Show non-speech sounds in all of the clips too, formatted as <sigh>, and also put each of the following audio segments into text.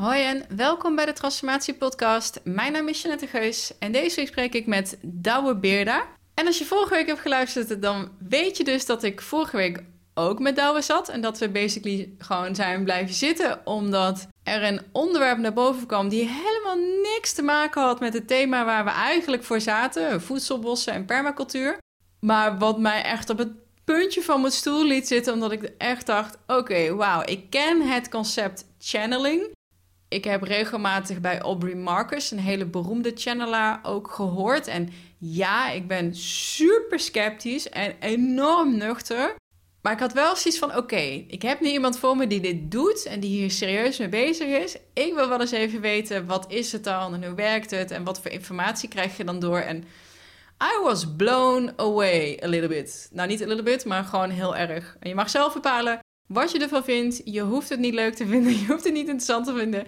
Hoi en welkom bij de Transformatie Podcast. Mijn naam is Jeanette Geus en deze week spreek ik met Douwe Beerda. En als je vorige week hebt geluisterd, dan weet je dus dat ik vorige week ook met Douwe zat. En dat we basically gewoon zijn blijven zitten, omdat er een onderwerp naar boven kwam die helemaal niks te maken had met het thema waar we eigenlijk voor zaten: voedselbossen en permacultuur. Maar wat mij echt op het puntje van mijn stoel liet zitten, omdat ik echt dacht: oké, wauw, ik ken het concept channeling. Ik heb regelmatig bij Aubrey Marcus, een hele beroemde channelaar, ook gehoord. En ja, ik ben super sceptisch en enorm nuchter. Maar ik had wel zoiets van: oké, ik heb nu iemand voor me die dit doet en die hier serieus mee bezig is. Ik wil wel eens even weten: wat is het dan en hoe werkt het en wat voor informatie krijg je dan door? En I was blown away a little bit. Nou, niet a little bit, maar gewoon heel erg. En je mag zelf bepalen wat je ervan vindt. Je hoeft het niet leuk te vinden, <laughs> je hoeft het niet interessant te vinden.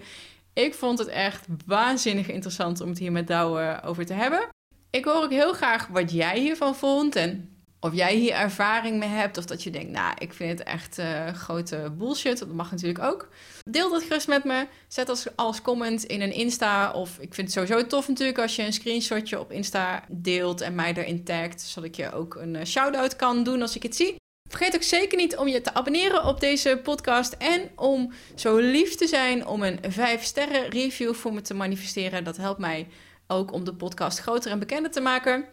Ik vond het echt waanzinnig interessant om het hier met Douwe over te hebben. Ik hoor ook heel graag wat jij hiervan vond en of jij hier ervaring mee hebt of dat je denkt, nou, ik vind het echt uh, grote bullshit. Dat mag natuurlijk ook. Deel dat gerust met me. Zet als, als comment in een Insta. Of ik vind het sowieso tof natuurlijk als je een screenshotje op Insta deelt en mij erin tagt. Zodat ik je ook een uh, shout-out kan doen als ik het zie. Vergeet ook zeker niet om je te abonneren op deze podcast. En om zo lief te zijn om een 5 sterren review voor me te manifesteren. Dat helpt mij ook om de podcast groter en bekender te maken.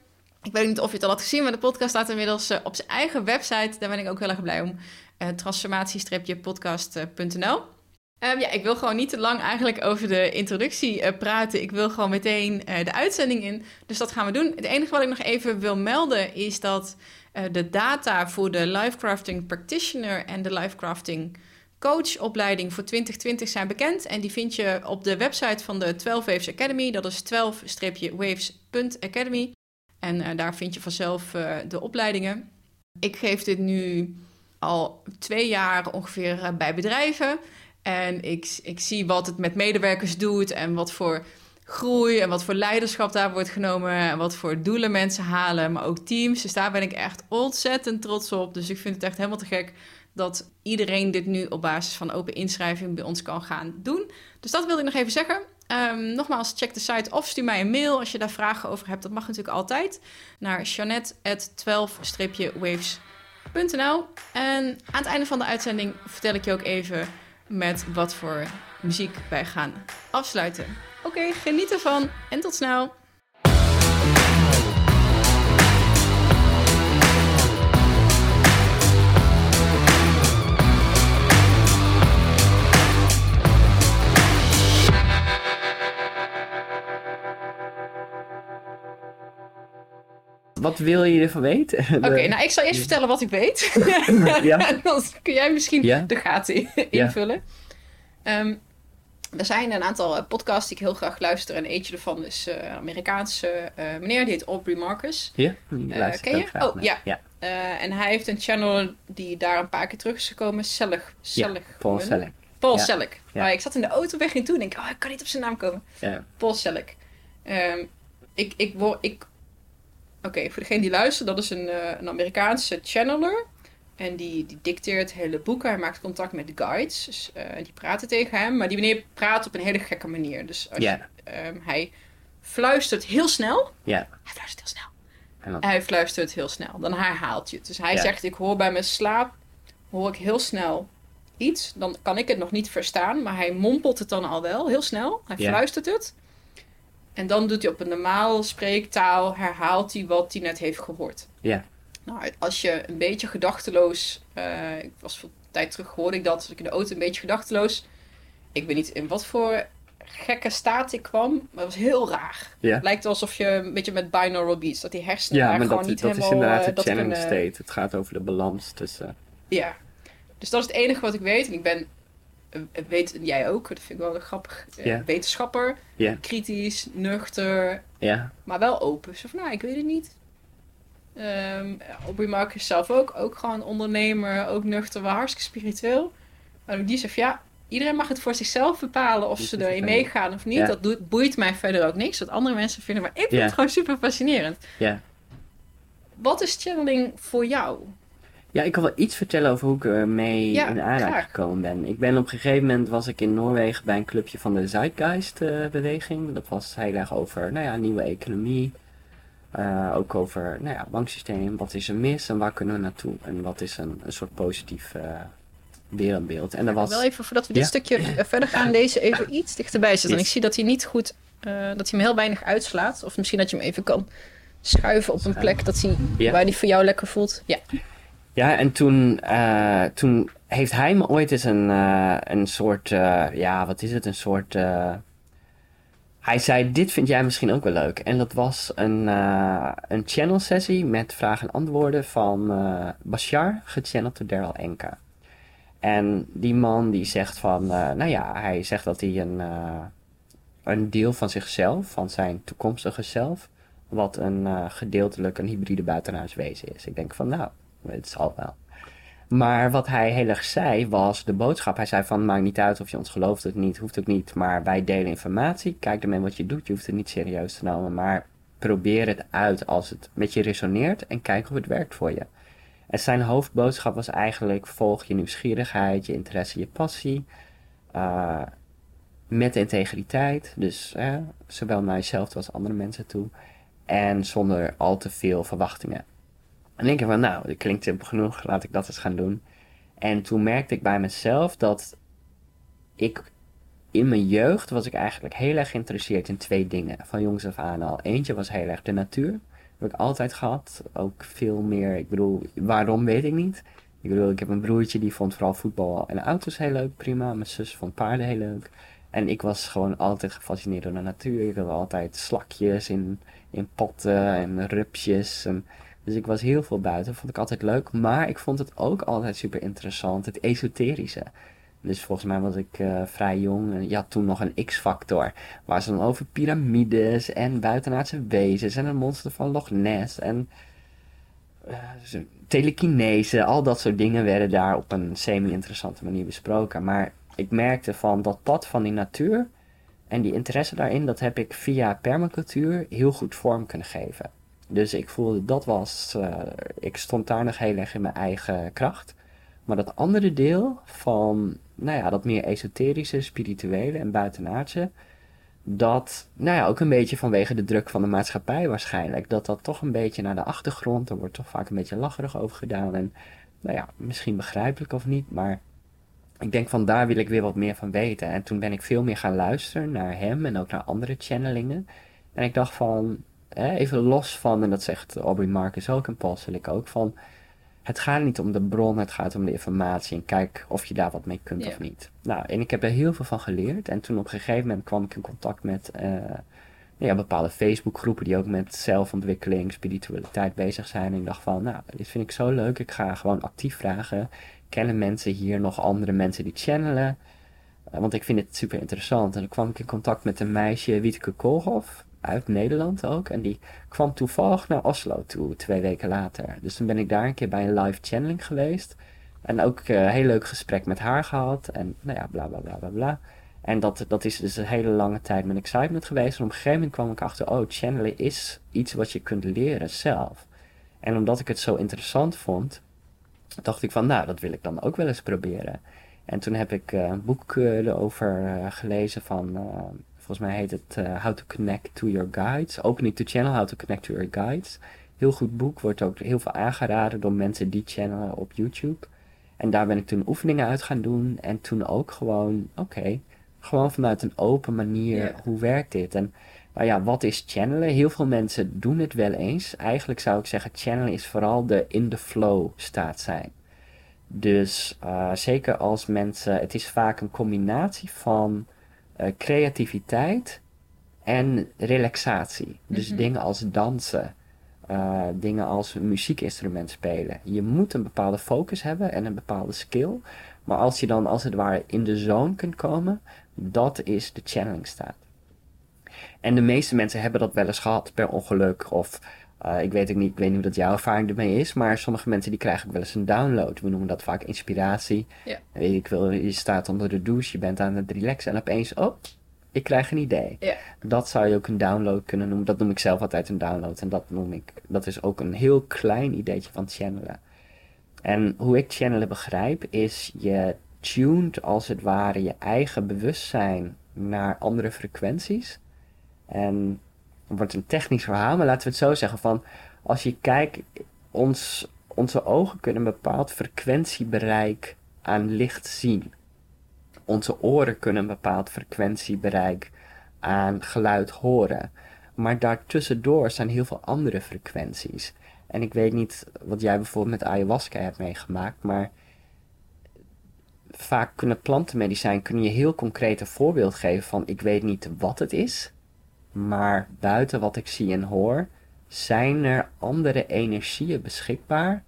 Ik weet niet of je het al had gezien, maar de podcast staat inmiddels uh, op zijn eigen website. Daar ben ik ook heel erg blij om. Uh, Ja, ik wil gewoon niet te lang eigenlijk over de introductie uh, praten. Ik wil gewoon meteen de uitzending in. Dus dat gaan we doen. Het enige wat ik nog even wil melden is dat de data voor de Lifecrafting Practitioner en de Lifecrafting Coachopleiding voor 2020 zijn bekend. En die vind je op de website van de 12 Waves Academy. Dat is 12-waves.academy. En uh, daar vind je vanzelf uh, de opleidingen. Ik geef dit nu al twee jaar ongeveer bij bedrijven. En ik, ik zie wat het met medewerkers doet en wat voor groei en wat voor leiderschap daar wordt genomen en wat voor doelen mensen halen, maar ook teams. Dus daar ben ik echt ontzettend trots op. Dus ik vind het echt helemaal te gek dat iedereen dit nu op basis van open inschrijving bij ons kan gaan doen. Dus dat wilde ik nog even zeggen. Um, nogmaals, check de site of stuur mij een mail als je daar vragen over hebt. Dat mag natuurlijk altijd. Naar janet.12-waves.nl En aan het einde van de uitzending vertel ik je ook even met wat voor muziek wij gaan afsluiten. Oké, okay, geniet ervan en tot snel. Wat wil je ervan weten? Oké, nou ik zal eerst vertellen wat ik weet. ja. <laughs> dan kun jij misschien de gaten invullen. Ja. Um, er zijn een aantal eh, podcasts die ik heel graag luister. En eentje ervan is uh, een Amerikaanse uh, meneer, die heet Aubrey Marcus. Ja, ken je? Oh, ja. ja. en hij heeft een channel die daar een paar keer terug is gekomen. Sellig. Sellig. Ja, Paul Selleck. Paul ja. Selleck. Maar ik zat in de auto weg en toen denk ik, oh, ik kan niet op zijn naam komen. Ja. Paul Selleck. Um, ik, ik, word, ik Oké, voor degene die luistert, dat is een, uh, een Amerikaanse channeler. En die, die dicteert hele boeken. Hij maakt contact met guides. Dus, uh, die praten tegen hem. Maar die meneer praat op een hele gekke manier. Dus als yeah. je, um, hij fluistert heel snel. Ja. Hij fluistert heel snel. En hij fluistert heel snel. Dan herhaalt je het. Dus hij yeah. zegt, ik hoor bij mijn slaap, hoor ik heel snel iets. Dan kan ik het nog niet verstaan. Maar hij mompelt het dan al wel, heel snel. Hij fluistert het. En dan doet hij op een normaal spreektaal, herhaalt hij wat hij net heeft gehoord. Ja. Nou, als je een beetje gedachteloos, uh, ik was veel tijd terug hoorde ik dat, als ik in de auto een beetje gedachteloos, ik weet niet in wat voor gekke staat ik kwam, maar het was heel raar. Ja. Het lijkt alsof je een beetje met binaural beats, dat die hersenen ja, maar gewoon dat, niet dat helemaal... Ja, dat is inderdaad de channel kunnen... state. Het gaat over de balans tussen... Ja, dus dat is het enige wat ik weet. En ik ben weet jij ook, dat vind ik wel grappig, yeah. wetenschapper. Yeah. Kritisch, nuchter, maar wel open. Zo van, nou, ik weet het niet. Um, Aubrey Marcus zelf ook, ook gewoon ondernemer, ook nuchter, wel hartstikke spiritueel. Maar die zegt, ja, iedereen mag het voor zichzelf bepalen of ze erin meegaan of niet. Dat doet, boeit mij verder ook niks, wat andere mensen vinden. Maar ik vind het gewoon super fascinerend. Ja. Wat is channeling voor jou? Ja, ik kan wel iets vertellen over hoe ik ermee Ja, in aanraking gekomen ben. Ik ben op een gegeven moment was ik in Noorwegen bij een clubje van de Zeitgeist eh, beweging. Dat was heel erg over, nou ja, nieuwe economie. Eh, ook over, nou ja, banksysteem. Wat is er mis en waar kunnen we naartoe? En wat is een, een soort positief eh, wereldbeeld? En dat was... Wel even voordat we dit Ja. stukje eh, <laughs> verder gaan lezen, even iets dichterbij zitten. Ik zie dat hij niet goed, dat hij hem heel weinig uitslaat. Of misschien dat je hem even kan schuiven op een plek dat hij, Ja. waar hij voor jou lekker voelt. Ja, Ja, en toen, toen heeft hij me ooit eens een, een soort, ja, wat is het, een soort... hij zei, dit vind jij misschien ook wel leuk. En dat was een, eh, een channel sessie met vragen en antwoorden van eh, Bashar, gechanneld door Daryl Enka. En die man die zegt van, eh, nou ja, hij zegt dat hij een, een deel van zichzelf, van zijn toekomstige zelf, wat een gedeeltelijk een hybride buitenaards wezen is. Ik denk van, nou, het zal wel. Maar wat hij heel erg zei was de boodschap. Hij zei van, maakt niet uit of je ons gelooft of niet, hoeft ook niet. Maar wij delen informatie, kijk ermee wat je doet. Je hoeft het niet serieus te nemen, maar probeer het uit als het met je resoneert en kijk of het werkt voor je. En zijn hoofdboodschap was eigenlijk, volg je nieuwsgierigheid, je interesse, je passie. eh, met integriteit, dus zowel naar jezelf als andere mensen toe. En zonder al te veel verwachtingen. En denk van, nou, dat klinkt simpel genoeg, laat ik dat eens gaan doen. En toen merkte ik bij mezelf dat ik in mijn jeugd was ik eigenlijk heel erg geïnteresseerd in twee dingen. Van jongs af aan al. Eentje was heel erg de natuur. Dat heb ik altijd gehad. Ook veel meer, ik bedoel, waarom weet ik niet. Ik bedoel, ik heb een broertje die vond vooral voetbal en auto's heel leuk, prima. Mijn zus vond paarden heel leuk. En ik was gewoon altijd gefascineerd door de natuur. Ik wilde altijd slakjes in, in potten en rupsjes. En, dus ik was heel veel buiten. Vond ik altijd leuk. Maar ik vond het ook altijd super interessant. Het esoterische. Dus volgens mij was ik eh, vrij jong. En had toen nog een X-factor. Waar ze dan over piramides en buitenaardse wezens. En een monster van Loch Ness. En zo- telekinese. Al dat soort dingen werden daar op een semi-interessante manier besproken. Maar ik merkte van dat pad van die natuur. En die interesse daarin, dat heb ik via permacultuur heel goed vorm kunnen geven. Dus ik voelde dat was, eh, ik stond daar nog heel erg in mijn eigen kracht. Maar dat andere deel van, nou ja, dat meer esoterische, spirituele en buitenaardse, dat, nou ja, ook een beetje vanwege de druk van de maatschappij waarschijnlijk, dat dat toch een beetje naar de achtergrond, er wordt toch vaak een beetje lacherig over gedaan. En, nou ja, misschien begrijpelijk of niet, maar ik denk van daar wil ik weer wat meer van weten. En toen ben ik veel meer gaan luisteren naar hem en ook naar andere channelingen. En ik dacht van, even los van, en dat zegt Aubrey Marcus ook en Paul Silic ook, van het gaat niet om de bron, het gaat om de informatie. En kijk of je daar wat mee kunt of niet. Nou, en ik heb er heel veel van geleerd. En toen op een gegeven moment kwam ik in contact met eh, ja, bepaalde Facebookgroepen die ook met zelfontwikkeling, spiritualiteit bezig zijn. En ik dacht van, nou, dit vind ik zo leuk. Ik ga gewoon actief vragen. Kennen mensen hier nog andere mensen die channelen? Eh, want ik vind het super interessant. En dan kwam ik in contact met een meisje, Wieteke Koolhof, uit Nederland ook. En die kwam toevallig naar Oslo toe, twee weken later. Dus toen ben ik daar een keer bij een live channeling geweest. En ook eh, een heel leuk gesprek met haar gehad. En nou ja, bla bla bla bla. En dat, dat is dus een hele lange tijd met excitement geweest. En op een gegeven moment kwam ik achter, oh, channelen is iets wat je kunt leren zelf. En omdat ik het zo interessant vond, dacht ik van, nou, dat wil ik dan ook wel eens proberen. En toen heb ik eh, een boek eh, erover gelezen van, volgens mij heet het eh, How to Connect to Your Guides. Opening to Channel, How to Connect to Your Guides. Heel goed boek, wordt ook heel veel aangeraden door mensen die channelen op YouTube. En daar ben ik toen oefeningen uit gaan doen. En toen ook gewoon, oké, gewoon vanuit een open manier, hoe werkt dit? En nou ja, wat is channelen? Heel veel mensen doen het wel eens. Eigenlijk zou ik zeggen, channelen is vooral de in the flow staat zijn. Dus eh, zeker als mensen, het is vaak een combinatie van eh, creativiteit en relaxatie. Dus Mhm. dingen als dansen, eh, dingen als muziekinstrument spelen. Je moet een bepaalde focus hebben en een bepaalde skill. Maar als je dan als het ware in de zone kunt komen, dat is de channeling staat. En de meeste mensen hebben dat wel eens gehad per ongeluk of eh, ik weet ook niet, ik weet niet hoe dat jouw ervaring ermee is, maar sommige mensen die krijgen ook wel eens een download. We noemen dat vaak inspiratie. Ja. Weet ik wel, je staat onder de douche, je bent aan het relaxen en opeens, oh, ik krijg een idee. Ja. Dat zou je ook een download kunnen noemen. Dat noem ik zelf altijd een download. En dat noem ik, dat is ook een heel klein ideetje van channelen. En hoe ik channelen begrijp, is je tuned als het ware je eigen bewustzijn naar andere frequenties. En wordt een technisch verhaal, maar laten we het zo zeggen van als je kijkt, ons, onze ogen kunnen een bepaald frequentiebereik aan licht zien. Onze oren kunnen een bepaald frequentiebereik aan geluid horen. Maar daartussendoor zijn heel veel andere frequenties. En ik weet niet wat jij bijvoorbeeld met ayahuasca hebt meegemaakt, maar vaak kunnen plantenmedicijn kun je heel concreet een voorbeeld geven van ik weet niet wat het is, maar buiten wat ik zie en hoor, zijn er andere energieën beschikbaar.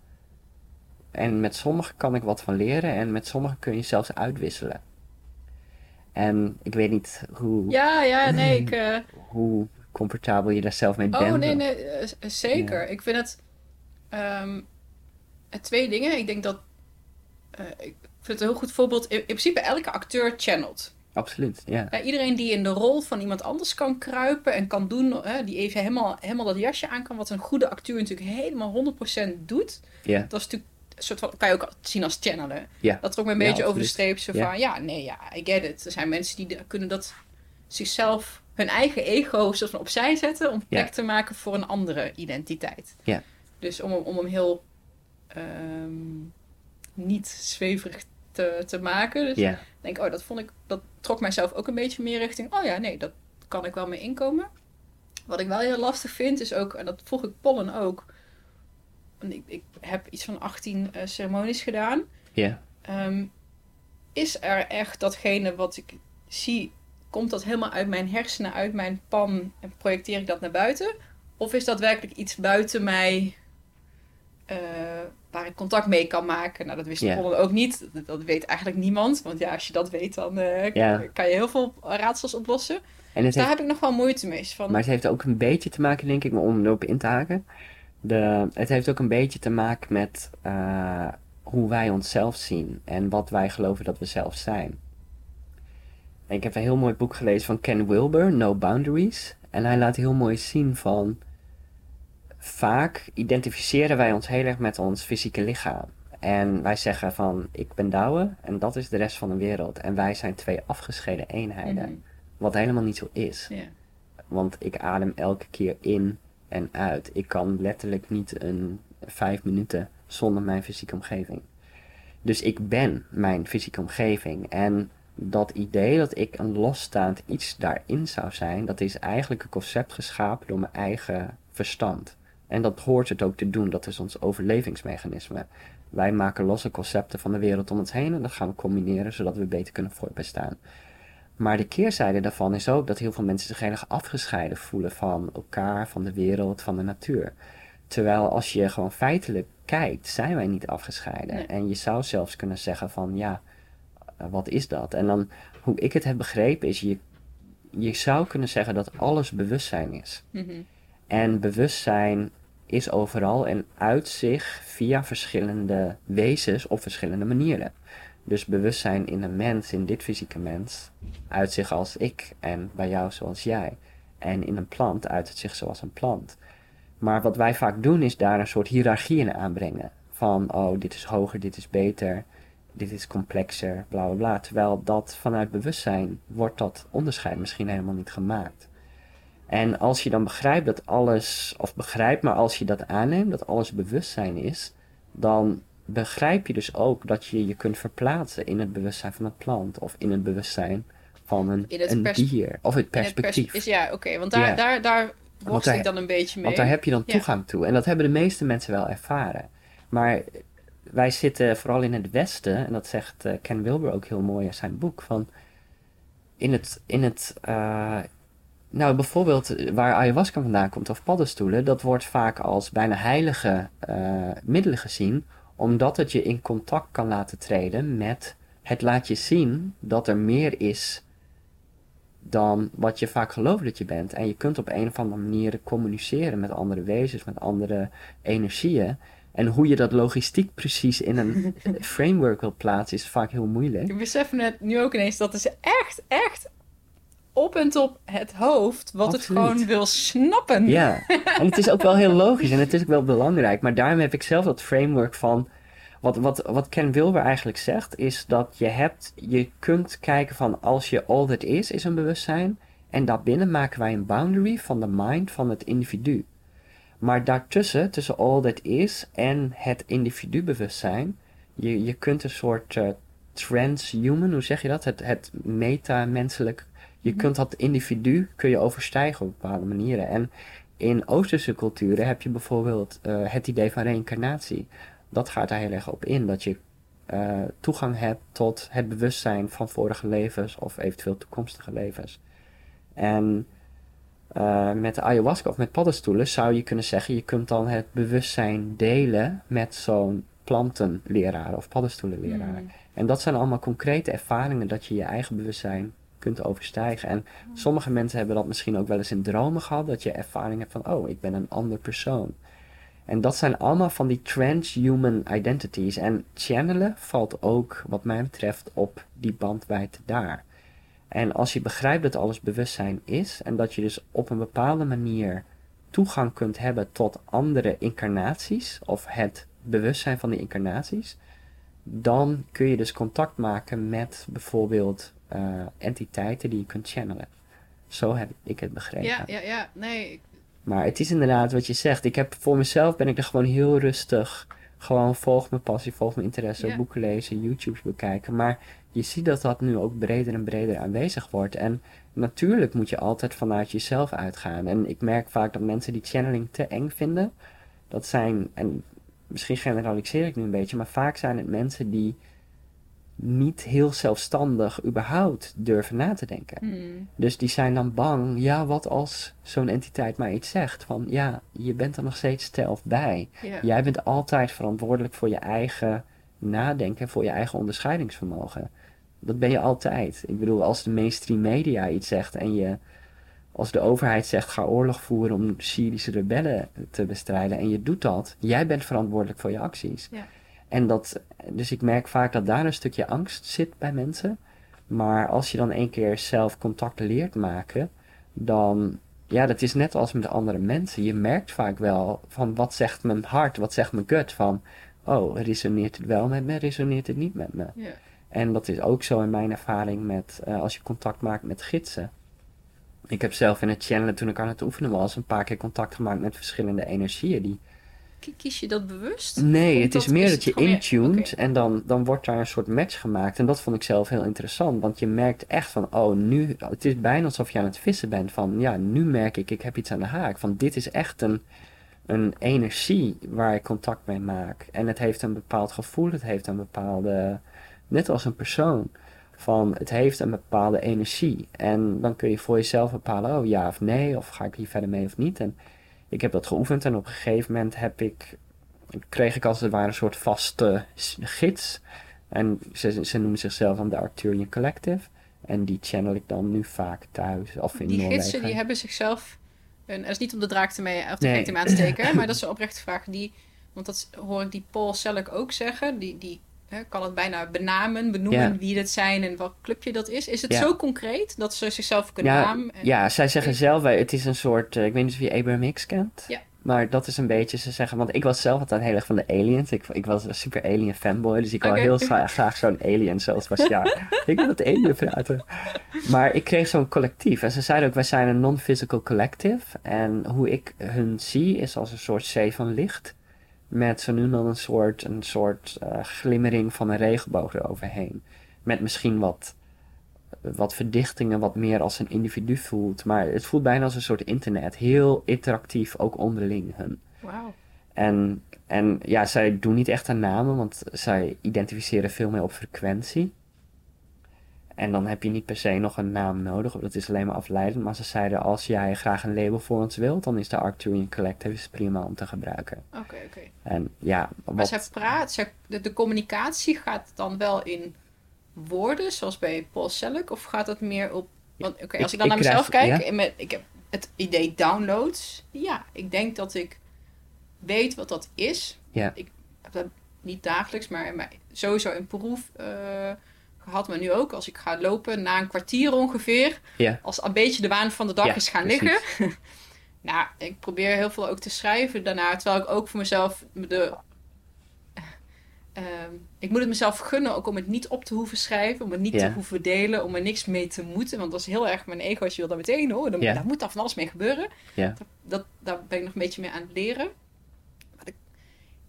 En met sommige kan ik wat van leren en met sommige kun je zelfs uitwisselen. En ik weet niet hoe, Ja, ja, nee, ik... eh, <laughs> hoe comfortabel je daar zelf mee Oh, bent. nee, nee, eh, zeker. Ik vind het... ehm, eh, twee dingen. Ik denk dat... eh, ik vind het een heel goed voorbeeld. In, in principe, elke acteur channelt. Absoluut, ja. Eh, iedereen die in de rol van iemand anders kan kruipen en kan doen... eh, die even helemaal, helemaal dat jasje aan kan... wat een goede acteur natuurlijk helemaal 100% doet. Ja, Dat is natuurlijk... Een soort van, kan je ook zien als channelen. ja. Dat trok me een Ja, beetje over de streep. Zo Ja. van, ja, nee, ja, I get it. Er zijn mensen die de- kunnen dat zichzelf, hun eigen ego soort van opzij zetten... om plek Ja. te maken voor een andere identiteit. Ja. Dus om, hem- om hem heel ehm, niet zweverig te, te maken. Dus ik oh, dat vond ik, dat trok mijzelf ook een beetje meer richting, oh ja, nee, dat kan ik wel mee inkomen. Wat ik wel heel lastig vind, is ook, en dat vroeg ik Pollen ook, want ik, ik heb iets van 18 eh, ceremonies gedaan. ja. Ehm, is er echt datgene wat ik zie, komt dat helemaal uit mijn hersenen, uit mijn pan en projecteer ik dat naar buiten? Of is dat werkelijk iets buiten mij eh, waar ik contact mee kan maken? Nou, dat wist Ja. Pollen ook niet. Dat, dat weet eigenlijk niemand. Want ja, als je dat weet, dan eh, kan je heel veel raadsels oplossen. En Dus daar heeft, heb ik nog wel moeite mee. Van, maar het heeft ook een beetje te maken, denk ik, om erop in te haken. De, het heeft ook een beetje te maken met eh, hoe wij onszelf zien en wat wij geloven dat we zelf zijn. En ik heb een heel mooi boek gelezen van Ken Wilber, No Boundaries. En hij laat heel mooi zien van. Vaak identificeren wij ons heel erg met ons fysieke lichaam. En wij zeggen van ik ben Douwe en dat is de rest van de wereld. En wij zijn twee afgescheiden eenheden. Mhm. Wat helemaal niet zo is. Want ik adem elke keer in en uit. Ik kan letterlijk niet een vijf minuten zonder mijn fysieke omgeving. Dus ik ben mijn fysieke omgeving. En dat idee dat ik een losstaand iets daarin zou zijn, dat is eigenlijk een concept geschapen door mijn eigen verstand. En dat hoort het ook te doen, dat is ons overlevingsmechanisme. Wij maken losse concepten van de wereld om ons heen en dat gaan we combineren zodat we beter kunnen voortbestaan. Maar de keerzijde daarvan is ook dat heel veel mensen zich heel erg afgescheiden voelen van elkaar, van de wereld, van de natuur. Terwijl als je gewoon feitelijk kijkt, zijn wij niet afgescheiden. Nee. En je zou zelfs kunnen zeggen van ja, wat is dat? En dan, hoe ik het heb begrepen is, je, je zou kunnen zeggen dat alles bewustzijn is. Mhm. En bewustzijn is overal en uit zich via verschillende wezens op verschillende manieren. Dus bewustzijn in een mens, in dit fysieke mens, uit zich als ik en bij jou zoals jij. En in een plant uit het zich zoals een plant. Maar wat wij vaak doen is daar een soort hiërarchie in aanbrengen. Van, oh, dit is hoger, dit is beter, dit is complexer, bla bla bla. Terwijl dat vanuit bewustzijn wordt dat onderscheid misschien helemaal niet gemaakt. En als je dan begrijpt dat alles, of begrijpt, maar als je dat aanneemt, dat alles bewustzijn is, dan begrijp je dus ook dat je je kunt verplaatsen in het bewustzijn van een plant of in het bewustzijn van een, het een dier of het het pers- perspectief. is, ja, oké. want daar, daar, daar worstel daar- ik dan een beetje mee. Want daar heb je dan Ja. toegang toe. En dat hebben de meeste mensen wel ervaren. Maar wij zitten vooral in het Westen, en dat zegt eh, Ken Wilber ook heel mooi in zijn boek, van in het, in het eh, nou bijvoorbeeld eh, waar ayahuasca vandaan komt of paddenstoelen, dat wordt vaak als bijna heilige eh, middelen gezien, omdat het je in contact kan laten treden met het laat je zien dat er meer is dan wat je vaak gelooft dat je bent. En je kunt op een of andere manier communiceren met andere wezens, met andere energieën. En hoe je dat logistiek precies in een <laughs> framework wil plaatsen, is vaak heel moeilijk. Ik besef net nu ook ineens dat is echt, echt op en top het hoofd wat het gewoon wil snappen. Ja, <laughs> en het is ook wel heel logisch en het is ook wel belangrijk. Maar daarom heb ik zelf dat framework van... wat, wat, wat Ken Wilber eigenlijk zegt, is dat je hebt, je kunt kijken van als je all that is, is een bewustzijn. En daarbinnen maken wij een boundary van de mind van het individu. Maar daartussen, tussen all that is en het individu bewustzijn, je, je kunt een soort uh, transhuman, hoe zeg je dat? Het, het meta-menselijk, je kunt dat individu kun je overstijgen op bepaalde manieren. En in Oosterse culturen heb je bijvoorbeeld uh, het idee van reïncarnatie. Dat gaat daar heel erg op in, dat je uh, toegang hebt tot het bewustzijn van vorige levens of eventueel toekomstige levens. En uh, met de ayahuasca of met paddenstoelen zou je kunnen zeggen, je kunt dan het bewustzijn delen met zo'n plantenleraar of paddenstoelenleraar. Mm. En dat zijn allemaal concrete ervaringen dat je je eigen bewustzijn kunt overstijgen. En mm. sommige mensen hebben dat misschien ook wel eens in dromen gehad, dat je ervaring hebt van, oh, ik ben een ander persoon. En dat zijn allemaal van die transhuman identities. En channelen valt ook, wat mij betreft, op die bandwijdte daar. En als je begrijpt dat alles bewustzijn is en dat je dus op een bepaalde manier toegang kunt hebben tot andere incarnaties of het bewustzijn van die incarnaties, dan kun je dus contact maken met bijvoorbeeld uh, entiteiten die je kunt channelen. Zo heb ik het begrepen. Ja, ja, ja. Nee. Maar het is inderdaad wat je zegt. Ik heb voor mezelf ben ik er gewoon heel rustig. Gewoon volg mijn passie, volg mijn interesse, boeken lezen, YouTube's bekijken. Maar je ziet dat dat nu ook breder en breder aanwezig wordt. En natuurlijk moet je altijd vanuit jezelf uitgaan. En ik merk vaak dat mensen die channeling te eng vinden, dat zijn, en misschien generaliseer ik nu een beetje, maar vaak zijn het mensen die niet heel zelfstandig überhaupt durven na te denken. Hmm. Dus die zijn dan bang, ja, wat als zo'n entiteit mij iets zegt? Van ja, je bent er nog steeds zelf bij. Jij bent altijd verantwoordelijk voor je eigen nadenken, voor je eigen onderscheidingsvermogen. Dat ben je altijd. Ik bedoel, als de mainstream media iets zegt en je, als de overheid zegt ga oorlog voeren om Syrische rebellen te bestrijden en je doet dat, jij bent verantwoordelijk voor je acties. Ja. En dat, dus ik merk vaak dat daar een stukje angst zit bij mensen. Maar als je dan een keer zelf contact leert maken, dan, ja, dat is net als met andere mensen. Je merkt vaak wel van wat zegt mijn hart, wat zegt mijn gut van, oh, resoneert het wel met me, resoneert het niet met me. Ja. En dat is ook zo in mijn ervaring met uh, als je contact maakt met gidsen. Ik heb zelf in het channelen toen ik aan het oefenen was een paar keer contact gemaakt met verschillende energieën die Kies je dat bewust? Nee, het is meer dat je intuned en dan, dan wordt daar een soort match gemaakt. En dat vond ik zelf heel interessant, want je merkt echt van, oh, nu, het is bijna alsof je aan het vissen bent van, ja, nu merk ik, ik heb iets aan de haak. Van, dit is echt een, een energie waar ik contact mee maak. En het heeft een bepaald gevoel, het heeft een bepaalde, net als een persoon, van, het heeft een bepaalde energie. En dan kun je voor jezelf bepalen, oh, ja of nee, of ga ik hier verder mee of niet. En ik heb dat geoefend en op een gegeven moment heb ik, kreeg ik als het ware een soort vaste gids. En ze, ze noemen zichzelf dan de Arthurian Collective. En die channel ik dan nu vaak thuis of in die Noorwegen. Die gidsen die hebben zichzelf... Een, dat is niet om de draak te mee, of de nee. aan te steken, <coughs> maar dat is een oprechte vraag. Die, want dat hoor ik die Paul Selleck ook zeggen. Die, die kan het bijna benamen, benoemen wie dat zijn en wat clubje dat is. Is het zo concreet dat ze zichzelf kunnen ja, namen? Ja, zij zeggen zelf, het is een soort, uh, ik weet niet of je Abraham X kent. Ja. Maar dat is een beetje, ze zeggen, want ik was zelf altijd heel erg van de aliens. Ik, ik was een super alien fanboy, dus ik okay. wou heel graag, zo'n alien zoals was. Ja, <laughs> ik wil het alien praten. Maar ik kreeg zo'n collectief. En ze zeiden ook, wij zijn een non-physical collective. En hoe ik hun zie is als een soort zee van licht. Met zo nu dan een soort, een soort uh, glimmering van een regenboog eroverheen. Met misschien wat, wat verdichtingen, wat meer als een individu voelt. Maar het voelt bijna als een soort internet. Heel interactief, ook onderling hun. Wauw. En, en ja, zij doen niet echt aan namen, want zij identificeren veel meer op frequentie. En dan heb je niet per se nog een naam nodig, dat is alleen maar afleidend. Maar ze zeiden, als jij graag een label voor ons wilt, dan is de Arcturian Collective prima om te gebruiken. Oké, oké. En ja, wat... Maar zij praat, zij, de, de, communicatie gaat dan wel in woorden, zoals bij Paul Selleck, of gaat dat meer op... Want oké, als ik, dan naar mezelf kijk, ja? met, ik heb het idee downloads. Ja, ik denk dat ik weet wat dat is. Ja. Ik heb dat niet dagelijks, maar, maar sowieso in proef... Uh, had me nu ook, als ik ga lopen, na een kwartier ongeveer, ja. als een beetje de waan van de dag is gaan liggen. <laughs> nou, ik probeer heel veel ook te schrijven daarna, terwijl ik ook voor mezelf de, ehm, ik moet het mezelf gunnen ook om het niet op te hoeven schrijven, om het niet Ja. te hoeven delen, om er niks mee te moeten. Want dat is heel erg mijn ego als je wil dat meteen hoor. Dan. Daar moet daar van alles mee gebeuren. Dat, dat, daar ben ik nog een beetje mee aan het leren.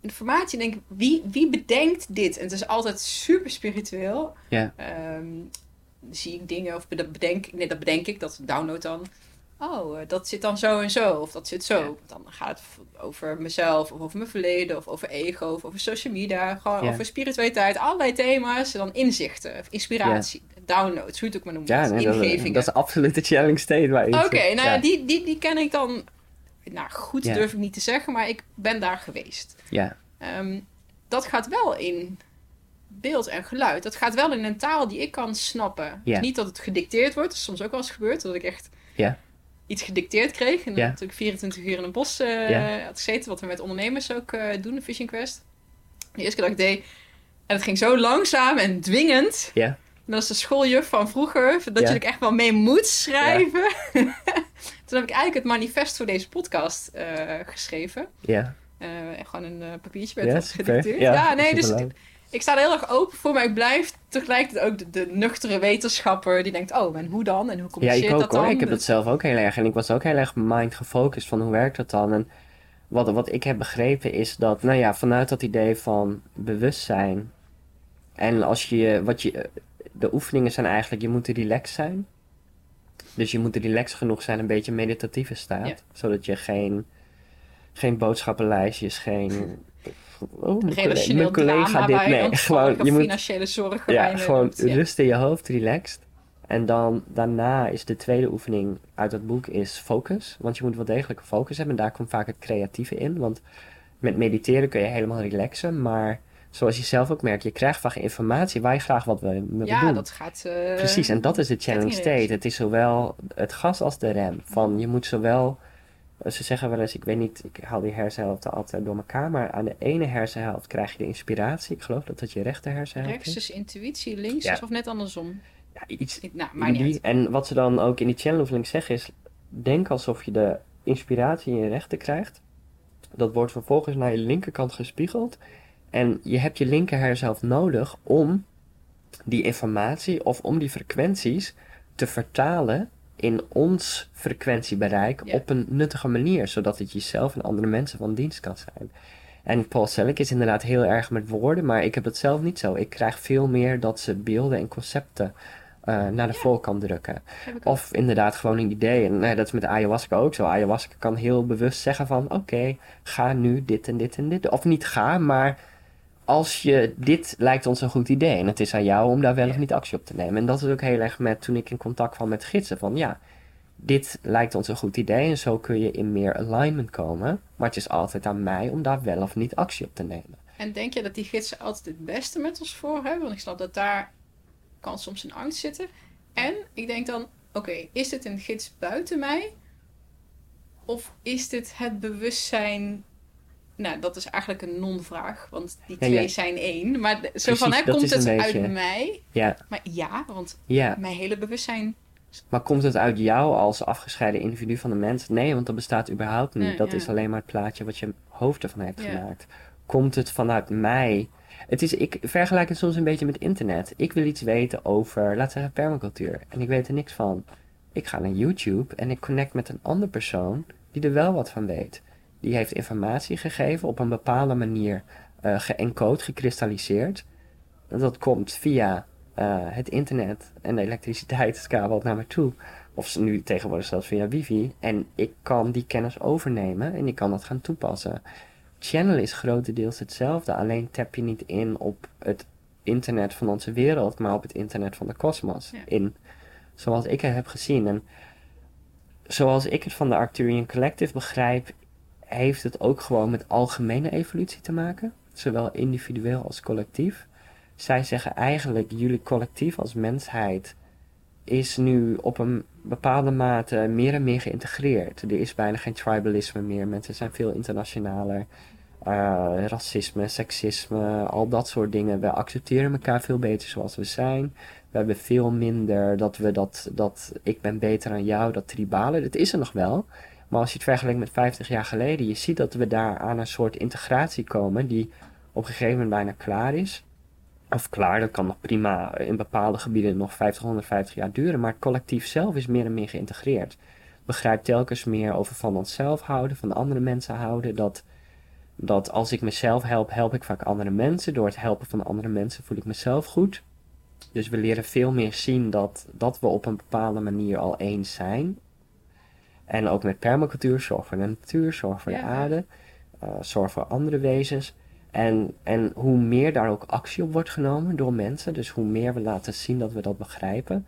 Informatie, denk ik, wie, wie bedenkt dit? En het is altijd super spiritueel. Ja. Ehm, zie ik dingen of bedenk, nee, dat bedenk ik, dat download dan. Oh, eh, dat zit dan zo en zo, of dat zit zo. Ja. Dan gaat het over mezelf, of over mijn verleden, of over ego, of over social media. Gewoon Ja. over spiritualiteit, allerlei thema's. En dan inzichten, of inspiratie, downloads, hoe je het ook maar noemt. Ja, nee, dat, is absoluut de challenge state waarin Oké, nou ja, ja. die, die, die ken ik dan. Nou, goed durf ik niet te zeggen, maar ik ben daar geweest. Ja, Ehm, dat gaat wel in beeld en geluid. Dat gaat wel in een taal die ik kan snappen. Ja. Dus niet dat het gedicteerd wordt. Dat is soms ook wel eens gebeurd. Dat ik echt iets gedicteerd kreeg. En natuurlijk 24 uur in een bos eh, Ja. had gezeten. Wat we met ondernemers ook eh, doen, de Fishing Quest. De eerste keer dat ik deed. En het ging zo langzaam en dwingend. ja, dat is de schooljuf van vroeger. Dat je er echt wel mee moet schrijven. <laughs> Toen heb ik eigenlijk het manifest voor deze podcast eh, geschreven. ja. Eh, en gewoon een eh, papiertje werd Ja, dat super. gedicteerd. Ja, Ja, nee, dus ik sta er heel erg open voor, maar ik blijf tegelijkertijd ook de, de nuchtere wetenschapper die denkt, oh, en hoe dan? En hoe Ja, communiceert ik ook dat dan? hoor. Ik heb dat zelf ook heel erg. En ik was ook heel erg mind gefocust van hoe werkt dat dan. En wat, wat ik heb begrepen is dat, nou ja, vanuit dat idee van bewustzijn. En als je, wat je, de oefeningen zijn eigenlijk, je moet relaxed zijn. Dus je moet relaxed genoeg zijn, een beetje meditatieve staat. Ja. Zodat je geen, geen boodschappenlijstjes, geen... <laughs> Oh, mijn collega, mijn dit, nee. <laughs> Gewoon, je moet financiële zorgen. ja, gewoon doet. Ja. rust in je hoofd, relaxed. En dan daarna is de tweede oefening uit het boek is focus. Want je moet wel degelijk focus hebben. En daar komt vaak het creatieve in. Want met mediteren kun je helemaal relaxen. Maar zoals je zelf ook merkt, je krijgt vaak informatie waar je graag wat wil mee Ja, doen. dat gaat... eh, Precies, en dat is de challenge state. Het is zowel het gas als de rem. Van je moet zowel, eh, ze zeggen wel eens, ik weet niet, ik haal die hersenhelften altijd door elkaar. Maar aan de ene hersenhelft krijg je de inspiratie. Ik geloof dat dat je rechter hersenhelft Rechts is. intuïtie, links Ja. is of net andersom. Ja, iets, Ik- Nou, maar niet en wat ze dan ook in die channel oefening zeggen is, denk alsof je de inspiratie in je rechter krijgt. Dat wordt vervolgens naar je linkerkant gespiegeld. En je hebt je linker nodig om die informatie of om die frequenties te vertalen in ons frequentiebereik Ja. op een nuttige manier, zodat het jezelf en andere mensen van dienst kan zijn. En Paul Selleck is inderdaad heel erg met woorden, maar ik heb het zelf niet zo. Ik krijg veel meer dat ze beelden en concepten eh, naar de drukken. Heb ik ook. Of inderdaad gewoon een idee. En nou, dat is met ayahuasca ook zo. Ayahuasca kan heel bewust zeggen van... Oké, ga nu dit en dit en dit. Of niet ga, maar als je... Dit lijkt ons een goed idee. En het is aan jou om daar wel of niet actie op te nemen. En dat is ook heel erg met toen ik in contact kwam met gidsen. Van ja, dit lijkt ons een goed idee. En zo kun je in meer alignment komen. Maar het is altijd aan mij om daar wel of niet actie op te nemen. En denk je dat die gidsen altijd het beste met ons voor hebben? Want ik snap dat daar kan soms een angst zitten. En ik denk dan, oké, is dit een gids buiten mij? Of is dit het bewustzijn... Nou, dat is eigenlijk een non-vraag, want die twee ja. zijn één. Maar zo Precies, van, hè, komt het beetje- uit mij? Ja, Maar ja, want ja. mijn hele bewustzijn... Maar komt het uit jou als afgescheiden individu van de mens? Nee, want dat bestaat überhaupt niet. Nee, dat is alleen maar het plaatje wat je hoofd ervan hebt gemaakt. Komt het vanuit mij? Het is, ik vergelijk het soms een beetje met internet. Ik wil iets weten over, laten we zeggen, permacultuur. En ik weet er niks van. Ik ga naar YouTube en ik connect met een andere persoon die er wel wat van weet. Die heeft informatie gegeven op een bepaalde manier eh geëncode, gekristalliseerd. Dat komt via eh, het internet en de elektriciteitskabel naar me toe. Of nu tegenwoordig zelfs via wifi. En ik kan die kennis overnemen en ik kan dat gaan toepassen. Channel is grotendeels hetzelfde, alleen tap je niet in op het internet van onze wereld, maar op het internet van de kosmos. Ja. In zoals ik het heb gezien. En zoals ik het van de Arcturian Collective begrijp, heeft het ook gewoon met algemene evolutie te maken. Zowel individueel als collectief. Zij zeggen eigenlijk, jullie collectief als mensheid is nu op een bepaalde mate meer en meer geïntegreerd. Er is bijna geen tribalisme meer. Mensen zijn veel internationaler. Eh, racisme, seksisme, al dat soort dingen. We accepteren elkaar veel beter zoals we zijn. We hebben veel minder dat we dat, dat ik ben beter dan jou, dat tribale. Dat is er nog wel. Maar als je het vergelijkt met 50 jaar geleden, je ziet dat we daar aan een soort integratie komen die op een gegeven moment bijna klaar is. Of klaar, dat kan nog prima in bepaalde gebieden nog 50, 150 jaar duren. Maar het collectief zelf is meer en meer geïntegreerd. Begrijpt telkens meer over van onszelf houden, van andere mensen houden. Dat, dat als ik mezelf help, help ik vaak andere mensen. Door het helpen van andere mensen voel ik mezelf goed. Dus we leren veel meer zien dat, dat we op een bepaalde manier al eens zijn. En ook met permacultuur, zorg voor de natuur, zorg voor de aarde, uh, zorg voor andere wezens. En, en hoe meer daar ook actie op wordt genomen door mensen, dus hoe meer we laten zien dat we dat begrijpen,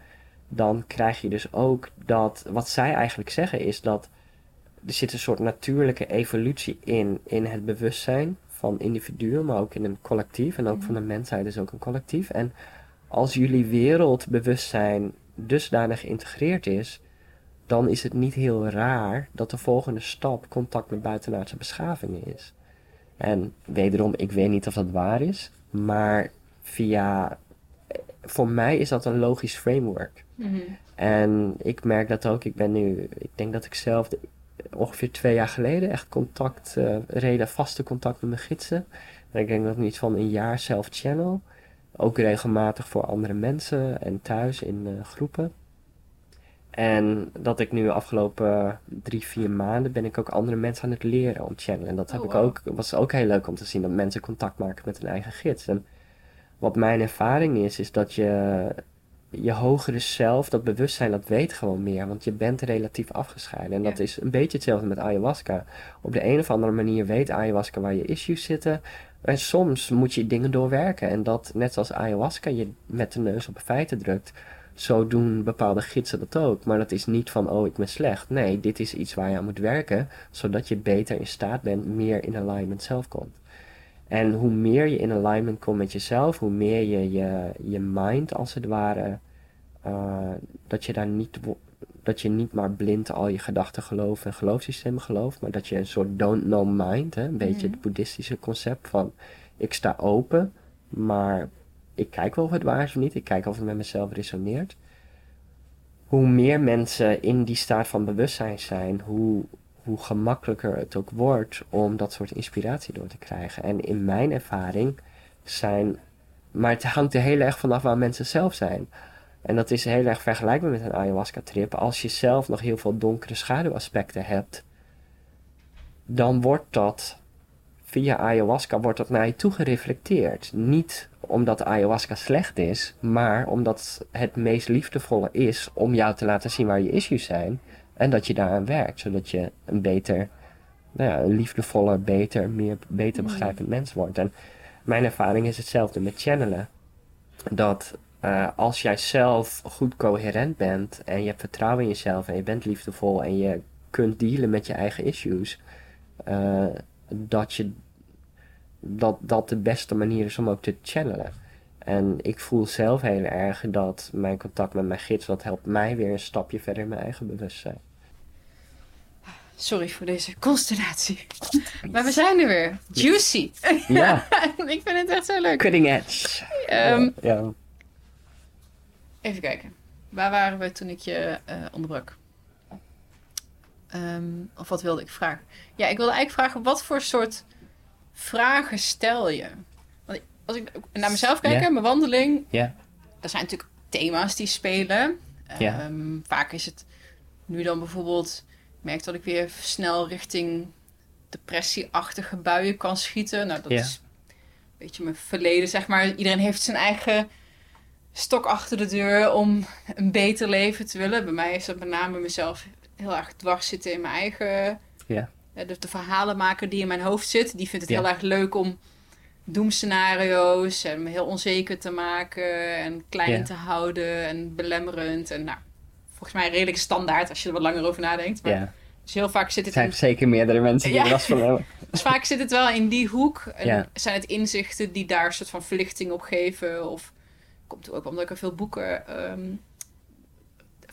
dan krijg je dus ook dat, wat zij eigenlijk zeggen is dat er zit een soort natuurlijke evolutie in, in het bewustzijn van individuen, maar ook in een collectief. En ook mhm. van de mensheid is ook een collectief. En als jullie wereldbewustzijn dusdanig geïntegreerd is, dan is het niet heel raar dat de volgende stap contact met buitenaardse beschavingen is. En wederom, ik weet niet of dat waar is, maar via. Voor mij is dat een logisch framework. Mhm. En ik merk dat ook. Ik ben nu, ik denk dat ik zelf ongeveer twee jaar geleden echt contact, uh, reden, vaste contact met mijn gidsen. En ik denk dat ik niet van een jaar zelf channel. Ook regelmatig voor andere mensen en thuis in uh, groepen. En dat ik nu de afgelopen drie, vier maanden ben ik ook andere mensen aan het leren om channelen. En dat heb oh, ik ook, was ook heel leuk om te zien dat mensen contact maken met hun eigen gids. En wat mijn ervaring is, is dat je je hogere zelf, dat bewustzijn, dat weet gewoon meer. Want je bent relatief afgescheiden. En dat is een beetje hetzelfde met ayahuasca. Op de een of andere manier weet ayahuasca waar je issues zitten. En soms moet je dingen doorwerken. En dat, net zoals ayahuasca je met de neus op de feiten drukt zo doen bepaalde gidsen dat ook. Maar dat is niet van, oh, ik ben slecht. Nee, dit is iets waar je aan moet werken, zodat je beter in staat bent, meer in alignment zelf komt. En hoe meer je in alignment komt met jezelf, hoe meer je je, je mind als het ware, uh, dat je daar niet, dat je niet maar blind al je gedachten gelooft en geloofssystemen gelooft, maar dat je een soort don't know mind, hè, een beetje het mhm. boeddhistische concept van ik sta open, maar ik kijk wel of het waar is of niet. Ik kijk of het met mezelf resoneert. Hoe meer mensen in die staat van bewustzijn zijn, hoe, hoe gemakkelijker het ook wordt om dat soort inspiratie door te krijgen. En in mijn ervaring zijn. Maar het hangt er heel erg vanaf waar mensen zelf zijn. En dat is heel erg vergelijkbaar met een ayahuasca-trip. Als je zelf nog heel veel donkere schaduwaspecten hebt, dan wordt dat via ayahuasca wordt dat naar je toe gereflecteerd. Niet omdat ayahuasca slecht is, maar omdat het meest liefdevolle is om jou te laten zien waar je issues zijn. En dat je daaraan werkt, zodat je een beter, nou ja, een liefdevoller, beter, meer, beter mm. begrijpend mens wordt. En mijn ervaring is hetzelfde met channelen. Dat uh, als jij zelf goed coherent bent en je hebt vertrouwen in jezelf en je bent liefdevol en je kunt dealen met je eigen issues, uh, dat je dat dat de beste manier is om ook te channelen. En ik voel zelf heel erg dat mijn contact met mijn gids, dat helpt mij weer een stapje verder in mijn eigen bewustzijn. Sorry voor deze constellatie. Maar we zijn er weer. Juicy. Ja. <laughs> ik vind het echt zo leuk. Cutting edge. Um, ja. Even kijken. Waar waren we toen ik je uh, onderbrak? Um, of wat wilde ik vragen? Ja, ik wilde eigenlijk vragen wat voor soort vragen stel je? Want als ik naar mezelf kijk, yeah. mijn wandeling, yeah. er zijn natuurlijk thema's die spelen. Ehm, vaak is het nu dan bijvoorbeeld, ik merk dat ik weer snel richting depressieachtige buien kan schieten. Nou, dat is een beetje mijn verleden, zeg maar. Iedereen heeft zijn eigen stok achter de deur om een beter leven te willen. Bij mij is dat met name mezelf heel erg dwars zitten in mijn eigen de, de verhalen maken die in mijn hoofd zit, die vindt het heel erg leuk om doemscenario's en me heel onzeker te maken en klein te houden en belemmerend. En nou, volgens mij redelijk standaard als je er wat langer over nadenkt. Maar Dus heel vaak zit het. Er zijn zeker meerdere mensen die er last van hebben. <laughs> Dus vaak zit het wel in die hoek. En zijn het inzichten die daar een soort van verlichting op geven? Of komt ook omdat ik er veel boeken, ehm,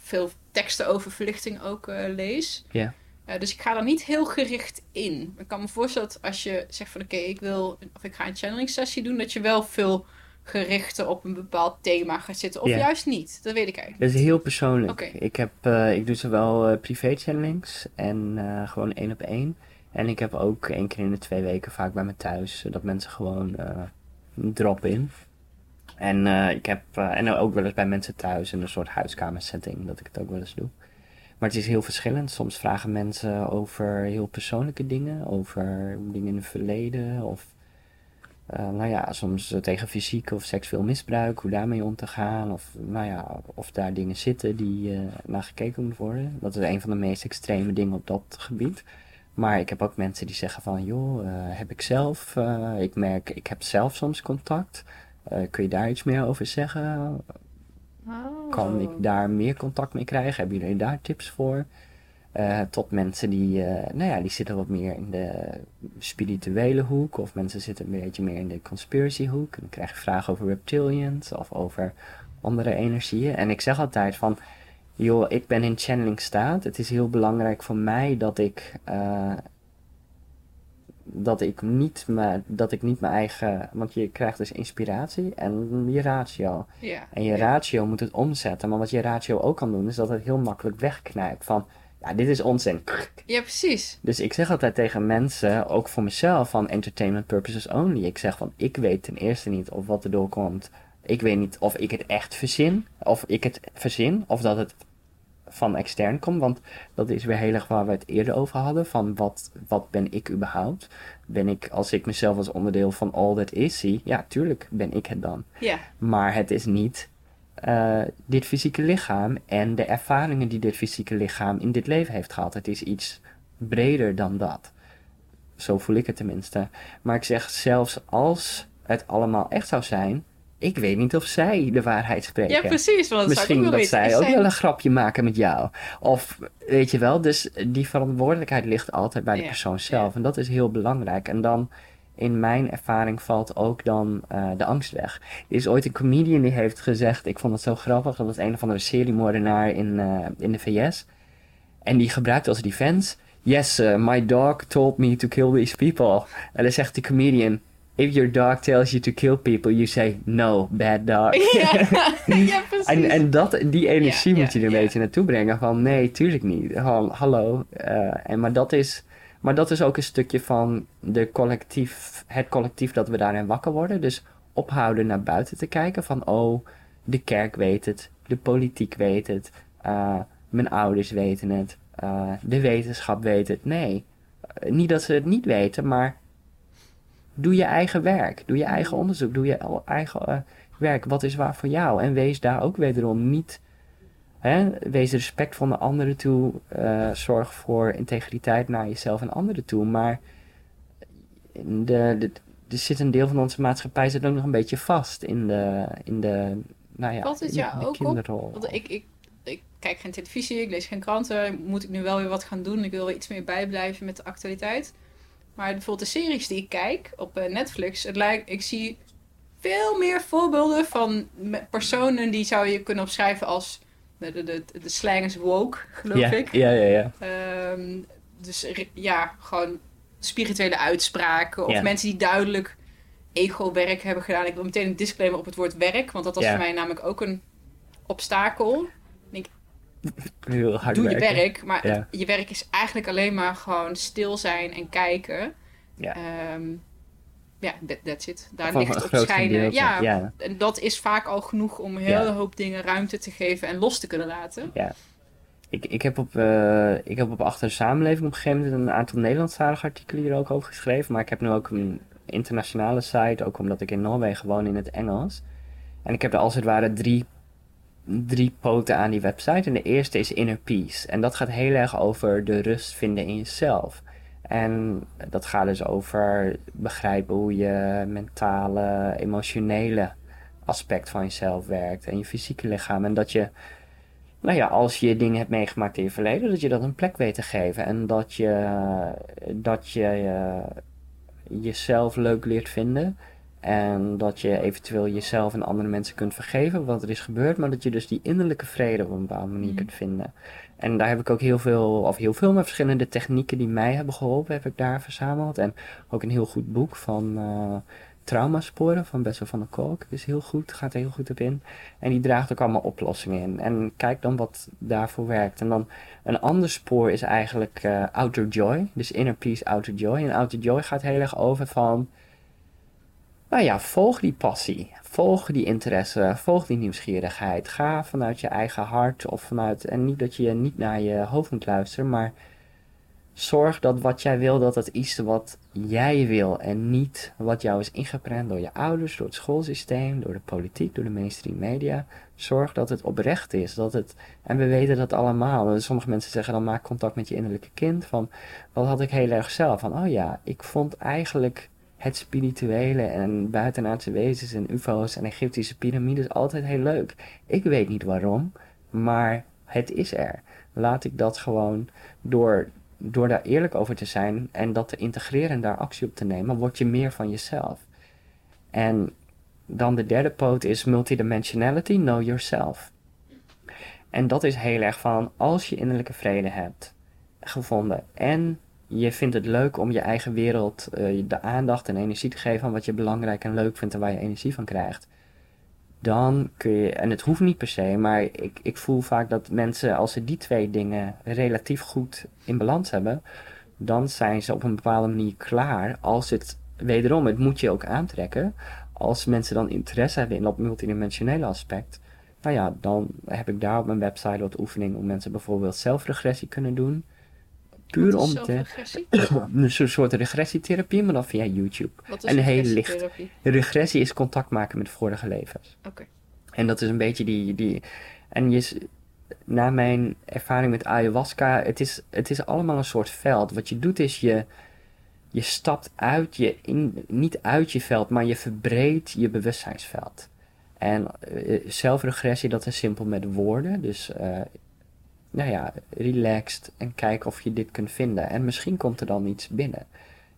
veel teksten over verlichting ook uh, lees. Ja. Uh, dus ik ga er niet heel gericht in. Ik kan me voorstellen dat als je zegt van oké, ik wil of ik ga een channeling sessie doen, dat je wel veel gerichter op een bepaald thema gaat zitten. Of juist niet. Dat weet ik eigenlijk. Dat is heel persoonlijk. Ik, heb, uh, ik doe zowel uh, privé channelings en gewoon één op één. En ik heb ook één keer in de twee weken vaak bij me thuis, dat mensen gewoon drop in. En ik heb, en ook wel eens bij mensen thuis in een soort huiskamersetting, dat ik het ook wel eens doe. Maar het is heel verschillend. Soms vragen mensen over heel persoonlijke dingen, over dingen in het verleden. Of uh, nou ja, soms tegen fysiek of seksueel misbruik, hoe daarmee om te gaan. Of nou ja, of daar dingen zitten die uh, naar gekeken moeten worden. Dat is een van de meest extreme dingen op dat gebied. Maar ik heb ook mensen die zeggen van, joh, heb ik zelf, ik merk, ik heb zelf soms contact. kun je daar iets meer over zeggen? Oh. Kan ik daar meer contact mee krijgen? Hebben jullie daar tips voor? Uh, tot mensen die, uh, nou ja, die zitten wat meer in de spirituele hoek. Of mensen zitten een beetje meer in de conspiracy hoek. En dan krijg je vragen over reptilians of over andere energieën. En ik zeg altijd van, joh, ik ben in channeling staat. Het is heel belangrijk voor mij dat ik... Uh, dat ik, niet me, dat ik niet mijn eigen. Want je krijgt dus inspiratie en je ratio. Ja. En je ratio moet het omzetten. Maar wat je ratio ook kan doen, is dat het heel makkelijk wegknijpt. Van ja, dit is onzin. Ja, precies. Dus ik zeg altijd tegen mensen, ook voor mezelf, van entertainment purposes only. Ik zeg van, ik weet ten eerste niet of wat er doorkomt. Ik weet niet of ik het echt verzin, of ik het verzin, of dat het van extern komt. Want dat is weer heel erg waar we het eerder over hadden. Van wat, wat ben ik überhaupt? Ben ik, als ik mezelf als onderdeel van all that is zie, ja, tuurlijk ben ik het dan. Ja. Maar het is niet uh, dit fysieke lichaam en de ervaringen die dit fysieke lichaam in dit leven heeft gehad. Het is iets breder dan dat. Zo voel ik het tenminste. Maar ik zeg, zelfs als het allemaal echt zou zijn, ik weet niet of zij de waarheid spreken. Ja, precies. Want Misschien dat weten. zij Is ook zij- wel een grapje maken met jou. Of weet je wel, dus die verantwoordelijkheid ligt altijd bij de Ja, persoon zelf. En dat is heel belangrijk. En dan, in mijn ervaring, valt ook dan eh, de angst weg. Er is ooit een comedian die heeft gezegd, ik vond het zo grappig, dat was een of andere seriemoordenaar in, eh, in de VS. En die gebruikt als defense, yes, uh, my dog told me to kill these people. En dan zegt de comedian, if your dog tells you to kill people, you say, no, bad dog. <laughs> Ja, <laughs> ja precies. En, en dat, die energie Ja, moet je er een beetje naartoe brengen. Van nee, tuurlijk niet. Gewoon, hallo. eh, en, maar, dat is, maar dat is ook een stukje van de collectief, het collectief dat we daarin wakker worden. Dus ophouden naar buiten te kijken. Van oh, de kerk weet het. De politiek weet het. eh, mijn ouders weten het. eh, de wetenschap weet het. Nee, niet dat ze het niet weten, maar doe je eigen werk. Doe je eigen onderzoek. Doe je eigen eh, werk. Wat is waar voor jou? En wees daar ook wederom niet. Hè, wees respectvol naar anderen toe. eh, zorg voor integriteit naar jezelf en anderen toe. Maar de, de, er zit een deel van onze maatschappij zit ook nog een beetje vast in de, in de, nou ja, Valt het in jou ook op? kinderrol. Want ik, ik, ik kijk geen televisie, ik lees geen kranten. Moet ik nu wel weer wat gaan doen? Ik wil wel iets meer bijblijven met de actualiteit. Maar bijvoorbeeld de series die ik kijk op eh, Netflix, het lijkt, ik zie veel meer voorbeelden van personen die zou je kunnen opschrijven als de, de, de, de slang is woke, geloof ja, ik. ja, ja, ja. Ehm, dus ja, gewoon spirituele uitspraken. Of Ja. mensen die duidelijk ego-werk hebben gedaan. Ik wil meteen een disclaimer op het woord werk. Want dat was Ja. voor mij namelijk ook een obstakel. Heel hard Doe werken. je werk, maar Ja. je werk is eigenlijk alleen maar gewoon stil zijn en kijken. Ja. Ehm, ja, that- that's it. Daar Van ligt het schijnen. gedeelte, Ja, ja. en dat is vaak al genoeg om een hele Ja. hoop dingen ruimte te geven en los te kunnen laten. Ik, ik, heb op, eh, ik heb op Achter de Samenleving op een gegeven moment een aantal Nederlandstalige artikelen hier ook over geschreven. Maar ik heb nu ook een internationale site, ook omdat ik in Noorwegen woon in het Engels. En ik heb er als het ware drie, drie poten aan die website. En de eerste is Inner Peace. En dat gaat heel erg over de rust vinden in jezelf. En dat gaat dus over begrijpen hoe je mentale, emotionele aspect van jezelf werkt. En je fysieke lichaam. En dat je nou ja, als je dingen hebt meegemaakt in je verleden, dat je dat een plek weet te geven. En dat je, dat je eh, jezelf leuk leert vinden. En dat je eventueel jezelf en andere mensen kunt vergeven wat er is gebeurd. Maar dat je dus die innerlijke vrede op een bepaalde manier Mhm. kunt vinden. En daar heb ik ook heel veel, of heel veel, maar verschillende technieken die mij hebben geholpen, heb ik daar verzameld. En ook een heel goed boek van eh, traumasporen van Bessel van der Kolk. Is heel goed, gaat er heel goed op in. En die draagt ook allemaal oplossingen in. En kijk dan wat daarvoor werkt. En dan een ander spoor is eigenlijk uh, Outer Joy. Dus Inner Peace, Outer Joy. En Outer Joy gaat heel erg over van... Nou ja, volg die passie. Volg die interesse. Volg die nieuwsgierigheid. Ga vanuit je eigen hart of vanuit... En niet dat je niet naar je hoofd moet luisteren, maar zorg dat wat jij wil, dat het is wat jij wil en niet wat jou is ingeprent door je ouders, door het schoolsysteem, door de politiek, door de mainstream media. Zorg dat het oprecht is. Dat het, en we weten dat allemaal. Sommige mensen zeggen dan maak contact met je innerlijke kind. Van, wat had ik heel erg zelf? Van, oh ja, ik vond eigenlijk het spirituele en buitenaardse wezens en ufo's en Egyptische piramides altijd heel leuk. Ik weet niet waarom, maar het is er. Laat ik dat gewoon door door daar eerlijk over te zijn en dat te integreren en daar actie op te nemen, word je meer van jezelf. En dan de derde poot is multidimensionality, know yourself. En dat is heel erg van als je innerlijke vrede hebt gevonden en je vindt het leuk om je eigen wereld uh, de aandacht en energie te geven aan wat je belangrijk en leuk vindt en waar je energie van krijgt dan kun je, en het hoeft niet per se, maar ik, ik voel vaak dat mensen, als ze die twee dingen relatief goed in balans hebben, dan zijn ze op een bepaalde manier klaar. Als het, wederom, het moet je ook aantrekken. Als mensen dan interesse hebben in dat multidimensionele aspect, nou ja, dan heb ik daar op mijn website wat oefening om mensen bijvoorbeeld zelfregressie kunnen doen. Puur om te. <clears throat> een soort regressietherapie, maar dan via YouTube. Wat is en heel licht. Regressie is contact maken met vorige levens. Oké. En dat is een beetje die. die en je, na mijn ervaring met ayahuasca, het is, het is allemaal een soort veld. Wat je doet is je. Je stapt uit je, in, niet uit je veld, maar je verbreedt je bewustzijnsveld. En uh, zelfregressie, dat is simpel met woorden. Dus uh, nou ja, relaxed en kijk of je dit kunt vinden. En misschien komt er dan iets binnen.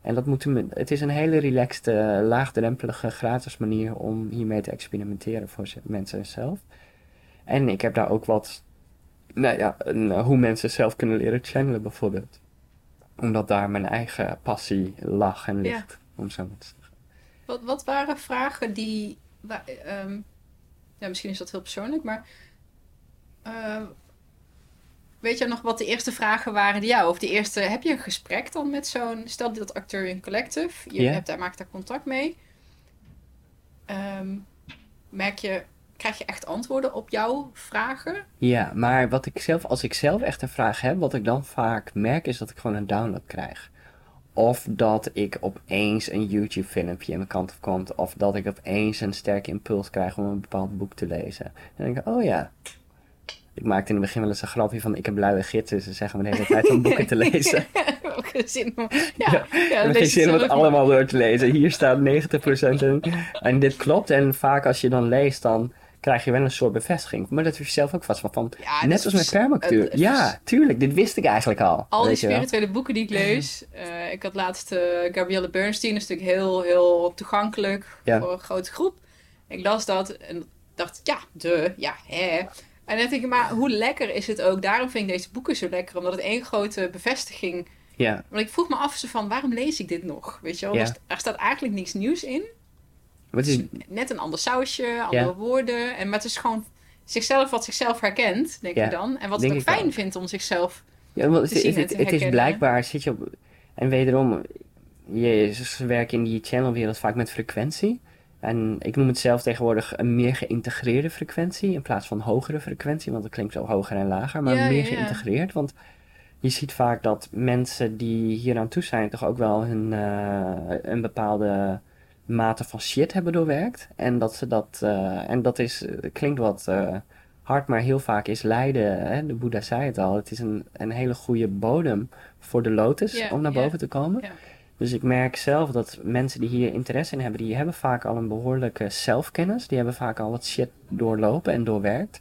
En dat moet, het is een hele relaxed, laagdrempelige, gratis manier om hiermee te experimenteren voor mensen zelf. En ik heb daar ook wat, nou ja, een, hoe mensen zelf kunnen leren channelen bijvoorbeeld. Omdat daar mijn eigen passie lag en ligt, om zo maar te zeggen. Wat, wat waren vragen die, um, ja, misschien is dat heel persoonlijk, maar uh, Weet je nog wat de eerste vragen waren die jou? Of de eerste, heb je een gesprek dan met zo'n, stel dat acteur in collective, je hebt daar, maakt daar contact mee. Um, merk je, krijg je echt antwoorden op jouw vragen? Ja, maar wat ik zelf, als ik zelf echt een vraag heb, wat ik dan vaak merk is dat ik gewoon een download krijg. Of dat ik opeens een YouTube filmpje in mijn kant op komt. Of dat ik opeens een sterke impuls krijg om een bepaald boek te lezen. En dan denk ik, oh ja, ik maakte in het begin wel eens een grapje van ik heb blauwe gidsen. Ze zeggen me de hele tijd om boeken te <laughs> lezen. <laughs> zin om, ja, ja, geen zin om het allemaal door te lezen. Hier staat 90% in. En dit klopt. En vaak als je dan leest, dan krijg je wel een soort bevestiging. Maar dat is je zelf ook vast van. net als met permacultuur. Ja, tuurlijk. Dit wist ik eigenlijk al. Al die spirituele boeken die ik lees. Uh, ik had laatst uh, Gabrielle Bernstein. een stuk heel, heel toegankelijk voor een grote groep. Ik las dat en dacht, ja, de, ja, hè. En dan denk ik, maar hoe lekker is het ook? Daarom vind ik deze boeken zo lekker, omdat het één grote bevestiging. Ja. Want ik vroeg me af van waarom lees ik dit nog? Weet je wel, ja. er staat eigenlijk niks nieuws in. Wat is... Net een ander sausje, andere woorden. En, maar het is gewoon zichzelf wat zichzelf herkent, denk ik dan. En wat het ook fijn vindt om zichzelf ja, want te zien het, het, is blijkbaar, zit je op... En wederom, je werkt in die channelwereld vaak met frequentie. En ik noem het zelf tegenwoordig een meer geïntegreerde frequentie in plaats van hogere frequentie, want dat klinkt zo hoger en lager, maar meer geïntegreerd. Want je ziet vaak dat mensen die hier aan toe zijn toch ook wel hun, uh, een bepaalde mate van shit hebben doorwerkt. En dat ze dat, uh, en dat is, klinkt wat uh, hard, maar heel vaak is lijden, hè? de Boeddha zei het al, het is een, een hele goede bodem voor de lotus om naar boven te komen. Dus ik merk zelf dat mensen die hier interesse in hebben, die hebben vaak al een behoorlijke zelfkennis. Die hebben vaak al wat shit doorlopen en doorwerkt.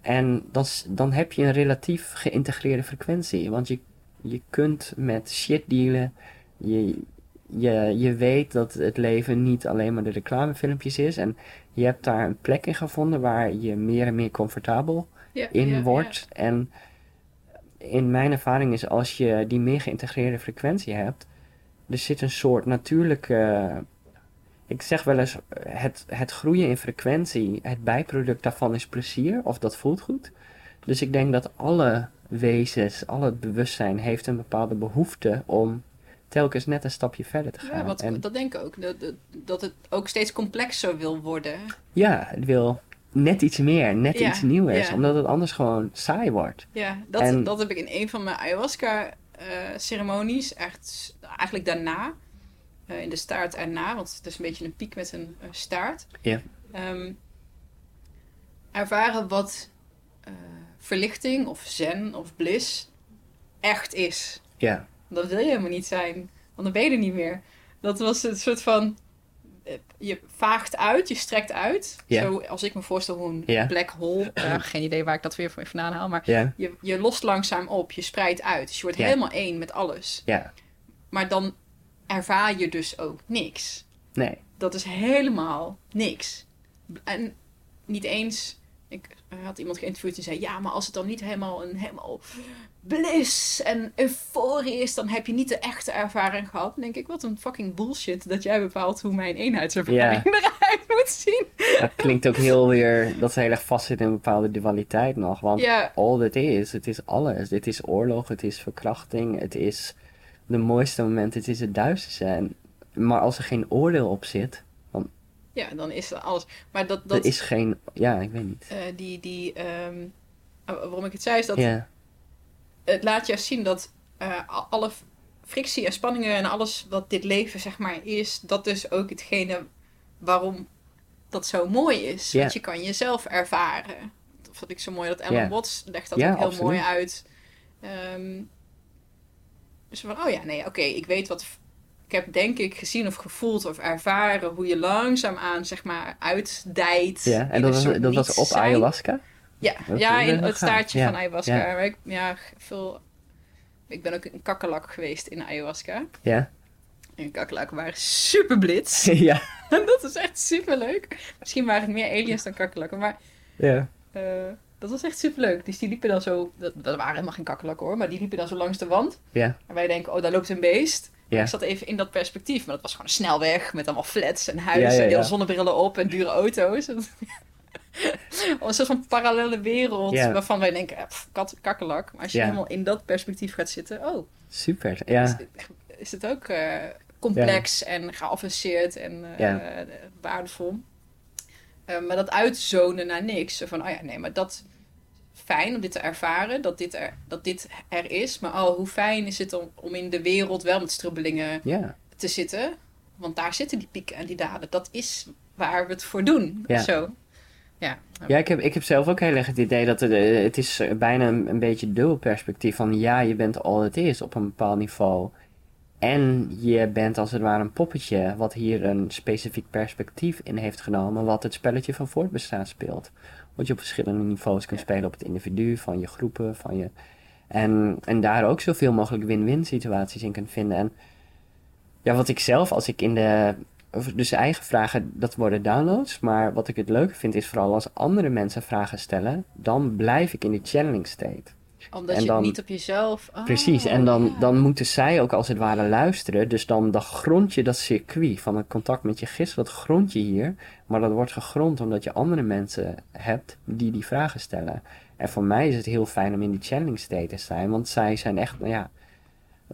En dan, dan heb je een relatief geïntegreerde frequentie. Want je, je kunt met shit dealen. Je, je, je weet dat het leven niet alleen maar de reclamefilmpjes is. En je hebt daar een plek in gevonden waar je meer en meer comfortabel in wordt. En in mijn ervaring is als je die meer geïntegreerde frequentie hebt er zit een soort natuurlijke. Ik zeg wel eens, het, het groeien in frequentie, het bijproduct daarvan is plezier, of dat voelt goed. Dus ik denk dat alle wezens, al het bewustzijn heeft een bepaalde behoefte om telkens net een stapje verder te gaan. Ja, wat, en dat denk ik ook. Dat, dat, het ook steeds complexer wil worden. ja, het wil net iets meer, net Ja, iets nieuws, ja. omdat het anders gewoon saai wordt. Ja, dat, En- dat heb ik in een van mijn ayahuasca-ceremonies, echt eigenlijk daarna, eh, in de staart erna, want het is een beetje een piek met een eh, staart, Ja. ehm, ervaren wat eh, verlichting of zen of bliss echt is. Ja, Dat wil je helemaal niet zijn, want dan ben je er niet meer. Dat was een soort van. Eh, Je vaagt uit, je strekt uit. Ja. Zo als ik me voorstel hoe een black hole. eh, geen idee waar ik dat weer vandaan haal. Maar je, je lost langzaam op, je spreidt uit. Dus je wordt helemaal één met alles. Maar dan ervaar je dus ook niks. nee, Dat is helemaal niks. En niet eens. Ik had iemand geïnterviewd die zei: Ja, maar als het dan niet helemaal een helemaal bliss en euforie is, dan heb je niet de echte ervaring gehad. Dan denk ik: Wat een fucking bullshit dat jij bepaalt hoe mijn eenheidservaring eruit moet zien. dat klinkt ook heel weer, dat ze heel erg vastzit in een bepaalde dualiteit nog, want all dit is, het is alles. Dit is oorlog, het is verkrachting, het is de mooiste momenten, het is het duisterste. En, maar als er geen oordeel op zit, ja, dan is dat alles. Maar dat, er dat is geen, ja, ik weet niet. eh, die, die ehm, eh, waarom ik het zei, is dat het laat juist zien dat eh, alle frictie en spanningen en alles wat dit leven zeg maar is, dat dus ook hetgene waarom dat zo mooi is. Ja. Want je kan jezelf ervaren. Dat vond ik zo mooi dat Ellen Ja. Watts legt dat ook heel absoluut. mooi uit. Ehm, dus van, oh ja, nee, oké, ik weet wat... Ik heb denk ik gezien of gevoeld of ervaren hoe je langzaamaan zeg maar uitdijt. ja. en dat was, dat was op ayahuasca? Ja, Dat ja in het staartje Ja, van ayahuasca. ja. Maar ik, ja, veel... ik ben ook een kakkerlak geweest in ayahuasca. Ja. En kakkerlakken waren super blitz. <laughs> ja. En <laughs> dat is echt super leuk. Misschien waren het meer aliens dan kakkerlakken. Maar Ja. eh, dat was echt super leuk. Dus die liepen dan zo... Dat, dat waren helemaal geen kakkerlakken hoor. Maar die liepen dan zo langs de wand. Ja. En wij denken, oh daar loopt een beest. Ja. Ik zat even in dat perspectief. Maar dat was gewoon een snelweg met allemaal flats en huizen. Ja, ja, En heel zonnebrillen op en dure auto's. <laughs> <laughs> een soort van parallele wereld. Waarvan wij denken, eh, pff, kat, kakkerlak. Maar als je helemaal in dat perspectief gaat zitten. Oh, Super. Ja. is, is het ook eh, complex en geavanceerd en eh, waardevol. Maar dat uitzonen naar niks. Van, oh ja, nee, maar dat fijn om dit te ervaren, dat dit er, dat dit er is. Maar oh, hoe fijn is het om, om in de wereld wel met strubbelingen te zitten. Want daar zitten die pieken en die dalen. Dat is waar we het voor doen. Ja. Zo. Ja. Ja, ik heb, ik heb zelf ook heel erg het idee dat het, eh, het is eh, bijna een, een beetje dubbel perspectief van ja, je bent al het is op een bepaald niveau. En je bent als het ware een poppetje wat hier een specifiek perspectief in heeft genomen, wat het spelletje van voortbestaan speelt. Wat je op verschillende niveaus kunt spelen op het individu, van je groepen, van je... En, en daar ook zoveel mogelijk win-win situaties in kunt vinden. En ja, wat ik zelf, als ik in de... Dus eigen vragen, dat worden downloads. Maar wat ik het leuke vind, is vooral als andere mensen vragen stellen, dan blijf ik in de channeling state. Omdat En je dan- het niet op jezelf... Oh, Precies, en dan, ja. dan moeten zij ook als het ware luisteren. Dus dan, dan grond je dat circuit van het contact met je gist, dat grond je hier. Maar dat wordt gegrond omdat je andere mensen hebt die die vragen stellen. En voor mij is het heel fijn om in die channeling state te zijn, want zij zijn echt, nou ja,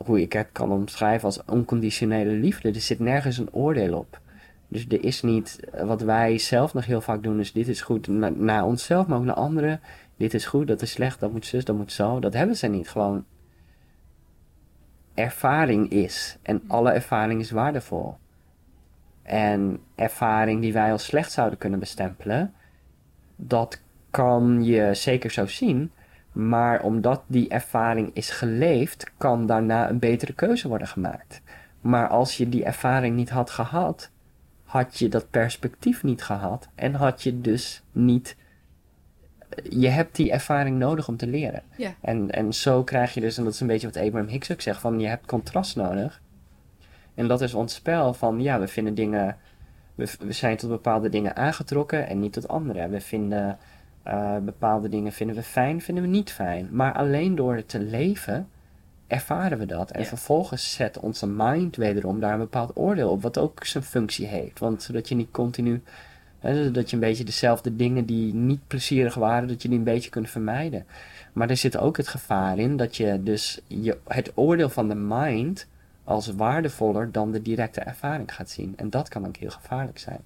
hoe ik het kan omschrijven als onconditionele liefde. Er zit nergens een oordeel op. Dus er is niet, eh, wat wij zelf nog heel vaak doen, is dit is goed na- naar onszelf, maar ook naar anderen. Dit is goed, dat is slecht, dat moet zus, dat moet zo. Dat hebben ze niet. Gewoon ervaring is. En alle ervaring is waardevol. En ervaring die wij als slecht zouden kunnen bestempelen, dat kan je zeker zo zien. Maar omdat die ervaring is geleefd, kan daarna een betere keuze worden gemaakt. Maar als je die ervaring niet had gehad, had je dat perspectief niet gehad en had je dus niet. Je hebt die ervaring nodig om te leren. Ja. En, en zo krijg je dus, en dat is een beetje wat Abraham Hicks ook zegt, van je hebt contrast nodig. En dat is ons spel van, ja, we vinden dingen, we, we zijn tot bepaalde dingen aangetrokken en niet tot andere. We vinden eh, bepaalde dingen vinden we fijn, vinden we niet fijn. Maar alleen door het te leven ervaren we dat. En Ja. vervolgens zet onze mind wederom daar een bepaald oordeel op, wat ook zijn functie heeft. Want zodat je niet continu, hè, dat je een beetje dezelfde dingen die niet plezierig waren, dat je die een beetje kunt vermijden. Maar er zit ook het gevaar in dat je dus je, het oordeel van de mind als waardevoller dan de directe ervaring gaat zien. En dat kan ook heel gevaarlijk zijn.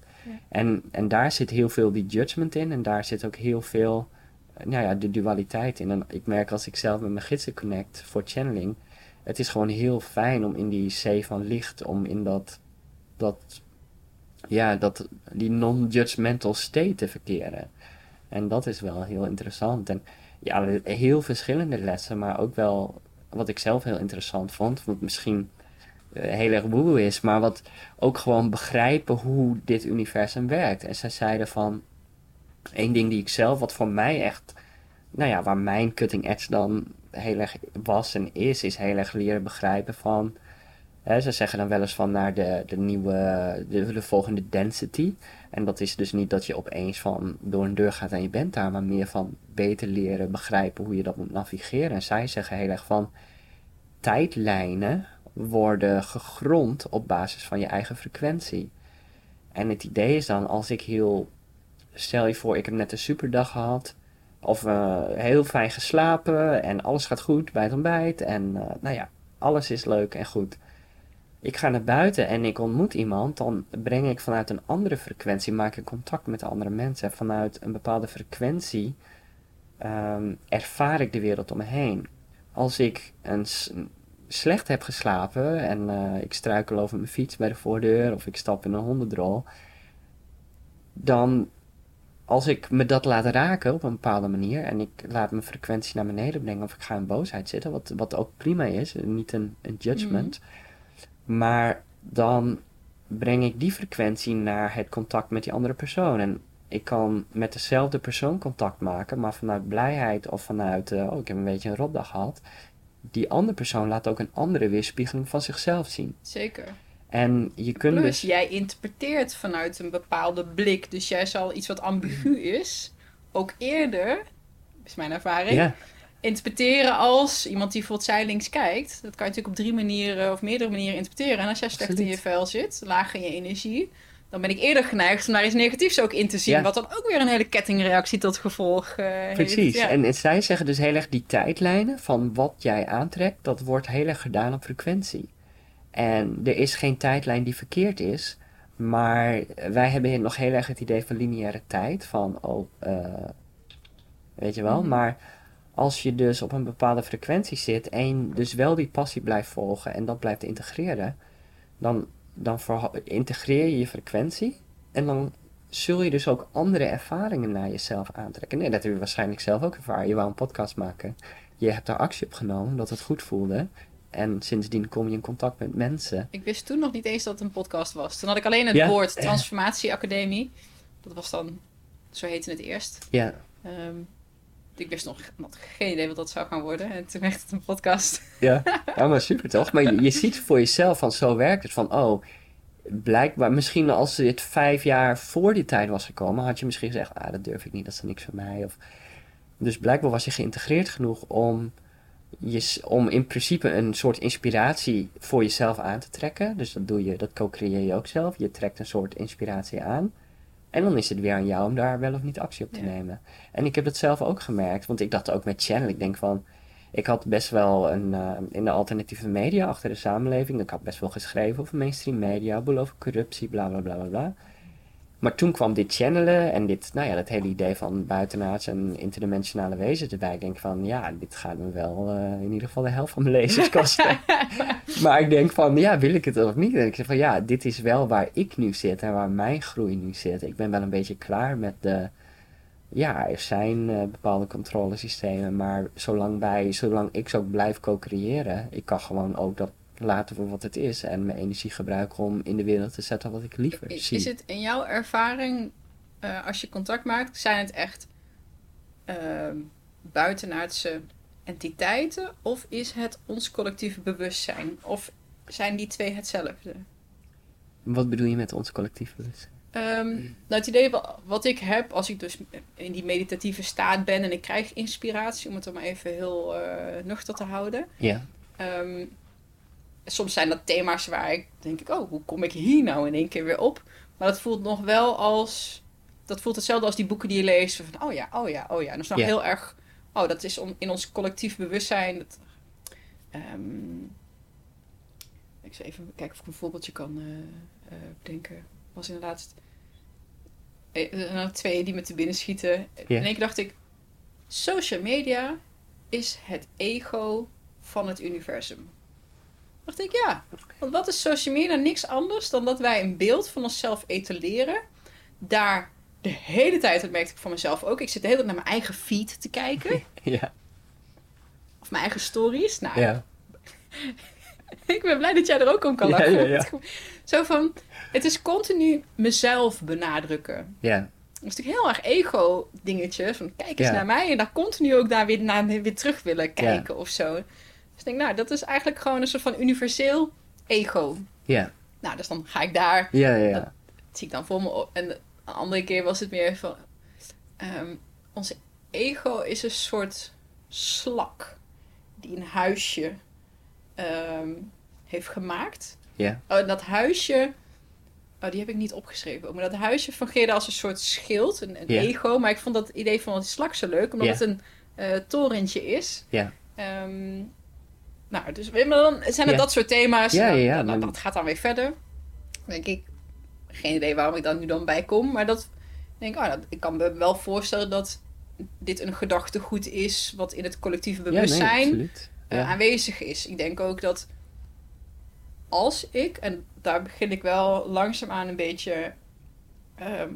En, en daar zit heel veel die judgment in en daar zit ook heel veel eh, nou ja, de dualiteit in. En ik merk als ik zelf met mijn gidsen connect voor channeling, het is gewoon heel fijn om in die zee van licht, om in dat, dat ja, dat, die non-judgmental state te verkeren. En dat is wel heel interessant. En ja, heel verschillende lessen, maar ook wel wat ik zelf heel interessant vond, wat misschien heel erg woe is, maar wat ook gewoon begrijpen hoe dit universum werkt. En zij zeiden van, één ding die ik zelf, wat voor mij echt, nou ja, waar mijn cutting edge dan heel erg was en is, is heel erg leren begrijpen van, hè, ze zeggen dan wel eens van naar de, de nieuwe, de, de volgende density. En dat is dus niet dat je opeens van door een deur gaat en je bent daar, maar meer van beter leren begrijpen hoe je dat moet navigeren. En zij zeggen heel erg van tijdlijnen worden gegrond op basis van je eigen frequentie. En het idee is dan, als ik heel, stel je voor, ik heb net een superdag gehad, of eh, heel fijn geslapen en alles gaat goed bij het ontbijt en eh, nou ja, alles is leuk en goed. Ik ga naar buiten en ik ontmoet iemand, dan breng ik vanuit een andere frequentie, maak ik contact met andere mensen. Vanuit een bepaalde frequentie ehm, ervaar ik de wereld om me heen. Als ik een slecht heb geslapen en eh, ik struikel over mijn fiets bij de voordeur of ik stap in een hondendrol, dan als ik me dat laat raken op een bepaalde manier en ik laat mijn frequentie naar beneden brengen of ik ga in boosheid zitten, wat, wat ook prima is, niet een, een judgment, maar dan breng ik die frequentie naar het contact met die andere persoon. En ik kan met dezelfde persoon contact maken, maar vanuit blijheid of vanuit, eh, oh, ik heb een beetje een rotdag gehad. Die andere persoon laat ook een andere weerspiegeling van zichzelf zien. Zeker. En je kunt Plus, dus... jij interpreteert vanuit een bepaalde blik. Dus jij zal iets wat ambigu <clears throat> is, ook eerder, is mijn ervaring, interpreteren als iemand die bijvoorbeeld zijlings kijkt. Dat kan je natuurlijk op drie manieren of meerdere manieren interpreteren. En als jij slecht in je vel zit, laag in je energie, dan ben ik eerder geneigd om daar iets negatiefs ook in te zien. Ja. Wat dan ook weer een hele kettingreactie tot gevolg heeft. precies. Ja. En, en zij zeggen dus heel erg die tijdlijnen van wat jij aantrekt, dat wordt heel erg gedaan op frequentie. En er is geen tijdlijn die verkeerd is, maar wij hebben nog heel erg het idee van lineaire tijd, van oh, eh, weet je wel, Mhm. maar als je dus op een bepaalde frequentie zit en dus wel die passie blijft volgen en dat blijft integreren, dan, dan integreer je je frequentie en dan zul je dus ook andere ervaringen naar jezelf aantrekken. Nee, dat heb je waarschijnlijk zelf ook ervaren. Je wou een podcast maken, je hebt daar actie op genomen omdat het goed voelde en sindsdien kom je in contact met mensen. Ik wist toen nog niet eens dat het een podcast was. Toen had ik alleen het Ja. woord <laughs> Transformatie Academie. Dat was dan, zo heette het eerst. Ja, Ehm, ik wist nog geen idee wat dat zou gaan worden. En toen werd het een podcast. Ja, ja maar super toch? Maar je, je ziet voor jezelf van zo werkt het. Van oh, blijkbaar, misschien als dit vijf jaar voor die tijd was gekomen, had je misschien gezegd, ah, dat durf ik niet, dat is niks voor mij. Of, dus blijkbaar was je geïntegreerd genoeg om, je, om in principe een soort inspiratie voor jezelf aan te trekken. Dus dat doe je, dat co-creëer je ook zelf. Je trekt een soort inspiratie aan. En dan is het weer aan jou om daar wel of niet actie op te Ja. nemen. En ik heb dat zelf ook gemerkt, want ik dacht ook met channel, ik denk van, ik had best wel een, eh, in de alternatieve media achter de samenleving, ik had best wel geschreven over mainstream media, boel over corruptie, bla bla bla bla bla. Maar toen kwam dit channelen en dit, nou ja, dat hele idee van buitenaards en interdimensionale wezens erbij. Ik denk van, ja, dit gaat me wel eh, in ieder geval de helft van mijn lezers <laughs> kosten. maar ik denk van, ja, wil ik het of niet? En ik zeg van, ja, dit is wel waar ik nu zit en waar mijn groei nu zit. Ik ben wel een beetje klaar met de, ja, er zijn eh, bepaalde controlesystemen, maar zolang, wij, zolang ik zo blijf co-creëren, ik kan gewoon ook dat laten voor wat het is en mijn energie gebruiken om in de wereld te zetten wat ik liever Is, zie. is het in jouw ervaring, eh, als je contact maakt, zijn het echt ehm, buitenaardse entiteiten? Of is het ons collectieve bewustzijn? Of zijn die twee hetzelfde? Wat bedoel je met ons collectief bewustzijn? Ehm, nou, het idee wa- wat ik heb als ik dus in die meditatieve staat ben en ik krijg inspiratie, om het dan maar even heel eh nuchter te houden. Ja, Ehm, soms zijn dat thema's waar ik denk ik, oh, hoe kom ik hier nou in één keer weer op? Maar dat voelt nog wel als, dat voelt hetzelfde als die boeken die je leest. Van, oh ja, oh ja, oh ja. En dat is nog heel erg, oh, dat is on- in ons collectief bewustzijn. Dat, ehm, ik zal even kijken of ik een voorbeeldje kan eh, eh, bedenken. Was inderdaad eh, er twee die me te binnen schieten. In één keer dacht ik, social media is het ego van het universum. Dacht ik, ja. Want wat is social media? Niks anders dan dat wij een beeld van onszelf etaleren. Daar de hele tijd, dat merkte ik van mezelf ook. Ik zit de hele tijd naar mijn eigen feed te kijken. <laughs> Ja. of mijn eigen stories. Nou, Ja. <laughs> ik ben blij dat jij er ook om kan Ja, lachen. ja, ja. <laughs> Zo van, het is continu mezelf benadrukken. Ja. Dat is natuurlijk heel erg ego-dingetje. Van kijk eens Ja. naar mij en daar continu ook naar weer, naar weer terug willen kijken of zo. Dus ik denk, nou, dat is eigenlijk gewoon een soort van universeel ego. Ja. Nou, dus dan ga ik daar, Ja, ja, ja. dat zie ik dan voor me op. En de andere keer was het meer van, ehm, onze ego is een soort slak die een huisje ehm, heeft gemaakt. Ja. Oh, en dat huisje. Oh, die heb ik niet opgeschreven. Maar dat huisje fungeerde als een soort schild, een, een ego. Maar ik vond dat idee van het slak zo leuk, omdat het een eh, torentje is. Ja. Ehm, nou, dus maar dan zijn Ja. dat soort thema's. Ja, dan- ja, ja, dan- Dat gaat dan weer verder. Dan denk ik, geen idee waarom ik dan nu dan bij kom. Maar dat denk ik, oh, dat, ik kan me wel voorstellen dat dit een gedachtegoed is wat in het collectieve nee, bewustzijn eh, aanwezig is. Ik denk ook dat als ik, en daar begin ik wel langzaamaan een beetje ehm,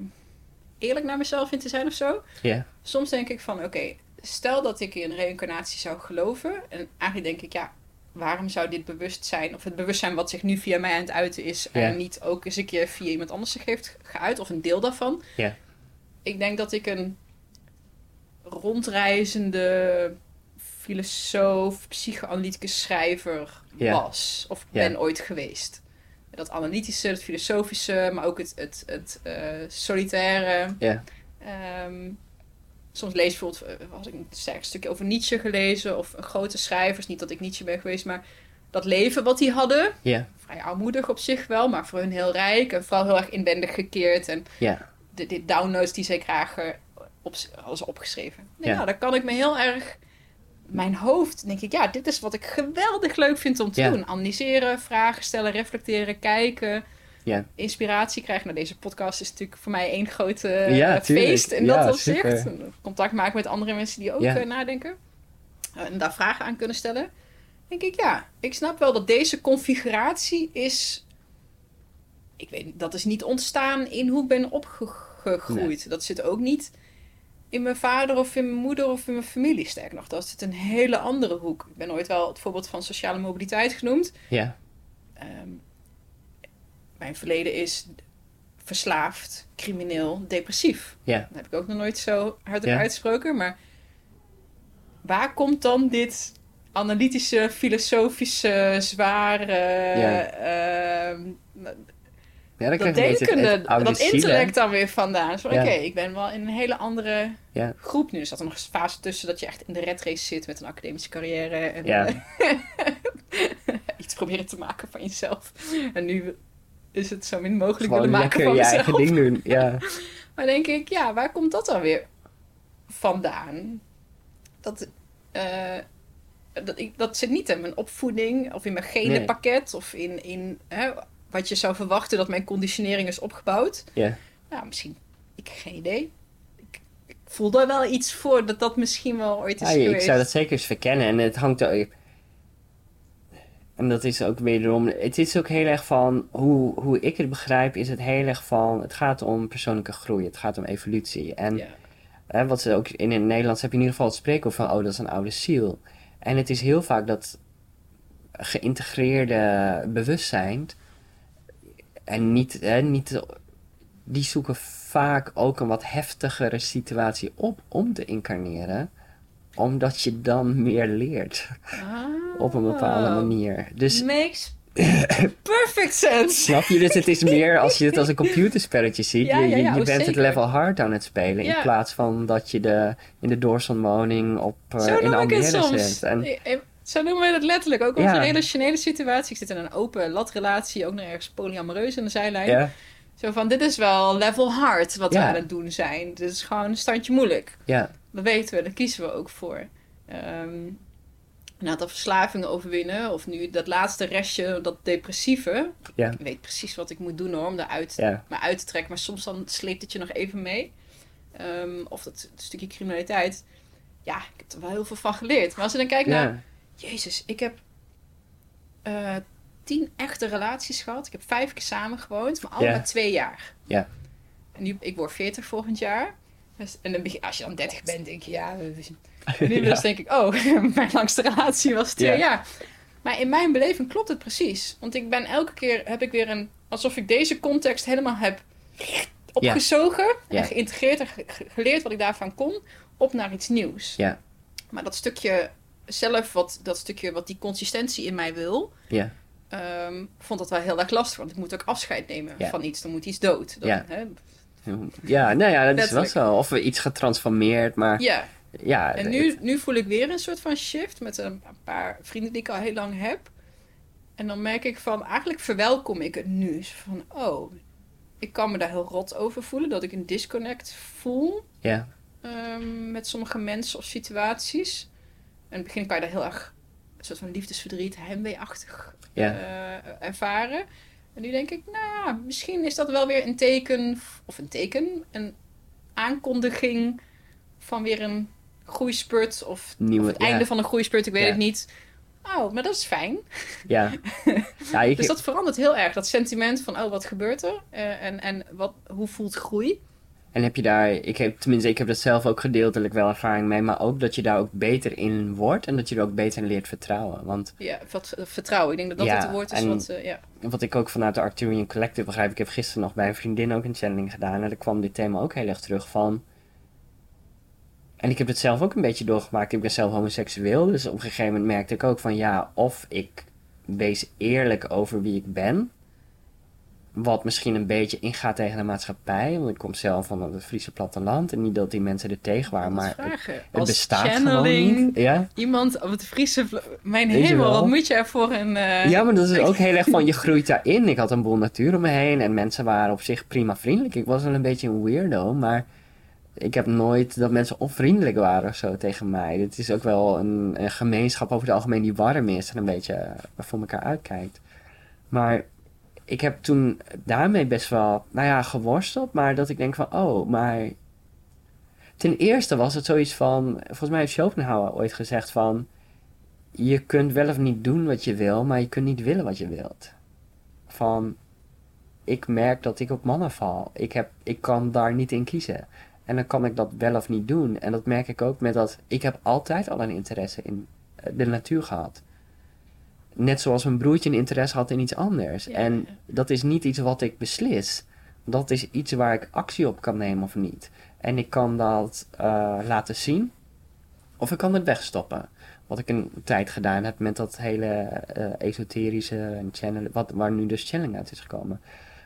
eerlijk naar mezelf in te zijn of zo. Ja. Soms denk ik van, oké, stel dat ik in reïncarnatie zou geloven. En eigenlijk denk ik, ja, waarom zou dit bewustzijn, of het bewustzijn wat zich nu via mij aan het uiten is, Ja. en niet ook eens een keer via iemand anders zich heeft geuit, of een deel daarvan. Ja. Ik denk dat ik een rondreizende filosoof, psychoanalyticus schrijver Ja. was. Of ben ooit geweest. Dat analytische, het filosofische, maar ook het, het, het eh, solitaire. Ja. Soms lees ik bijvoorbeeld, eh, had ik een sterk stukje over Nietzsche gelezen. Of grote schrijvers. Niet dat ik Nietzsche ben geweest, maar dat leven wat die hadden. Vrij armoedig op zich wel, maar voor hun heel rijk. En vooral heel erg inwendig gekeerd. En de, de downloads die zij graag op, ze opgeschreven. Ja. Nou, daar kan ik me heel erg... Mijn hoofd, denk ik, ja, dit is wat ik geweldig leuk vind om te doen. Analyseren, vragen stellen, reflecteren, kijken. Ja. Inspiratie krijgen. Nou, deze podcast is natuurlijk voor mij één grote Ja, eh, feest in dat opzicht. super. Contact maken met andere mensen die ook eh, nadenken. En daar vragen aan kunnen stellen. denk ik, ja, ik snap wel dat deze configuratie is... Ik weet dat is niet ontstaan in hoe ik ben opgegroeid. Dat zit ook niet in mijn vader of in mijn moeder of in mijn familie. Sterk nog, dat zit een hele andere hoek. Ik ben ooit wel het voorbeeld van sociale mobiliteit genoemd. Ja. Ehm, mijn verleden is verslaafd, crimineel, depressief. Ja. Dat heb ik ook nog nooit zo hardop uitgesproken. Maar waar komt dan dit analytische, filosofische, zware... ehm, Ja, dan dat denkende, dat intellect dan weer vandaan. Zo, Ja. Oké, ik ben wel in een hele andere Ja. groep nu. Er zat er nog een fase tussen dat je echt in de red race zit met een academische carrière. En Ja. <laughs> iets proberen te maken van jezelf. En nu is het zo min mogelijk Gewoon willen maken lekker van je mezelf. eigen ding doen. Ja. <laughs> Maar denk ik, ja, waar komt dat dan weer vandaan? Dat, eh, dat, ik, dat zit niet in mijn opvoeding of in mijn genenpakket of in, in hè, wat je zou verwachten dat mijn conditionering is opgebouwd. Ja. Nou, misschien, ik heb geen idee. Ik, ik voel daar wel iets voor dat dat misschien wel ooit is Ja, ik zou dat zeker eens verkennen. En het hangt ook... En dat is ook wederom... Het is ook heel erg van... Hoe, hoe ik het begrijp is het heel erg van... Het gaat om persoonlijke groei. Het gaat om evolutie. En Ja. hè, wat ze ook in het Nederlands heb je in ieder geval het spreekwoord van... Oh, dat is een oude ziel. En het is heel vaak dat geïntegreerde bewustzijn... En niet, hè, niet... Die zoeken vaak ook een wat heftigere situatie op om te incarneren omdat je dan meer leert op een bepaalde Ah. manier. Dus Makes <coughs> perfect sense. snap je? Dus het is meer als je het als een computerspelletje ziet. Ja, je ja, je, ja, je oh, bent het level hard aan het spelen. In plaats van dat je de, in de doorsonwoning op, Zo in Almere zit. En, Eh, eh, Zo noemen we dat letterlijk. Ook onze relationele situatie. Ik zit in een open latrelatie, ook nog ergens polyamoreus aan de zijlijn. Zo van, dit is wel level hard wat we Ja. aan het doen zijn. Dit is gewoon een standje moeilijk. ja, Dat weten we, daar kiezen we ook voor. Ehm een aantal verslavingen overwinnen. Of nu dat laatste restje, dat depressieve. Ja. Ik weet precies wat ik moet doen hoor, om daaruit ja, uit te trekken. Maar soms dan sleept het je nog even mee. Ehm, of dat stukje criminaliteit. Ja, ik heb er wel heel veel van geleerd. Maar als je dan kijkt naar... Jezus, ik heb eh, tien echte relaties gehad. Ik heb vijf keer samen gewoond, maar allemaal Ja. twee jaar. Ja. En nu, ik word 40 volgend jaar. Dus, en dan als je dan 30 bent, denk je, ja... Nu <laughs> dus denk ik, oh, <laughs> mijn langste relatie was twee Ja. jaar. Maar in mijn beleving klopt het precies. Want ik ben elke keer, heb ik weer een... Alsof ik deze context helemaal heb opgezogen. Ja. En geïntegreerd en ge- ge- geleerd wat ik daarvan kon. Op naar iets nieuws. Ja. Maar dat stukje zelf, wat, dat stukje wat die consistentie in mij wil... ja, ehm, vond dat wel heel erg lastig. Want ik moet ook afscheid nemen Ja. van iets. Dan moet iets dood. Dan, Ja. Hè? ja, nou ja, dat is wel zo. Of we iets getransformeerd, maar ja. ja. En nu, nu voel ik weer een soort van shift met een, paar vrienden die ik al heel lang heb. En dan merk ik van, eigenlijk verwelkom ik het nu. Van, oh, ik kan me daar heel rot over voelen. Dat ik een disconnect voel Ja, ehm, met sommige mensen of situaties. En in het begin kan je daar heel erg een soort van liefdesverdriet, heimweeachtig ja, eh, ervaren. En nu denk ik, nou misschien is dat wel weer een teken, of een teken, een aankondiging van weer een groeispurt of, Nieuwe- of het ja. einde van een groeispurt, ik weet Ja. het niet. Oh, maar dat is fijn. ja. <laughs> ja ik, Dus dat verandert heel erg, dat sentiment van, oh, wat gebeurt er? Eh, en en wat, hoe voelt groei? En heb je daar, ik heb, tenminste, ik heb dat zelf ook gedeeltelijk wel ervaring mee, maar ook dat je daar ook beter in wordt en dat je er ook beter in leert vertrouwen. Want Ja, wat, vertrouwen. Ik denk dat dat Ja, het woord is wat, eh, ja. wat ik ook vanuit de Arcturian Collective begrijp, ik heb gisteren nog bij een vriendin ook een channeling gedaan en daar kwam dit thema ook heel erg terug van. En ik heb het zelf ook een beetje doorgemaakt. Ik ben zelf homoseksueel, dus op een gegeven moment merkte ik ook van ja, of ik wees eerlijk over wie ik ben. Wat misschien een beetje ingaat tegen de maatschappij. Want ik kom zelf van het Friese platteland. En niet dat die mensen er tegen waren, maar het, vragen. het Als bestaat channeling, gewoon niet. Ja? Iemand op het Friese... Mijn Weet je hemel, wat moet je ervoor een... eh, Ja, maar dat is ook heel erg van, je <laughs> groeit daarin. Ik had een boel natuur om me heen en mensen waren op zich prima vriendelijk. Ik was wel een beetje een weirdo, maar ik heb nooit dat mensen onvriendelijk waren of zo tegen mij. Het is ook wel een, een gemeenschap over het algemeen die warm is en een beetje eh, voor elkaar uitkijkt. Maar ik heb toen daarmee best wel, nou ja, geworsteld, maar dat ik denk van, oh, maar... Ten eerste was het zoiets van, volgens mij heeft Schopenhauer ooit gezegd van je kunt wel of niet doen wat je wil, maar je kunt niet willen wat je wilt. Van, ik merk dat ik op mannen val. Ik, heb, ik kan daar niet in kiezen. En dan kan ik dat wel of niet doen. En dat merk ik ook met dat, ik heb altijd al een interesse in eh, de natuur gehad. Net zoals mijn broertje een interesse had in iets anders. Ja, en dat is niet iets wat ik beslis. Dat is iets waar ik actie op kan nemen of niet. En ik kan dat eh, laten zien. Of ik kan het wegstoppen. Wat ik een tijd gedaan heb met dat hele eh, esoterische en channelen, wat, waar nu dus channeling uit is gekomen.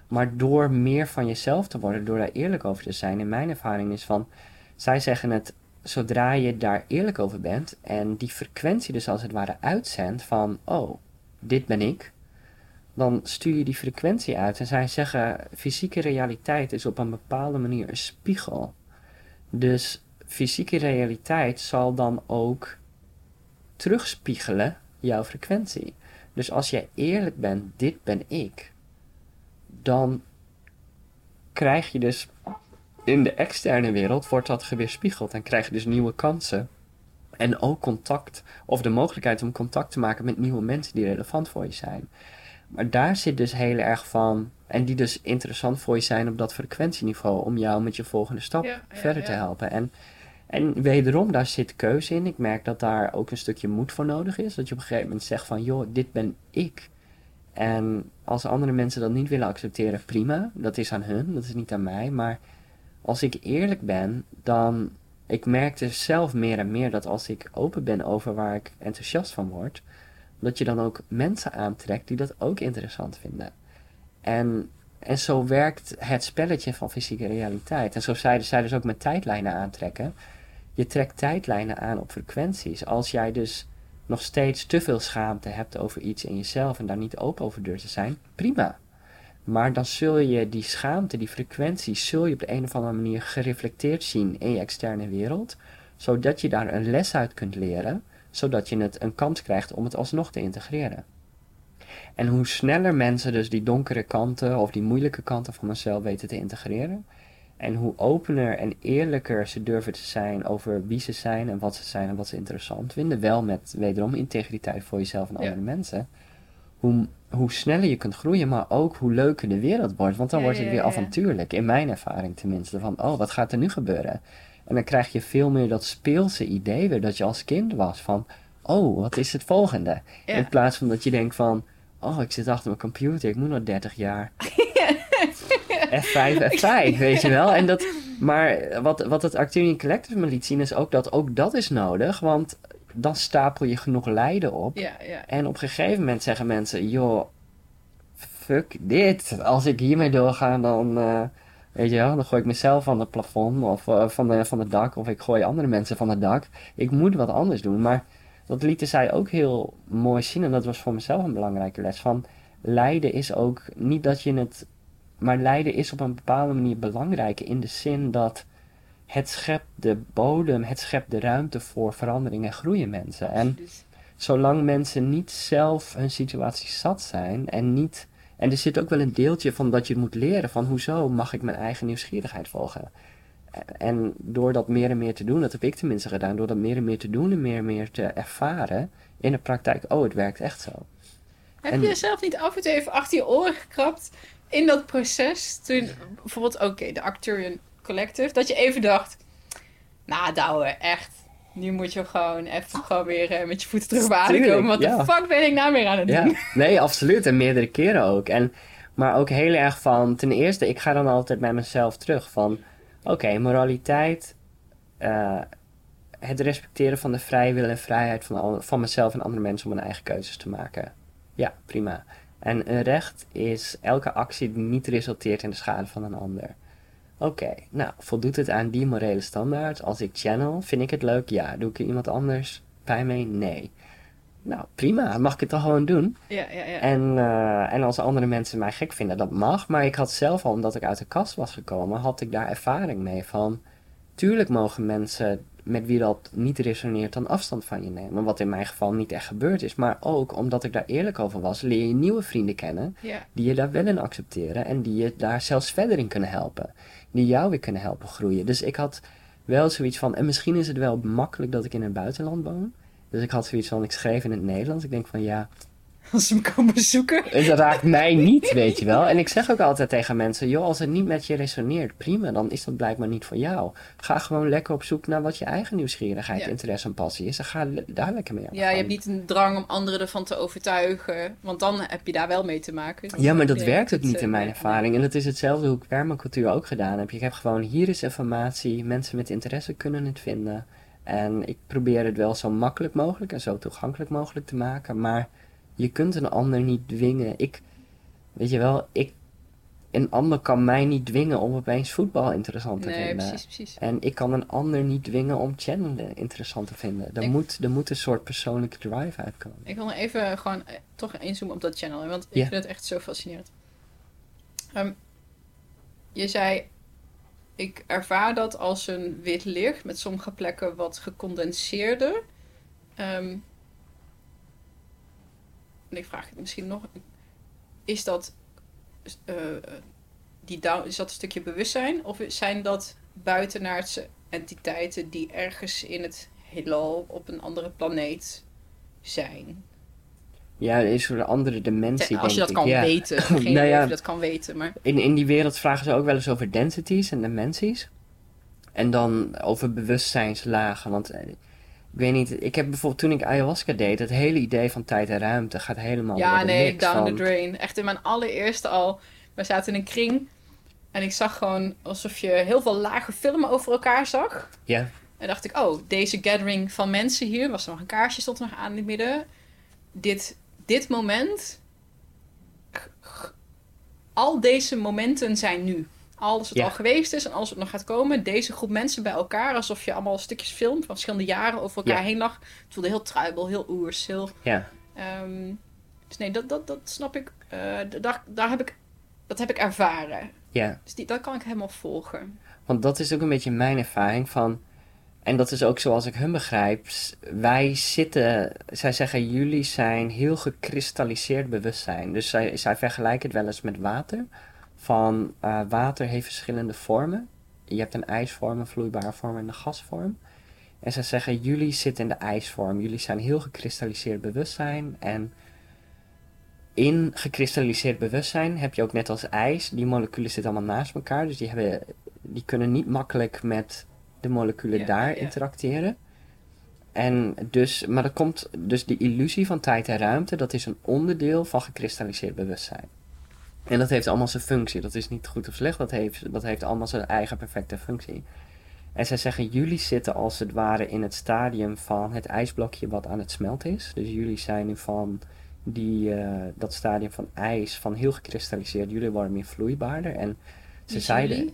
Maar door meer van jezelf te worden, door daar eerlijk over te zijn, in mijn ervaring is van, zij zeggen het, zodra je daar eerlijk over bent en die frequentie dus als het ware uitzendt van, oh, dit ben ik, dan stuur je die frequentie uit. En zij zeggen, fysieke realiteit is op een bepaalde manier een spiegel. Dus fysieke realiteit zal dan ook terugspiegelen jouw frequentie. Dus als jij eerlijk bent, dit ben ik, dan krijg je dus in de externe wereld wordt dat geweerspiegeld en krijg je dus nieuwe kansen. En ook contact, of de mogelijkheid om contact te maken met nieuwe mensen die relevant voor je zijn. Maar daar zit dus heel erg van, en die dus interessant voor je zijn op dat frequentieniveau, om jou met je volgende stap Ja, ja, verder te helpen. En, en wederom, daar zit keuze in. Ik merk dat daar ook een stukje moed voor nodig is. Dat je op een gegeven moment zegt van, joh, dit ben ik. En als andere mensen dat niet willen accepteren, prima. Dat is aan hun, dat is niet aan mij. Maar als ik eerlijk ben, dan... Ik merk dus zelf meer en meer dat als ik open ben over waar ik enthousiast van word... dat je dan ook mensen aantrekt die dat ook interessant vinden. En, en zo werkt het spelletje van fysieke realiteit. En zo zeiden zij dus ook met tijdlijnen aantrekken. Je trekt tijdlijnen aan op frequenties. Als jij dus nog steeds te veel schaamte hebt over iets in jezelf en daar niet open over durft te zijn, prima. Maar dan zul je die schaamte, die frequentie, zul je op de een of andere manier gereflecteerd zien in je externe wereld, zodat je daar een les uit kunt leren, zodat je het een kans krijgt om het alsnog te integreren. En hoe sneller mensen dus die donkere kanten of die moeilijke kanten van zichzelf weten te integreren, en hoe opener en eerlijker ze durven te zijn over wie ze zijn en wat ze zijn en wat ze interessant vinden, wel met wederom integriteit voor jezelf en andere mensen, hoe, hoe sneller je kunt groeien, maar ook hoe leuker de wereld wordt. Want dan Ja, wordt het ja, weer ja. avontuurlijk, in mijn ervaring tenminste. Van, oh, wat gaat er nu gebeuren? En dan krijg je veel meer dat speelse idee weer dat je als kind was. Van, oh, wat is het volgende? In plaats van dat je denkt van, oh, ik zit achter mijn computer, ik moet nog 30 jaar. <laughs> F5, F5, weet je wel. En dat, maar wat, wat het Arcturian Collective me liet zien is ook dat ook dat is nodig. Want dan stapel je genoeg lijden op. Ja, ja. En op een gegeven moment zeggen mensen, joh, fuck dit. Als ik hiermee doorga, dan, eh, weet je wel, dan gooi ik mezelf van het plafond of eh, van, de, van het dak. Of ik gooi andere mensen van het dak. Ik moet wat anders doen. Maar dat lieten zij ook heel mooi zien. En dat was voor mezelf een belangrijke les. Van lijden is ook niet dat je het... Maar lijden is op een bepaalde manier belangrijk in de zin dat het schept de bodem, het schept de ruimte voor verandering en groeien mensen. En zolang mensen niet zelf hun situatie zat zijn en niet. En er zit ook wel een deeltje van dat je moet leren van hoezo mag ik mijn eigen nieuwsgierigheid volgen. En door dat meer en meer te doen, dat heb ik tenminste gedaan, door dat meer en meer te doen en meer en meer te ervaren in de praktijk, oh het werkt echt zo. Heb En- je jezelf niet af en toe even achter je oren gekrapt in dat proces? Toen bijvoorbeeld, oké, de Arcturian Collective, dat je even dacht, nou Douwe, echt, nu moet je gewoon even gewoon weer eh, met je voeten terug bij Tuurlijk, komen. Wat ja. de fuck ben ik nou weer aan het doen? Ja, nee, absoluut. En meerdere keren ook. En, maar ook heel erg van, ten eerste, ik ga dan altijd bij mezelf terug van, oké, moraliteit, eh, het respecteren van de vrije wil en vrijheid van, al- van mezelf en andere mensen om hun eigen keuzes te maken. Ja, prima. En een recht is elke actie die niet resulteert in de schade van een ander. Oké, nou, voldoet het aan die morele standaard? Als ik channel, vind ik het leuk? Ja. Doe ik er iemand anders pijn mee? Nee. Nou, prima. Mag ik het dan gewoon doen? Ja, ja, ja. En, eh, en als andere mensen mij gek vinden, dat mag. Maar ik had zelf al, omdat ik uit de kast was gekomen, had ik daar ervaring mee van... Tuurlijk mogen mensen met wie dat niet resoneert dan afstand van je nemen. Wat in mijn geval niet echt gebeurd is. Maar ook omdat ik daar eerlijk over was, leer je nieuwe vrienden kennen ja. die je daar wel in accepteren en die je daar zelfs verder in kunnen helpen. Die jou weer kunnen helpen groeien. Dus ik had wel zoiets van, en misschien is het wel makkelijk dat ik in het buitenland woon. Dus ik had zoiets van, ik schreef in het Nederlands. Ik denk van ja, <laughs> Als ze me komen bezoeken. het raakt mij niet, weet je wel. En ik zeg ook altijd tegen mensen, joh, als het niet met je resoneert, prima, dan is dat blijkbaar niet voor jou. Ga gewoon lekker op zoek naar wat je eigen nieuwsgierigheid, Ja. interesse en passie is. En ga daar lekker mee aan Ja, je hebt niet een drang om anderen ervan te overtuigen. Want dan heb je daar wel mee te maken. Ja, maar dat werkt ook niet eh, in mijn nee. ervaring. En dat is hetzelfde hoe ik permacultuur ook gedaan heb. Je hebt gewoon, hier is informatie, mensen met interesse kunnen het vinden. En ik probeer het wel zo makkelijk mogelijk en zo toegankelijk mogelijk te maken. Maar je kunt een ander niet dwingen. Ik, weet je wel, ik, een ander kan mij niet dwingen om opeens voetbal interessant te Nee, vinden. precies, precies. En ik kan een ander niet dwingen om channelen interessant te vinden. Er, Ik- moet, er moet een soort persoonlijke drive uitkomen. Ik wil nog even gewoon eh, toch inzoomen op dat channel. Want ik vind het echt zo fascinerend. Ehm, je zei, ik ervaar dat als een wit licht met sommige plekken wat gecondenseerder. Ehm, en ik vraag het misschien nog, is dat, eh, die down, is dat een stukje bewustzijn? Of zijn dat buitenaardse entiteiten die ergens in het heelal op een andere planeet zijn? Ja, er is een andere dimensie, Als je dat kan ja. weten. <laughs> Geen Nou ja. of je dat kan weten, maar... In, in die wereld vragen ze ook wel eens over densities en dimensies. En dan over bewustzijnslagen. Want eh, ik weet niet, ik heb bijvoorbeeld toen ik ayahuasca deed, het hele idee van tijd en ruimte gaat helemaal Ja, door de nee, down van- the drain. Echt in mijn allereerste al. We zaten in een kring. En ik zag gewoon alsof je heel veel lage filmen over elkaar zag. Ja, En dacht ik, oh, deze gathering van mensen hier. Was er nog een kaarsje, stond er nog aan in het midden. Dit, dit moment. Al deze momenten zijn nu. Alles wat Ja. al geweest is en alles wat nog gaat komen. Deze groep mensen bij elkaar, alsof je allemaal stukjes film van verschillende jaren over elkaar Ja. heen lag. Het voelde heel truibel, heel oers, heel... Ja, ehm, dus nee, dat, dat, dat snap ik. Eh, daar, daar heb ik. Dat heb ik ervaren. ja. Dus die, dat kan ik helemaal volgen. Want dat is ook een beetje mijn ervaring van. En dat is ook zoals ik hun begrijp. Wij zitten. Zij zeggen: jullie zijn heel gekristalliseerd bewustzijn. Dus zij, zij vergelijken het wel eens met water. Van eh, water heeft verschillende vormen. Je hebt een ijsvorm, een vloeibare vorm en een gasvorm. En zij zeggen: jullie zitten in de ijsvorm. Jullie zijn heel gekristalliseerd bewustzijn. En in gekristalliseerd bewustzijn heb je ook net als ijs, die moleculen zitten allemaal naast elkaar. Dus die, hebben, die kunnen niet makkelijk met de moleculen daar interacteren. En dus, maar dat komt, dus die illusie van tijd en ruimte, dat is een onderdeel van gekristalliseerd bewustzijn. En dat heeft allemaal zijn functie. Dat is niet goed of slecht, dat heeft, dat heeft allemaal zijn eigen perfecte functie. En zij zeggen, jullie zitten als het ware in het stadium van het ijsblokje wat aan het smelten is. Dus jullie zijn nu van die, eh, dat stadium van ijs, van heel gekristalliseerd, jullie worden meer vloeibaarder. En ze zeiden, jullie?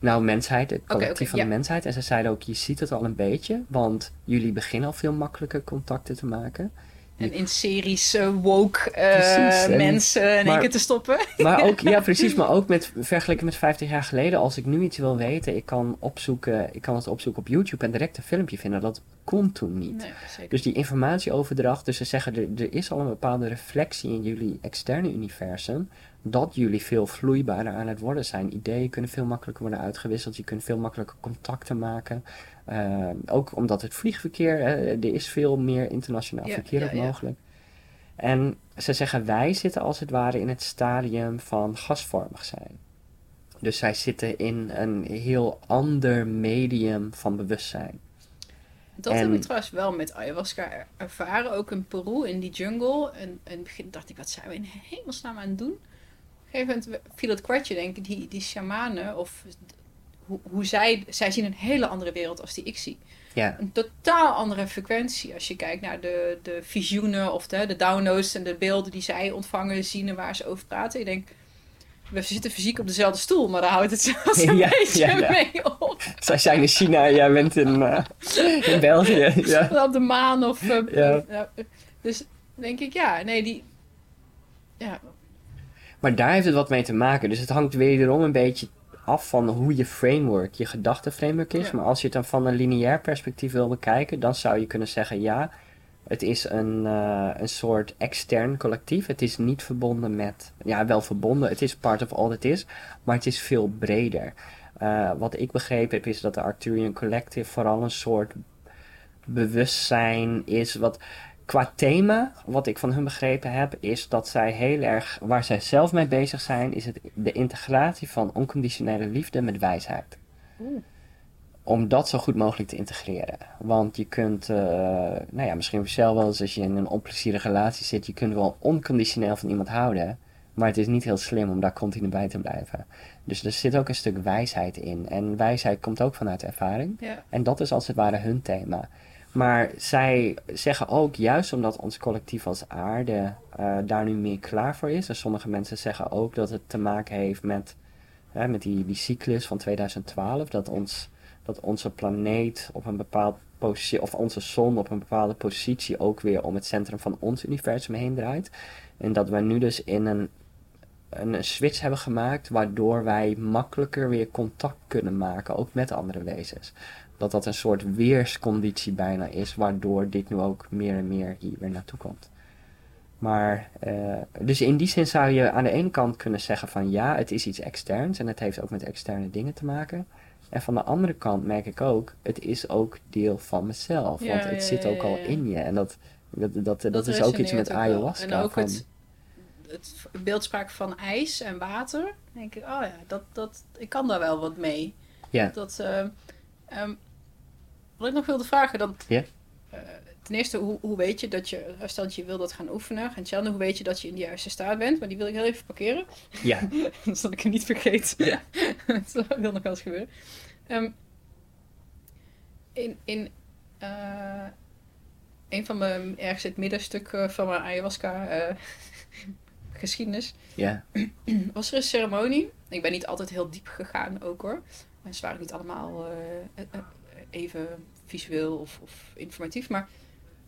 nou mensheid, het collectief van de mensheid. En ze zeiden ook, je ziet het al een beetje, want jullie beginnen al veel makkelijker contacten te maken. En in series eh, woke eh, Precies, en- mensen in één keer te stoppen. Maar ook, <laughs> ja precies, maar ook met, vergeleken met 50 jaar geleden, als ik nu iets wil weten, ik kan opzoeken, ik kan het opzoeken op YouTube en direct een filmpje vinden. Dat kon toen niet. Nee. Dus die informatieoverdracht, dus ze zeggen er, er is al een bepaalde reflectie in jullie externe universum, dat jullie veel vloeibaarder aan het worden zijn. Ideeën kunnen veel makkelijker worden uitgewisseld, je kunt veel makkelijker contacten maken. Eh, ook omdat het vliegverkeer, er is veel meer internationaal Ja, verkeer ja, mogelijk. En ze zeggen wij zitten als het ware in het stadium van gasvormig zijn. Dus zij zitten in een heel ander medium van bewustzijn. Dat En- heb ik trouwens wel met ayahuasca er- ervaren. Ook in Peru, in die jungle. En, en in het begin dacht ik, wat zijn we in hemelsnaam aan het doen? Op een gegeven moment viel het kwartje, denk ik. Die, die shamanen, of hoe, hoe zij... Zij zien een hele andere wereld als die ik zie. Ja, Een totaal andere frequentie. Als je kijkt naar de, de visioenen of de, de downloads en de beelden die zij ontvangen, zien en waar ze over praten. Ik denk, we zitten fysiek op dezelfde stoel, maar daar houdt het <laughs> zelfs een Ja, beetje ja, ja. mee op. zij zijn in China, jij bent in, eh, in België. <laughs> Ja. op de maan of... Ja. ja, dus denk ik, ja, nee, die... Ja, Maar daar heeft het wat mee te maken. Dus het hangt wederom een beetje af van hoe je framework, je gedachtenframework is. Ja. Maar als je het dan van een lineair perspectief wil bekijken, dan zou je kunnen zeggen ja, het is een, eh, een soort extern collectief. Het is niet verbonden met, ja wel verbonden, het is part of all it is, maar het is veel breder. Eh, wat ik begrepen heb is dat de Arcturian Collective vooral een soort bewustzijn is wat qua thema, wat ik van hun begrepen heb, is dat zij heel erg, waar zij zelf mee bezig zijn, is het de integratie van onconditionele liefde met wijsheid. Om dat zo goed mogelijk te integreren. Want je kunt, eh, nou ja, misschien jezelf wel eens als je in een onplezierige relatie zit, je kunt wel onconditioneel van iemand houden, maar het is niet heel slim om daar continu bij te blijven. Dus er zit ook een stuk wijsheid in. En wijsheid komt ook vanuit ervaring. ja. En dat is als het ware hun thema. Maar zij zeggen ook, juist omdat ons collectief als aarde eh, daar nu meer klaar voor is. En sommige mensen zeggen ook dat het te maken heeft met, hè, met die, cyclus van 2012. Dat, ons, dat onze planeet op een bepaald positie, of onze zon op een bepaalde positie ook weer om het centrum van ons universum heen draait. En dat wij nu dus in een, een switch hebben gemaakt, waardoor wij makkelijker weer contact kunnen maken, ook met andere wezens dat dat een soort weersconditie bijna is, waardoor dit nu ook meer en meer hier weer naartoe komt. Maar, eh, dus in die zin zou je aan de ene kant kunnen zeggen van ja, het is iets externs en het heeft ook met externe dingen te maken. En van de andere kant merk ik ook, het is ook deel van mezelf, Ja, want het ja, zit ja, ook al in je. En dat, dat, dat, dat, is ook iets met ook ayahuasca. En ook van, het, het beeldspraak van ijs en water. Denk ik, oh ja, dat, dat, ik kan daar wel wat mee. Ja. Dat, eh, ehm, wat ik nog wilde vragen, dan... Ja. eh, ten eerste, hoe, hoe weet je dat je, stel dat je wil dat gaan oefenen. En Tjelne, hoe weet je dat je in de juiste staat bent? Maar die wil ik heel even parkeren. ja, <laughs> zodat ik hem niet vergeet. Ja. <laughs> dat wil nog wel eens gebeuren. Ehm, in in eh, een van mijn, ergens het middenstuk eh, van mijn ayahuasca <laughs> geschiedenis, ja, <clears throat> was er een ceremonie Ik ben niet altijd heel diep gegaan ook hoor. Mensen waren niet allemaal even visueel of, of informatief. Maar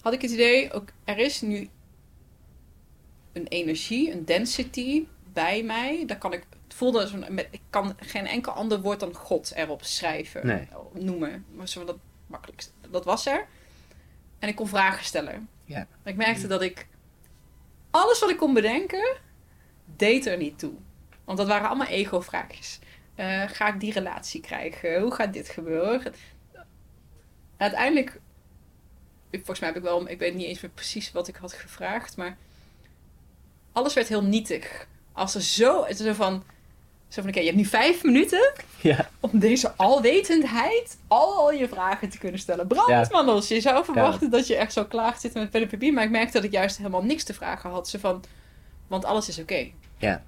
had ik het idee, ook, er is nu een energie, een density bij mij. Daar kan ik, het voelde als een, ik kan geen enkel ander woord dan God erop schrijven, Nee. noemen. Maar zo dat makkelijkst. Dat was er. En ik kon vragen stellen. Ja. Ik merkte dat ik alles wat ik kon bedenken, deed er niet toe. Want dat waren allemaal ego-vraagjes. Eh, ga ik die relatie krijgen? Hoe gaat dit gebeuren? Uiteindelijk, ik- volgens mij heb ik wel, ik weet niet eens meer precies wat ik had gevraagd, maar alles werd heel nietig. Als er zo, het is zo van, zo van oké, je hebt nu vijf minuten <laughs> Ja, om deze alwetendheid al je vragen te kunnen stellen. Brandmandels, je zou verwachten dat je echt zo klaar zit met pen maar ik merkte dat ik juist helemaal niks te vragen had. Zo van, want alles is oké. ja,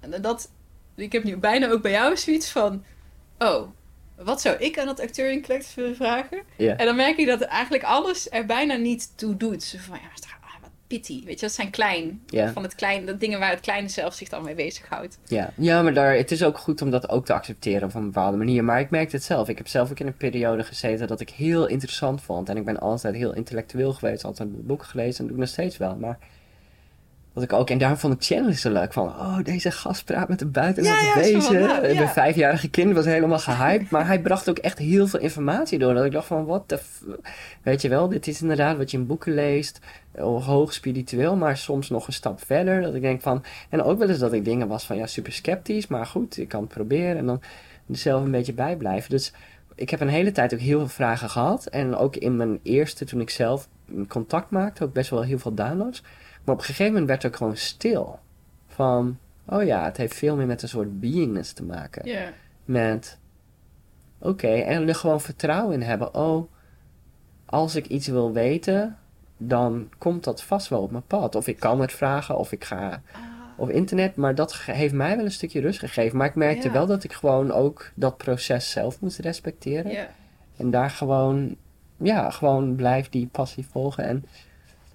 En dat, ik heb nu bijna ook bij jou zoiets van, oh, wat zou ik aan dat acteur in collective willen vragen? ja. En dan merk ik dat eigenlijk alles er bijna niet toe doet. Zo van, ja, ah, wat pity. Weet je, dat zijn klein. Ja. Van het kleine, dat dingen waar het kleine zelf zich dan mee bezighoudt. Ja, ja maar daar, het is ook goed om dat ook te accepteren op een bepaalde manier. Maar ik merkte het zelf. Ik heb zelf ook in een periode gezeten dat ik heel interessant vond. En ik ben altijd heel intellectueel geweest, altijd boeken gelezen en doe ik nog steeds wel. Maar ik ook, en daarom vond ik channelen zo leuk. Van, oh, deze gast praat met de buitenlandse Ja, ja. Mijn vijfjarige kind was helemaal gehyped. maar hij bracht ook echt heel veel informatie door. Dat ik dacht van, wat de... Weet je wel, dit is inderdaad wat je in boeken leest. eh, Hoog spiritueel, maar soms nog een stap verder. Dat ik denk van... En ook wel eens dat ik dingen was van, ja, super sceptisch. Maar goed, ik kan het proberen. En dan er zelf een beetje bij blijven. Dus ik heb een hele tijd ook heel veel vragen gehad. En ook in mijn eerste, toen ik zelf contact maakte, ook best wel heel veel downloads. Maar op een gegeven moment werd het ook gewoon stil. Van, oh ja, het heeft veel meer met een soort beingness te maken. Met, oké, en er gewoon vertrouwen in hebben. Oh, als ik iets wil weten, dan komt dat vast wel op mijn pad. Of ik kan het vragen, of ik ga op internet. Maar dat heeft mij wel een stukje rust gegeven. Maar ik merkte wel dat ik gewoon ook dat proces zelf moest respecteren. En daar gewoon, ja, gewoon blijf die passie volgen. En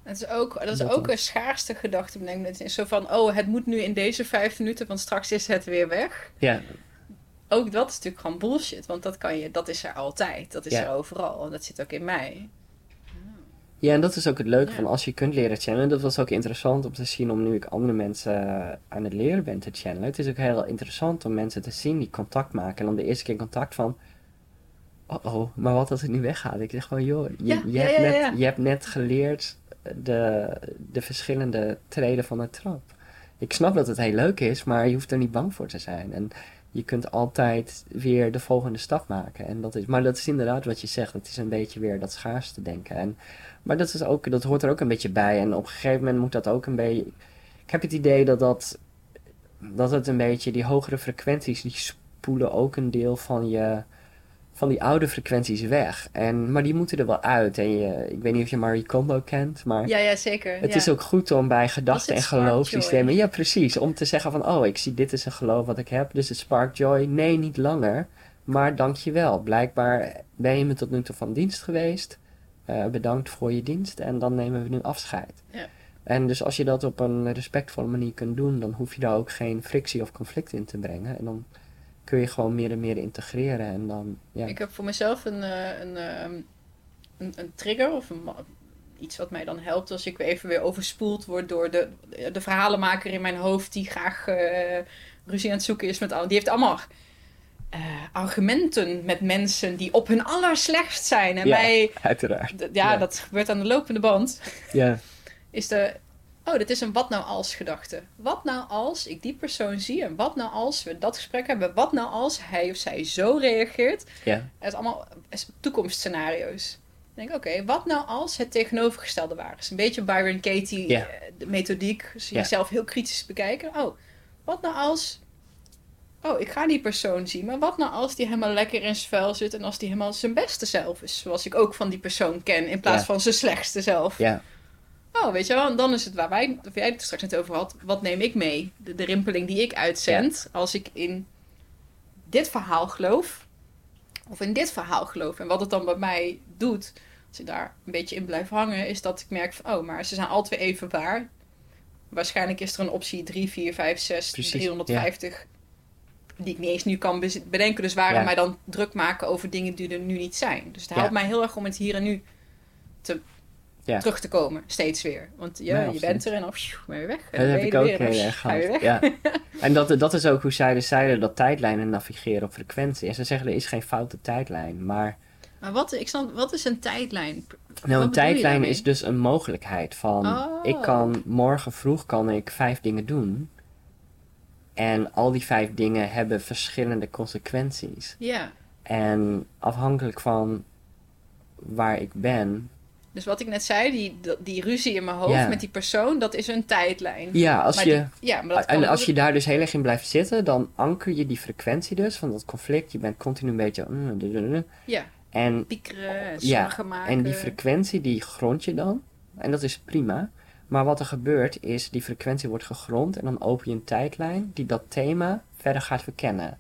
Het is ook, dat is Dat ook een schaarste gedachte. bedenk in. Zo van, oh, het moet nu in deze vijf minuten, want straks is het weer weg. ja, Ook dat is natuurlijk gewoon bullshit. Want dat, kan je, dat is er altijd. Dat is Ja. er overal. En dat zit ook in mij. Ja, en dat is ook het leuke Ja. van als je kunt leren channelen. Dat was ook interessant om te zien om nu ik andere mensen eh, aan het leren ben te channelen. Het is ook heel interessant om mensen te zien die contact maken. En dan de eerste keer contact van... Oh, oh maar wat als het nu weggaat? Ik zeg gewoon, joh, je, Ja, je, ja, hebt, net, je hebt net geleerd de, de verschillende treden van de trap. Ik snap dat het heel leuk is, maar je hoeft er niet bang voor te zijn. En je kunt altijd weer de volgende stap maken. En dat is, maar dat is inderdaad wat je zegt. Het is een beetje weer dat schaarste denken. En maar dat, is ook, dat hoort er ook een beetje bij. En op een gegeven moment moet dat ook een beetje. Ik heb het idee dat, dat, dat het een beetje. Die hogere frequenties. die spoelen ook een deel van je. Van die oude frequenties weg. En, maar die moeten er wel uit. En je, ik weet niet of je Marie Kondo kent. Maar Ja, ja, zeker. het ja. is ook goed om bij gedachten en geloofssystemen. joy. Ja, precies. Om te zeggen van. Oh, ik zie dit is een geloof wat ik heb. Dus het spark joy. Nee, niet langer. Maar dankjewel. Blijkbaar ben je me tot nu toe van dienst geweest. Eh, bedankt voor je dienst en dan nemen we nu afscheid. Ja. En dus als je dat op een respectvolle manier kunt doen, dan hoef je daar ook geen frictie of conflict in te brengen. En dan kun je gewoon meer en meer integreren. En dan, ja. Ik heb voor mezelf een, eh, een, ehm, een, een trigger of een, iets wat mij dan helpt als ik weer even weer overspoeld word door de, de verhalenmaker in mijn hoofd die graag eh, ruzie aan het zoeken is met al. Die heeft allemaal eh, argumenten met mensen die op hun allerslechtst zijn. En Ja. mij, Uiteraard. ja, Ja. dat gebeurt aan de lopende band. Ja, <laughs> Is de, oh, dit is een wat nou als gedachte. Wat nou als ik die persoon zie en wat nou als we dat gesprek hebben. Wat nou als hij of zij zo reageert. ja, Het is allemaal is toekomstscenario's. Ik denk, oké, wat nou als het tegenovergestelde waar is? Een beetje Byron Katie Ja. eh, de methodiek. Dus Ja. jezelf heel kritisch bekijken. Oh, wat nou als... Oh, ik ga die persoon zien. Maar wat nou als die helemaal lekker in zijn vel zit... en als die helemaal zijn beste zelf is? Zoals ik ook van die persoon ken... in plaats Ja. van zijn slechtste zelf. ja, Oh, weet je wel, en dan is het waar wij, of jij het straks net over had, wat neem ik mee? De, de rimpeling die ik uitzend, als ik in dit verhaal geloof, of in dit verhaal geloof. En wat het dan bij mij doet, als ik daar een beetje in blijf hangen, is dat ik merk van, oh, maar ze zijn alle twee even waar. Waarschijnlijk is er een optie 3, 4, 5, 6, Precies, 350 die ik niet eens nu kan bedenken. Dus waarom Ja. mij dan druk maken over dingen die er nu niet zijn. Dus het helpt mij heel erg om het hier en nu te, Ja. terug te komen, steeds weer. Want ja, Nee, je bent er en dan ben je weg. En Dat dan heb ik je ook weer heel erg je gehad. Ja. <laughs> En dat, dat is ook hoe zij dus zeiden dat tijdlijnen navigeren op frequentie. En ze zeggen er is geen foute tijdlijn. Maar Maar wat, ik snap, wat is een tijdlijn? nou, een tijdlijn is dus een mogelijkheid van Oh. ik kan morgen vroeg kan ik vijf dingen doen. En al die vijf dingen hebben verschillende consequenties. Ja. En afhankelijk van waar ik ben. Dus wat ik net zei, die, die ruzie in mijn hoofd Ja. met die persoon, dat is een tijdlijn. Ja, als maar je. die- ja, maar dat En als je daar dus heel erg in blijft zitten, dan anker je die frequentie dus van dat conflict. Je bent continu een beetje. mm. Ja, En, piekeren Ja, maken. en die frequentie die grond je dan. En dat is prima. Maar wat er gebeurt is, die frequentie wordt gegrond en dan open je een tijdlijn die dat thema verder gaat verkennen.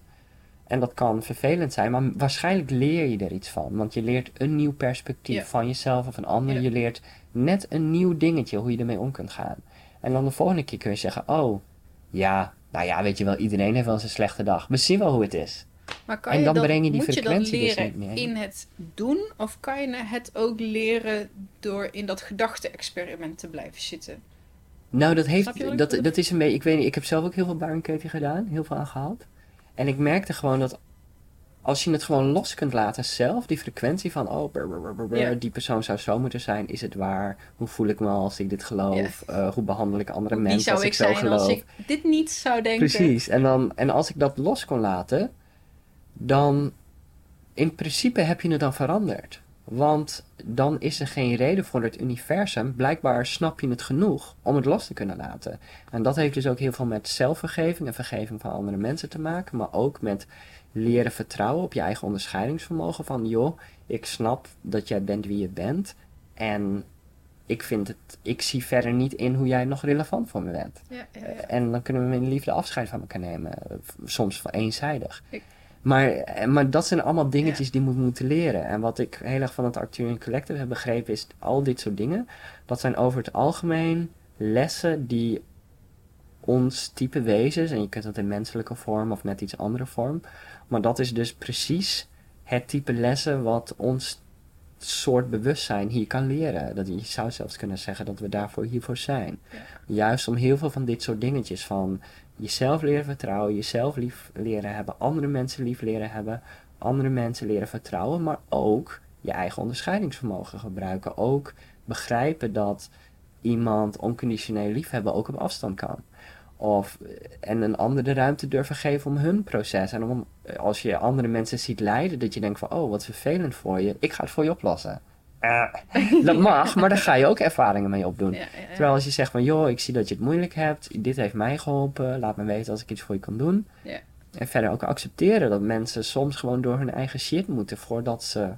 En dat kan vervelend zijn, maar waarschijnlijk leer je er iets van. Want je leert een nieuw perspectief van jezelf of een ander. Je leert net een nieuw dingetje hoe je ermee om kunt gaan. En dan de volgende keer kun je zeggen: Oh, ja, nou ja, weet je wel, iedereen heeft wel eens een slechte dag. We zien wel hoe het is. Maar kan En je dan dat, breng je die moet je dat frequentie dus leren niet meer. in het doen? Of kan je het ook leren door in dat gedachte-experiment te blijven zitten? Nou, dat, je heeft, dat, dat is een beetje, ik weet niet, ik heb zelf ook heel veel buinkeuken gedaan, heel veel aan gehad. En ik merkte gewoon dat als je het gewoon los kunt laten zelf, die frequentie van, oh, brr, brr, brr, die persoon zou zo moeten zijn, is het waar? Hoe voel ik me als ik dit geloof? Eh, hoe behandel ik andere mensen zou als ik zo zijn geloof? als ik dit niet zou denken? Precies, en, dan, en als ik dat los kon laten, dan in principe heb je het dan veranderd. Want dan is er geen reden voor het universum. Blijkbaar snap je het genoeg om het los te kunnen laten. En dat heeft dus ook heel veel met zelfvergeving en vergeving van andere mensen te maken. Maar ook met leren vertrouwen op je eigen onderscheidingsvermogen. Van joh, ik snap dat jij bent wie je bent. En ik, vind het, ik zie verder niet in hoe jij nog relevant voor me bent. Ja, ja, ja. En dan kunnen we in liefde afscheid van elkaar nemen. eh, Soms eenzijdig. Ik- Maar, eh, maar dat zijn allemaal dingetjes die we moeten leren. En wat ik heel erg van het Arcturian Collective heb begrepen is... al dit soort dingen, dat zijn over het algemeen lessen die ons type wezens... en je kunt dat in menselijke vorm of net iets andere vorm... maar dat is dus precies het type lessen wat ons soort bewustzijn hier kan leren. Dat je zou zelfs kunnen zeggen dat we daarvoor hiervoor zijn. Ja. Juist om heel veel van dit soort dingetjes van jezelf leren vertrouwen, jezelf lief leren hebben, andere mensen lief leren hebben, andere mensen leren vertrouwen, maar ook je eigen onderscheidingsvermogen gebruiken. Ook begrijpen dat iemand onconditioneel liefhebben ook op afstand kan. Of, eh, en een ander de ruimte durven geven om hun proces. En om, eh, als je andere mensen ziet lijden, dat je denkt van, oh, wat vervelend voor je. Ik ga het voor je oplossen. Eh, dat mag, maar daar ga je ook ervaringen mee opdoen. Ja, ja, ja. Terwijl als je zegt van, joh, ik zie dat je het moeilijk hebt. Dit heeft mij geholpen. Laat me weten als ik iets voor je kan doen. Ja. En verder ook accepteren dat mensen soms gewoon door hun eigen shit moeten voordat ze...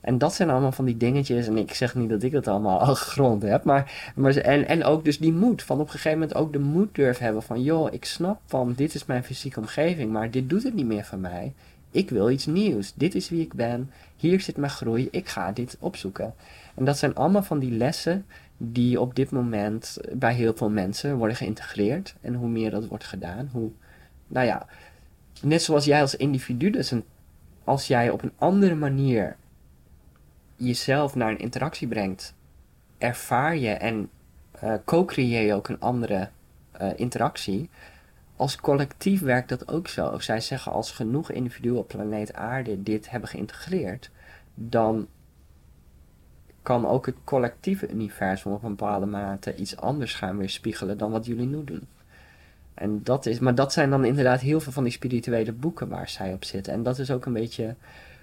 En dat zijn allemaal van die dingetjes. En ik zeg niet dat ik het allemaal al gegrond heb. Maar, maar en, en ook dus die moed. Van op een gegeven moment ook de moed durven hebben van... joh, ik snap van dit is mijn fysieke omgeving. Maar dit doet het niet meer voor mij. Ik wil iets nieuws. Dit is wie ik ben. Hier zit mijn groei. Ik ga dit opzoeken. En dat zijn allemaal van die lessen die op dit moment bij heel veel mensen worden geïntegreerd. En hoe meer dat wordt gedaan, hoe... Nou ja, net zoals jij als individu, dus als jij op een andere manier jezelf naar een interactie brengt, ervaar je en eh, co-creëer je ook een andere eh, interactie. Als collectief werkt dat ook zo. Zij zeggen als genoeg individuen op planeet Aarde dit hebben geïntegreerd, dan kan ook het collectieve universum op een bepaalde mate iets anders gaan weerspiegelen dan wat jullie nu doen. En dat is, maar dat zijn dan inderdaad heel veel van die spirituele boeken waar zij op zitten. En dat is ook een beetje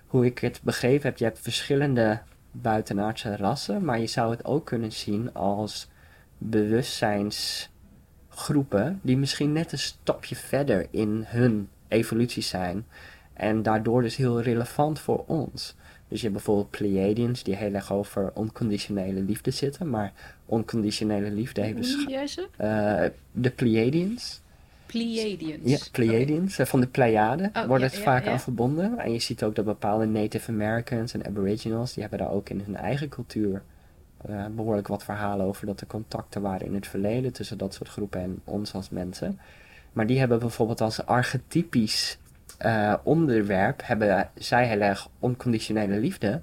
hoe ik het begrepen heb. Je hebt verschillende buitenaardse rassen, maar je zou het ook kunnen zien als bewustzijnsgroepen die misschien net een stapje verder in hun evolutie zijn. En daardoor dus heel relevant voor ons. Dus je hebt bijvoorbeeld Pleiadians die heel erg over onconditionele liefde zitten. Maar onconditionele liefde heeft dus... ze? eh, de Pleiadians. Pleiadians. Ja, Pleiadians. eh, Van de Pleiaden Oh, worden ja, het ja, vaak ja. aan verbonden. En je ziet ook dat bepaalde Native Americans en Aboriginals... die hebben daar ook in hun eigen cultuur... eh, behoorlijk wat verhalen over dat er contacten waren in het verleden... tussen dat soort groepen en ons als mensen. Maar die hebben bijvoorbeeld als archetypisch eh, onderwerp, hebben zij heel erg onconditionele liefde.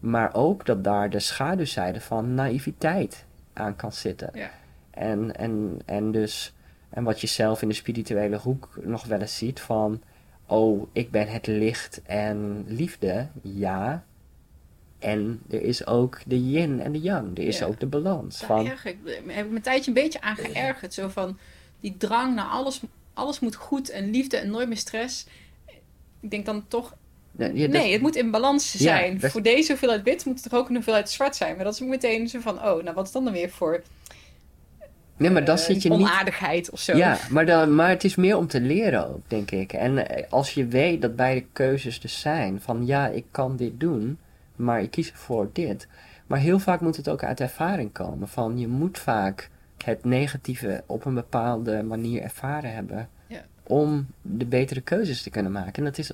Maar ook dat daar de schaduwzijde van naïviteit aan kan zitten. Ja. En, en, en dus, en wat je zelf in de spirituele hoek nog wel eens ziet van, oh, ik ben het licht en liefde, ja. En er is ook de yin en de yang, er is Ja. ook de balans Daar van, ik heb ik me een tijdje een beetje aan geërgerd. Zo van die drang naar alles, alles moet goed en liefde en nooit meer stress. Ik denk dan toch, Ja, ja, dat- nee, het moet in balans zijn. dat- Voor deze hoeveelheid wit moet het toch ook een hoeveelheid zwart zijn. Maar dat is ook meteen zo van, oh, nou wat is dan dan weer voor nee, maar dan eh, zit je niet onaardigheid of zo. Ja, maar, dan, maar het is meer om te leren ook, denk ik. En eh, als je weet dat beide keuzes dus zijn, van ja, ik kan dit doen, maar ik kies voor dit. Maar heel vaak moet het ook uit ervaring komen, van je moet vaak het negatieve op een bepaalde manier ervaren hebben, Ja. om de betere keuzes te kunnen maken. En dat is,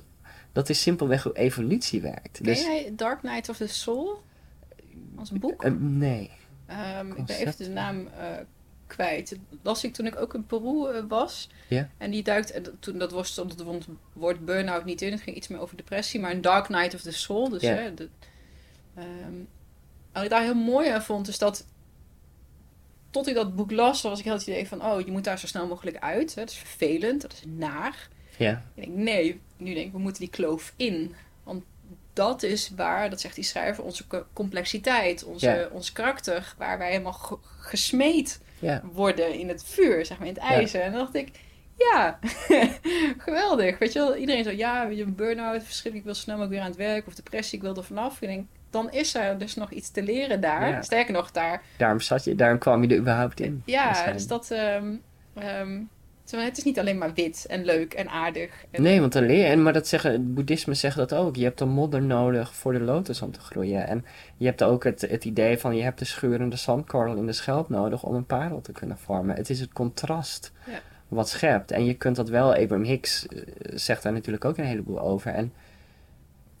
dat is simpelweg hoe evolutie werkt. Ken Dus, jij Dark Knight of the Soul? Als boek? eh, nee. Ehm, ik ben even de naam eh, kwijt. Dat las ik toen ik ook in Peru eh, was. Ja. En die duikt, en toen, dat was, stond het woord- burn-out niet in. Het ging iets meer over depressie. Maar een Dark Night of the Soul. Dus, Ja. hè, de, ehm, wat ik daar heel mooi aan vond, is dat... Tot ik dat boek las, was ik heel het idee van... Oh, je moet daar zo snel mogelijk uit. Hè. Dat is vervelend, dat is naar. Ja, Ik denk, nee, nu denk ik, we moeten die kloof in. Want dat is waar, dat zegt die schrijver, onze co- complexiteit, onze, Ja. ons karakter, waar wij helemaal ge- gesmeed ja, worden in het vuur, zeg maar, in het ijzer. En dan dacht ik, ja, <laughs> geweldig. Weet je wel, iedereen zo, ja, weet je, een burn-out, verschrikkelijk, ik wil snel mogelijk weer aan het werk, of depressie, ik wil er vanaf. Ik denk, dan is er dus nog iets te leren daar. Ja. Sterker nog, daar daarom, zat je, daarom kwam je er überhaupt in. ja, dus dat, ehm, ehm, het is niet alleen maar wit en leuk en aardig. En, Nee, want dan leer je. Maar dat zeggen, het boeddhisme zegt dat ook. Je hebt de modder nodig voor de lotus om te groeien. En je hebt ook het, het idee van je hebt de schurende zandkorrel in de schelp nodig om een parel te kunnen vormen. Het is het contrast Ja. wat schept. En je kunt dat wel, Abraham Hicks eh, zegt daar natuurlijk ook een heleboel over. En,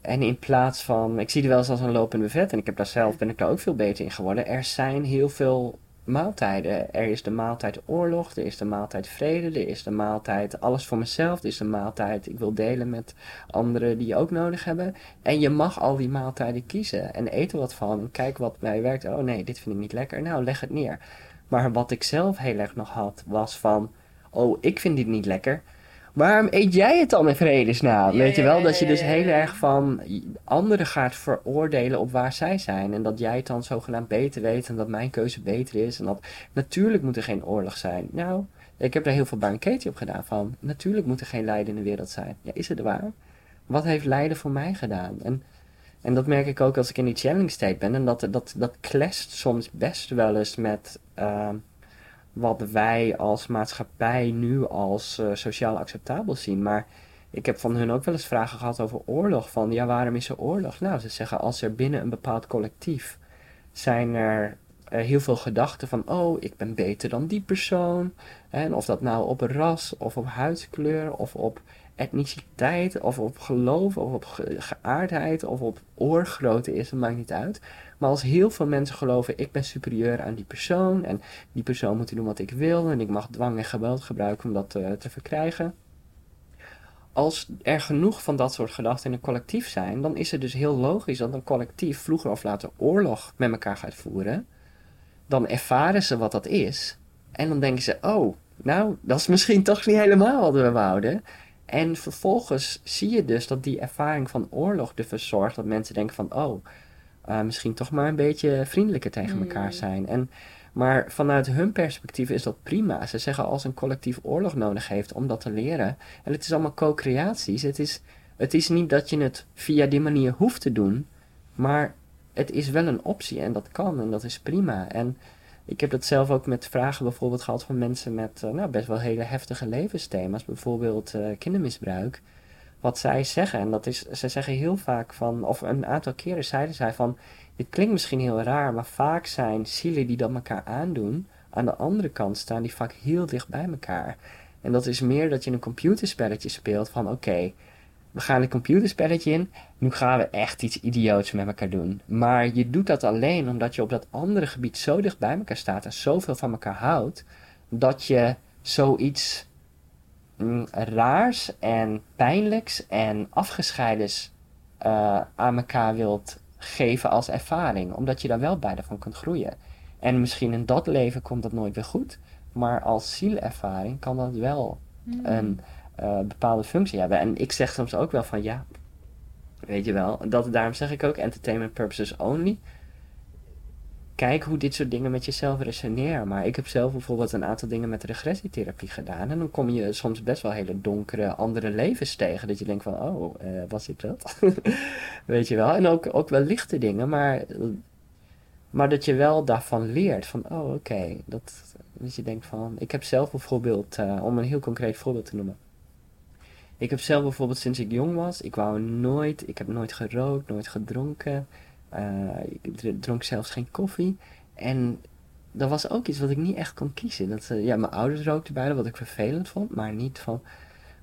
en in plaats van, ik zie het wel eens als een lopende vet. En ik heb daar zelf, ben ik daar ook veel beter in geworden. Er zijn heel veel maaltijden. Er is de maaltijd oorlog, er is de maaltijd vrede, er is de maaltijd alles voor mezelf, er is de maaltijd ik wil delen met anderen die je ook nodig hebben. En je mag al die maaltijden kiezen en eet er wat van en kijk wat mij werkt. Oh nee, dit vind ik niet lekker. Nou, leg het neer. Maar wat ik zelf heel erg nog had, was van, oh, ik vind dit niet lekker. Waarom eet jij het dan in vredesnaam? Weet je wel, dat je dus heel erg van anderen gaat veroordelen op waar zij zijn. En dat jij het dan zogenaamd beter weet en dat mijn keuze beter is. En dat natuurlijk moet er geen oorlog zijn. Nou, ik heb daar heel veel banketje op gedaan van. Natuurlijk moet er geen lijden in de wereld zijn. Ja, is het waar? Wat heeft lijden voor mij gedaan? En, en dat merk ik ook als ik in die challenge state ben. En dat, dat, dat clasht soms best wel eens met ehm, wat wij als maatschappij nu als eh, sociaal acceptabel zien. Maar ik heb van hun ook wel eens vragen gehad over oorlog. Van ja, waarom is er oorlog? Nou, ze zeggen als er binnen een bepaald collectief zijn er eh, heel veel gedachten van, oh, ik ben beter dan die persoon. En of dat nou op ras, of op huidskleur, of op etniciteit, of op geloof, of op ge- geaardheid, of op oorgrootte is, dat maakt niet uit. Maar als heel veel mensen geloven, ik ben superieur aan die persoon, en die persoon moet doen wat ik wil, en ik mag dwang en geweld gebruiken om dat eh, te verkrijgen. Als er genoeg van dat soort gedachten in een collectief zijn, dan is het dus heel logisch dat een collectief vroeger of later oorlog met elkaar gaat voeren. Dan ervaren ze wat dat is. En dan denken ze, oh, nou, dat is misschien toch niet helemaal wat we wouden. En vervolgens zie je dus dat die ervaring van oorlog ervoor zorgt dat mensen denken van, oh, eh, misschien toch maar een beetje vriendelijker tegen Mm. elkaar zijn. En, maar vanuit hun perspectief is dat prima. Ze zeggen als een collectief oorlog nodig heeft om dat te leren. En het is allemaal co-creaties. Het is, het is niet dat je het via die manier hoeft te doen, maar het is wel een optie en dat kan en dat is prima. En ik heb dat zelf ook met vragen bijvoorbeeld gehad van mensen met eh, nou, best wel hele heftige levensthema's, bijvoorbeeld eh, kindermisbruik. Wat zij zeggen, en dat is, ze zeggen heel vaak van, of een aantal keren zeiden zij van, dit klinkt misschien heel raar, maar vaak zijn zielen die dat elkaar aandoen, aan de andere kant staan die vaak heel dicht bij elkaar. En dat is meer dat je een computerspelletje speelt van, oké, we gaan een computerspelletje in, nu gaan we echt iets idioots met elkaar doen. Maar je doet dat alleen omdat je op dat andere gebied zo dicht bij elkaar staat en zoveel van elkaar houdt, dat je zoiets mm, raars en pijnlijks en afgescheidens uh, aan elkaar wilt geven als ervaring. Omdat je daar wel beide van kunt groeien. En misschien in dat leven komt dat nooit weer goed. Maar als zielervaring kan dat wel hmm. een uh, bepaalde functie hebben. En ik zeg soms ook wel van ja, weet je wel. Dat, daarom zeg ik ook entertainment purposes only kijk hoe dit soort dingen met jezelf resoneren. Maar ik heb zelf bijvoorbeeld een aantal dingen met regressietherapie gedaan. En dan kom je soms best wel hele donkere andere levens tegen. Dat je denkt van, oh, uh, was ik dat? <laughs> Weet je wel? En ook, ook wel lichte dingen, maar, maar dat je wel daarvan leert. Van, oh, oké. Dat, dat je denkt van, ik heb zelf bijvoorbeeld, uh, om een heel concreet voorbeeld te noemen. Ik heb zelf bijvoorbeeld sinds ik jong was, ik wou nooit, ik heb nooit gerookt, nooit gedronken. Uh, ik dronk zelfs geen koffie. En dat was ook iets wat ik niet echt kon kiezen. Dat, uh, ja, mijn ouders rookten bijna, wat ik vervelend vond, maar niet van...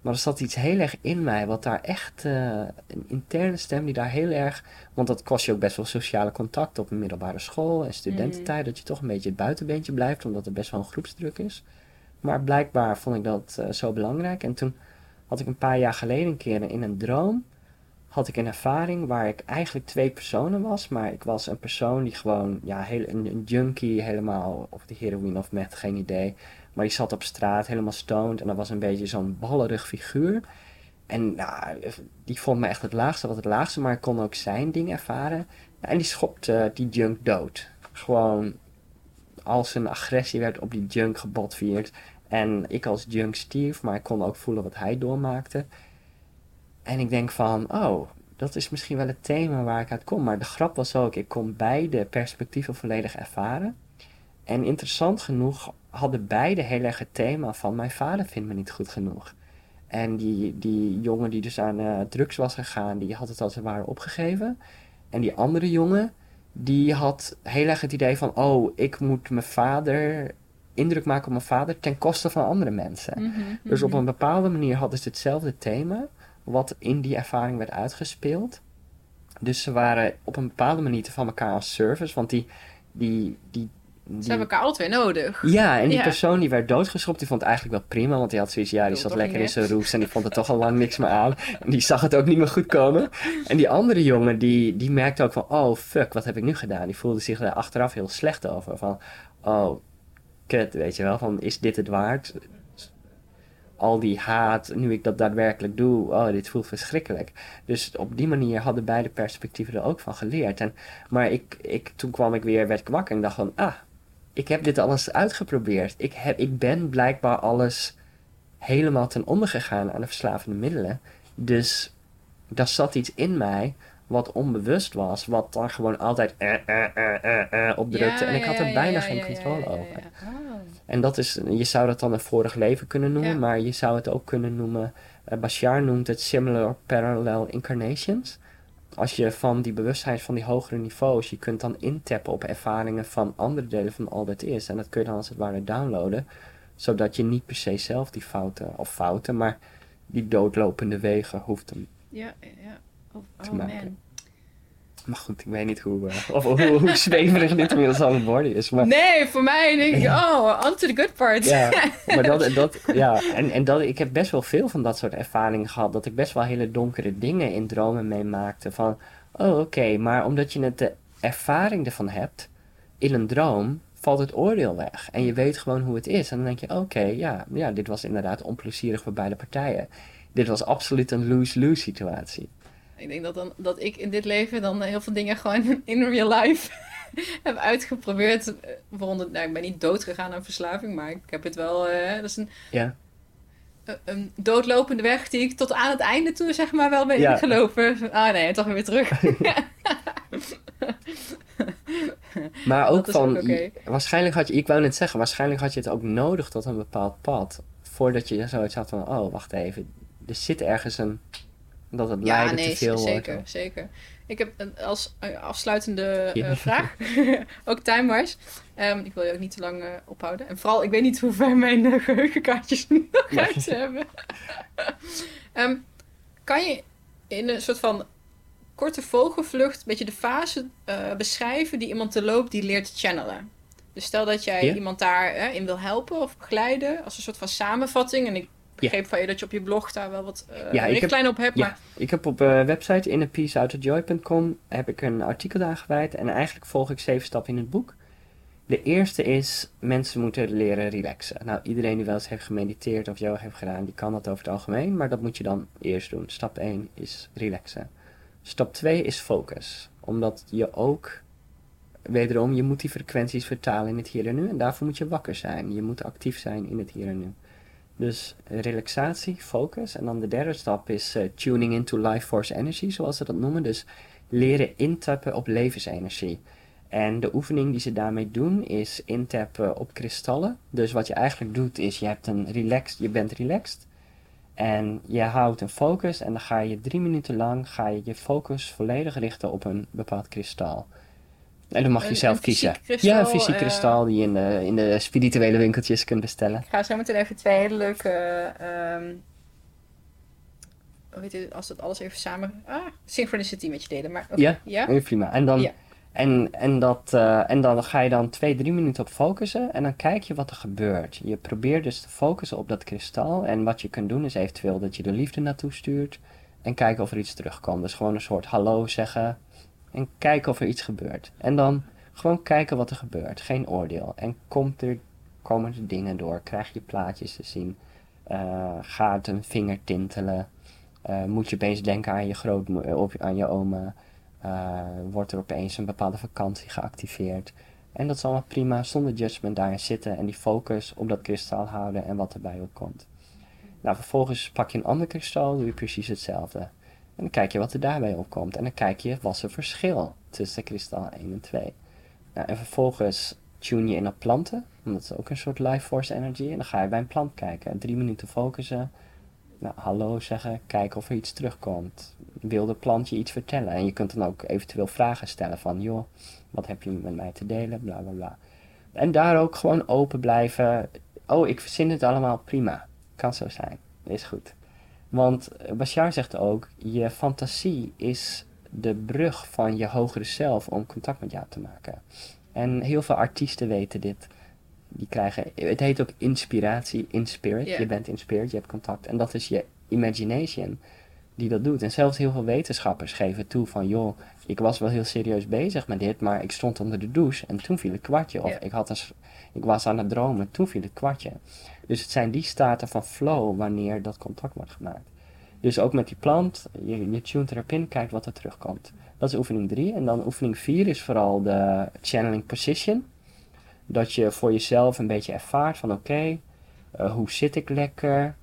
Maar er zat iets heel erg in mij, wat daar echt... Uh, een interne stem die daar heel erg... Want dat kost je ook best wel sociale contact op een middelbare school en studententijd. Mm. Dat je toch een beetje het buitenbeentje blijft, omdat er best wel een groepsdruk is. Maar blijkbaar vond ik dat zo belangrijk. En toen had ik een paar jaar geleden een keer in een droom had ik een ervaring waar ik eigenlijk twee personen was. Maar ik was een persoon die gewoon, ja, heel, een, junkie helemaal, of de heroïne of met, geen idee. Maar die zat op straat, helemaal stoned. En dat was een beetje zo'n ballerig figuur. En nou, die vond me echt het laagste wat het laagste, maar ik kon ook zijn ding ervaren. En die schopte die junk dood. Gewoon als een agressie werd op die junk gebotvierd. En ik als junk stierf, maar ik kon ook voelen wat hij doormaakte. En ik denk van, oh, dat is misschien wel het thema waar ik uit kom. Maar de grap was ook, ik kon beide perspectieven volledig ervaren. En interessant genoeg hadden beide heel erg het thema van mijn vader vindt me niet goed genoeg. En die, die jongen die dus aan uh, drugs was gegaan, die had het als het ware opgegeven. En die andere jongen, die had heel erg het idee van, oh, ik moet mijn vader, indruk maken op mijn vader ten koste van andere mensen. Mhm, dus op mhm. een bepaalde manier hadden ze hetzelfde thema wat in die ervaring werd uitgespeeld. Dus ze waren op een bepaalde manier van elkaar als service, want die, die, die ze hebben elkaar twee nodig. Ja, en die persoon die werd doodgeschopt, die vond het eigenlijk wel prima. Want die had zoiets, ja, die zat lekker in zijn roes en die vond er toch al lang niks meer aan. En die zag het ook niet meer goed komen. En die andere jongen, die, die merkte ook van, oh fuck, wat heb ik nu gedaan? Die voelde zich daar achteraf heel slecht over. Van, oh, kut, weet je wel, van is dit het waard? Al die haat, nu ik dat daadwerkelijk doe, oh, dit voelt verschrikkelijk. Dus op die manier hadden beide perspectieven er ook van geleerd. En, maar ik, ik, toen kwam ik weer, werd ik wakker en dacht van, ah, ik heb dit alles uitgeprobeerd. Ik, heb, ik ben blijkbaar alles helemaal ten onder gegaan aan de verslavende middelen. Dus daar zat iets in mij wat onbewust was, wat dan gewoon altijd eh, eh, eh, eh opdrukte. en ik had er bijna geen controle over. En dat is, je zou dat dan een vorig leven kunnen noemen, maar je zou het ook kunnen noemen, uh, Bashar noemt het similar parallel incarnations. Als je van die bewustzijn van die hogere niveaus, je kunt dan intappen op ervaringen van andere delen van al dat is. En dat kun je dan als het ware downloaden, zodat je niet per se zelf die fouten, of fouten, maar die doodlopende wegen hoeft te, ja, ja. Oh, oh man. Maar goed, ik weet niet hoe, uh, of, hoe, hoe zweverig dit inmiddels aan het worden is. Maar... Nee, voor mij denk ik, <laughs> oh, on to the good part. Ja, <laughs> maar dat, dat, ja, en, en dat, ik heb best wel veel van dat soort ervaringen gehad. Dat ik best wel hele donkere dingen in dromen meemaakte. Van, oh oké, maar omdat je het de ervaring ervan hebt in een droom, valt het oordeel weg. En je weet gewoon hoe het is. En dan denk je, oké, ja, ja, dit was inderdaad onplezierig voor beide partijen. Dit was absoluut een lose-lose situatie. Ik denk dat, dan, dat ik in dit leven dan heel veel dingen gewoon <laughs> in real life <laughs> heb uitgeprobeerd. Waaronder, nou, ik ben niet dood gegaan aan verslaving, maar ik heb het wel. Uh, dat is een, ja. een, doodlopende weg die ik tot aan het einde toe, zeg maar, wel ben ja. ingelopen. Ah nee, toch weer terug. <laughs> maar ook van, waarschijnlijk had je, ik wou net zeggen, waarschijnlijk had je het ook nodig tot een bepaald pad. Voordat je zoiets had van, oh, wacht even, er zit ergens een dat het lijden te veel zeker, wordt. Zeker, zeker. Ik heb als afsluitende uh, vraag, <laughs> ook time-wise. Um, ik wil je ook niet te lang uh, ophouden. En vooral, ik weet niet hoe ver mijn uh, geheugenkaartjes nog uit hebben. um, <laughs> kan je in een soort van korte vogelvlucht een beetje de fase beschrijven die iemand te loopt die leert channelen? Dus stel dat jij iemand daarin in wil helpen of begeleiden als een soort van samenvatting. En ik begreep van je dat je op je blog daar wel wat uh, Ja, heb- richtlijnen op hebt. Ja, Maar ik heb op de website innerpeaceoutofjoy.com heb ik een artikel daar gewijd en eigenlijk volg ik zeven stappen in het boek. De eerste is, mensen moeten leren relaxen. Nou, iedereen die wel eens heeft gemediteerd of yoga heeft gedaan, die kan dat over het algemeen, maar dat moet je dan eerst doen. Stap 1 is relaxen. Stap 2 is focus, omdat je ook, wederom, je moet die frequenties vertalen in het hier en nu en daarvoor moet je wakker zijn. Je moet actief zijn in het hier en nu. Dus relaxatie, focus. En dan de derde stap is eh, tuning into life force energy, zoals ze dat noemen. Dus leren intappen op levensenergie. En de oefening die ze daarmee doen is intappen op kristallen. Dus wat je eigenlijk doet is, je, hebt een relaxed, je bent relaxed. En je houdt een focus en dan ga je drie minuten lang ga je, je focus volledig richten op een bepaald kristal. En dan mag je zelf kiezen. kristal, ja, een fysiek eh, kristal die je in de, in de spirituele winkeltjes kunt bestellen. ik ga zo meteen even twee hele leuke... ehm hoe heet het, als dat alles even samen... Ah, synchronicity met je delen. Maar, oké, Ja? ja? Ja, prima. En dan, Ja. en, en, dat, eh, en dan ga je dan twee, drie minuten op focussen en dan kijk je wat er gebeurt. Je probeert dus te focussen op dat kristal en wat je kunt doen is eventueel dat je de liefde naartoe stuurt en kijken of er iets terugkomt. Dus gewoon een soort hallo zeggen en kijken of er iets gebeurt. En dan gewoon kijken wat er gebeurt, geen oordeel. En komt er, komen er dingen door, krijg je plaatjes te zien, Eh, gaat een vinger tintelen, Eh, moet je opeens denken aan je grootmoeder, of aan je oma. Eh, wordt er opeens een bepaalde vakantie geactiveerd. En dat is allemaal prima, zonder judgment daarin zitten en die focus op dat kristal houden en wat erbij opkomt. Nou, vervolgens pak je een ander kristal, doe je precies hetzelfde. En dan kijk je wat er daarbij opkomt. En dan kijk je wat er verschil tussen kristal 1 en 2. Nou, en vervolgens tune je in op planten, want dat is ook een soort life force energy. En dan ga je bij een plant kijken, drie minuten focussen. Nou, hallo zeggen, kijken of er iets terugkomt. Wil de plant je iets vertellen? En je kunt dan ook eventueel vragen stellen van, joh, wat heb je met mij te delen? Bla bla bla. En daar ook gewoon open blijven. Oh, ik verzin het allemaal prima. Kan zo zijn. Is goed. Want Bashar zegt ook, je fantasie is de brug van je hogere zelf om contact met jou te maken. En heel veel artiesten weten dit. Die krijgen, het heet ook inspiratie, in spirit. Je bent in spirit, je hebt contact. En dat is je imagination die dat doet. En zelfs heel veel wetenschappers geven toe van, joh, ik was wel heel serieus bezig met dit, maar ik stond onder de douche en toen viel het kwartje. Of ik, had een, ik was aan het dromen, toen viel het kwartje. Dus het zijn die staten van flow wanneer dat contact wordt gemaakt. Dus ook met die plant, je, je tunt erop in, kijkt wat er terugkomt. Dat is oefening 3. En dan oefening 4 is vooral de channeling position. Dat je voor jezelf een beetje ervaart van oké, eh, hoe zit ik lekker?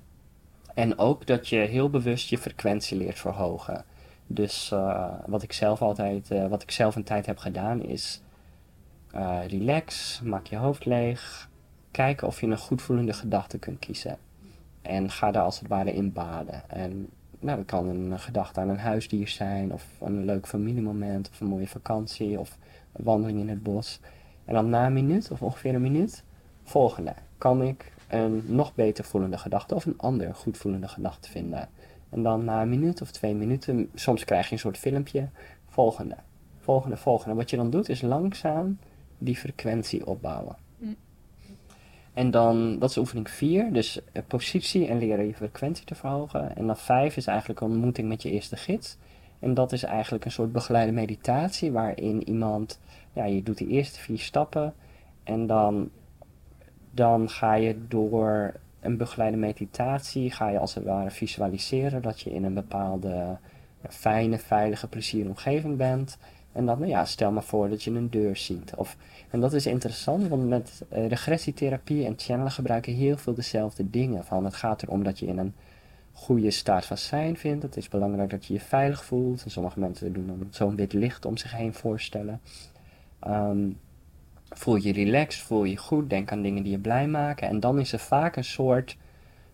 En ook dat je heel bewust je frequentie leert verhogen. Dus eh, wat ik zelf altijd, eh, wat ik zelf een tijd heb gedaan is relax, maak je hoofd leeg, kijken of je een goed voelende gedachte kunt kiezen. En ga daar als het ware in baden. En nou, dat kan een gedachte aan een huisdier zijn, of een leuk familiemoment, of een mooie vakantie, of een wandeling in het bos. En dan na een minuut, of ongeveer een minuut, volgende. Kan ik een nog beter voelende gedachte of een ander goed voelende gedachte vinden? En dan na een minuut of twee minuten, soms krijg je een soort filmpje, volgende, volgende, volgende. Wat je dan doet is langzaam die frequentie opbouwen. En dan, dat is oefening 4, dus eh, positie en leren je frequentie te verhogen. En dan 5 is eigenlijk een ontmoeting met je eerste gids. En dat is eigenlijk een soort begeleide meditatie waarin iemand, ja, je doet die eerste vier stappen en dan, dan ga je door een begeleide meditatie, ga je als het ware visualiseren dat je in een bepaalde fijne, veilige, plezierige omgeving bent. En dan, nou ja, stel maar voor dat je een deur ziet. Of, en dat is interessant, want met eh, regressietherapie en channelen gebruiken heel veel dezelfde dingen. Van, het gaat erom dat je in een goede staat van zijn vindt. Het is belangrijk dat je je veilig voelt. En sommige mensen doen dan zo'n wit licht om zich heen voorstellen. Ehm, voel je relaxed, voel je goed, denk aan dingen die je blij maken. En dan is er vaak een soort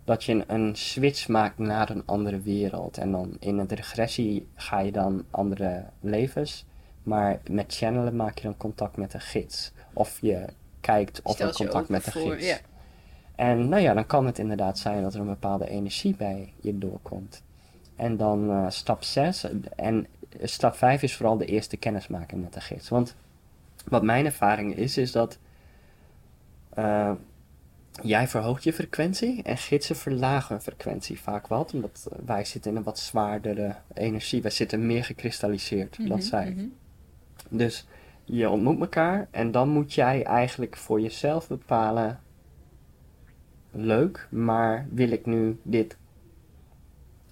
dat je een, switch maakt naar een andere wereld. En dan in het regressie ga je dan andere levens. Maar met channelen maak je dan contact met een gids. Of je kijkt of er contact met een voor- gids. ja. En nou ja, dan kan het inderdaad zijn dat er een bepaalde energie bij je doorkomt. En dan eh, stap 6. En stap 5 is vooral de eerste kennismaking met de gids. Want wat mijn ervaring is, is dat eh, jij verhoogt je frequentie en gidsen verlagen hun frequentie vaak wat. Omdat wij zitten in een wat zwaardere energie. Wij zitten meer gekristalliseerd dan Mhm, zij. mhm. Dus je ontmoet elkaar en dan moet jij eigenlijk voor jezelf bepalen: leuk, maar wil ik nu dit?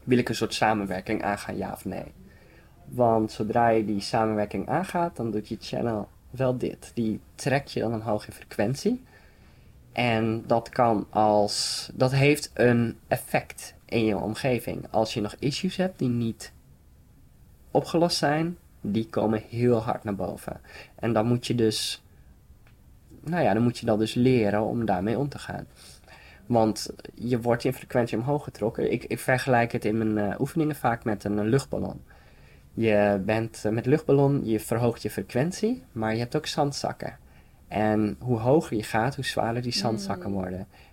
Wil ik een soort samenwerking aangaan, ja of nee? Want zodra je die samenwerking aangaat, dan doet je channel wel dit. Die trekt je dan een hoge frequentie. En dat kan als. Dat heeft een effect in je omgeving. Als je nog issues hebt die niet opgelost zijn, die komen heel hard naar boven. En dan moet je dus. Nou ja, dan moet je dat dus leren om daarmee om te gaan. Want je wordt in frequentie omhoog getrokken. Ik, ik vergelijk het in mijn eh, oefeningen vaak met een, luchtballon. Je bent eh, met een luchtballon, je verhoogt je frequentie, maar je hebt ook zandzakken. En hoe hoger je gaat, hoe zwaarder die zandzakken Mm.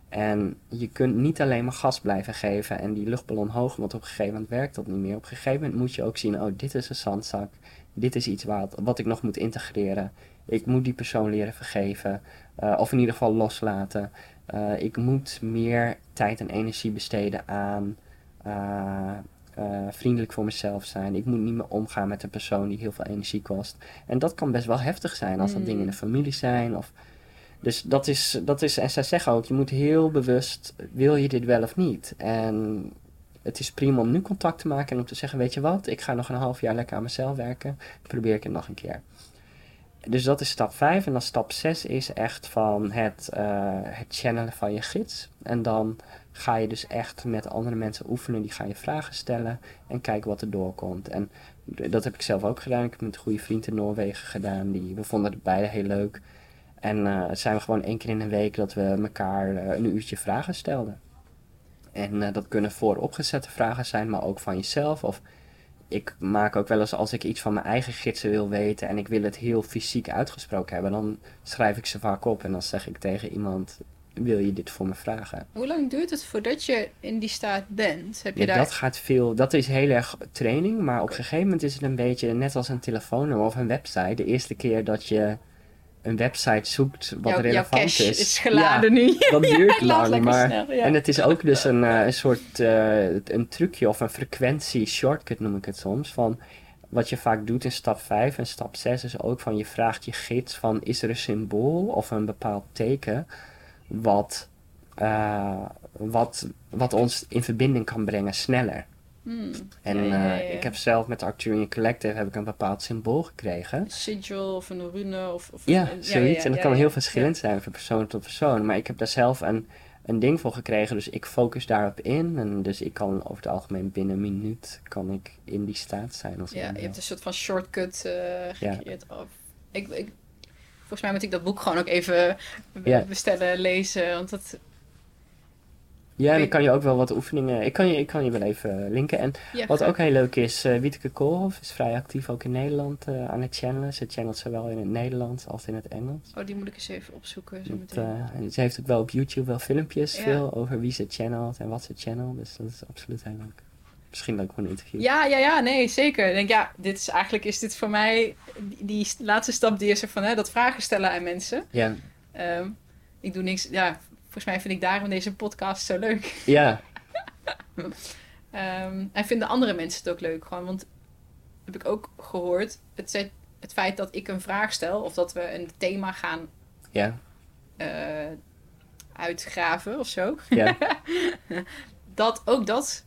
En je kunt niet alleen maar gas blijven geven en die luchtballon hoog, want op een gegeven moment werkt dat niet meer. Op een gegeven moment moet je ook zien, oh, dit is een zandzak. Dit is iets wat, wat ik nog moet integreren. Ik moet die persoon leren vergeven. eh, of in ieder geval loslaten. Eh, ik moet meer tijd en energie besteden aan eh, vriendelijk voor mezelf zijn. Ik moet niet meer omgaan met een persoon die heel veel energie kost. En dat kan best wel heftig zijn als dat Mm. dingen in de familie zijn. Of... Dus dat is, dat is, en zij zeggen ook, je moet heel bewust, wil je dit wel of niet? En het is prima om nu contact te maken en om te zeggen, weet je wat, ik ga nog een half jaar lekker aan mezelf werken. Probeer ik het nog een keer. Dus dat is stap 5. En dan stap 6 is echt van het, eh, het channelen van je gids. En dan ga je dus echt met andere mensen oefenen. Die ga je vragen stellen en kijken wat er doorkomt. En dat heb ik zelf ook gedaan. Ik heb met een goede vriend in Noorwegen gedaan. Die, we vonden het beide heel leuk. En eh zijn we gewoon één keer in een week dat we elkaar eh, een uurtje vragen stelden. En eh, dat kunnen vooropgezette vragen zijn, maar ook van jezelf. Of ik maak ook wel eens als ik iets van mijn eigen gidsen wil weten en ik wil het heel fysiek uitgesproken hebben, dan schrijf ik ze vaak op en dan zeg ik tegen iemand: Wil je dit voor me vragen? Hoe lang duurt het voordat je in die staat bent? Heb je Ja, daar... dat gaat veel, dat is heel erg training, maar op een gegeven moment is het een beetje net als een telefoonnummer of een website. De eerste keer dat je een website zoekt wat Jouw- jouw relevant cache is. is geladen nu. <laughs> Ja, dat duurt lang, maar snel, ja. En het is ook dus een, eh, een soort eh, een trucje of een frequentie shortcut noem ik het soms. Van wat je vaak doet in stap 5 en stap 6 is ook van je vraagt je gids van is er een symbool of een bepaald teken wat, eh, wat, wat ons in verbinding kan brengen sneller. En eh, ik heb zelf met Arcturian Collective heb ik een bepaald symbool gekregen. Een sigil of een rune of... of Ja, een- zoiets. en dat kan heel verschillend zijn van persoon tot persoon. Maar ik heb daar zelf een, een ding voor gekregen. Dus ik focus daarop in. En dus ik kan over het algemeen binnen een minuut kan ik in die staat zijn. Als Ja, je hebt een soort van shortcut eh Ja. gecreëerd. Of, ik, ik, volgens mij moet ik dat boek gewoon ook even Ja. bestellen, lezen. Want dat... Ja, en dan kan je ook wel wat oefeningen... Ik kan je, ik kan je wel even linken. En Ja, wat ook heel leuk is... eh Wieteke Koolhof is vrij actief ook in Nederland eh, aan het channelen. Ze channelt zowel in het Nederlands als in het Engels. Oh, die moet ik eens even opzoeken. Zo Dat, meteen. eh, en ze heeft ook wel op YouTube wel filmpjes Ja. veel over wie ze channelt en wat ze channelt. Dus dat is absoluut heel leuk. Misschien leuk voor een interview. Ja, ja, ja, nee, zeker. Ik denk, ja, dit is eigenlijk is dit voor mij die, die laatste stap die is er van hè, dat vragen stellen aan mensen. Ja, Ehm, ik doe niks, ja, volgens mij vind ik daarom deze podcast zo leuk. ja, <laughs> Ehm, en vinden andere mensen het ook leuk, gewoon, want heb ik ook gehoord, het, zet- het feit dat ik een vraag stel of dat we een thema gaan ja, eh, uitgraven of zo, ja. <laughs> dat ook dat.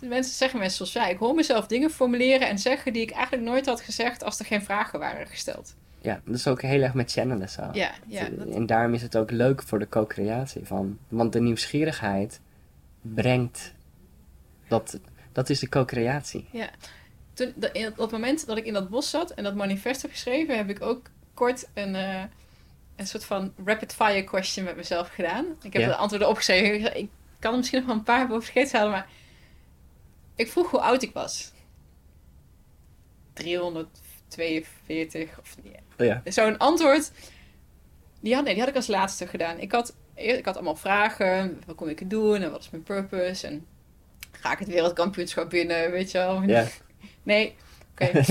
de Mensen zeggen mensen zoals ja, ik hoor mezelf dingen formuleren en zeggen die ik eigenlijk nooit had gezegd als er geen vragen waren gesteld. Ja, dat is ook heel erg met channelen zo. Ja, ja. Dat, En daarom is het ook leuk voor de co-creatie van. Want de nieuwsgierigheid brengt. Dat, dat is de co-creatie. toen, dat- in- op het moment dat ik in dat bos zat en dat manifest heb geschreven, heb ik ook kort een, eh, een soort van rapid fire question met mezelf gedaan. Ik heb Ja. de antwoorden opgeschreven. Ik, kan er misschien nog wel een paar boven vergeten halen, maar ik vroeg hoe oud ik was. 342 of Ja, zo'n antwoord. Die had, nee, die had ik als laatste gedaan. Ik had, ik had allemaal vragen. Wat kom ik het doen? En wat is mijn purpose? En ga ik het wereldkampioenschap binnen? Weet je wel? ja, <laughs> Nee, Oké. <laughs>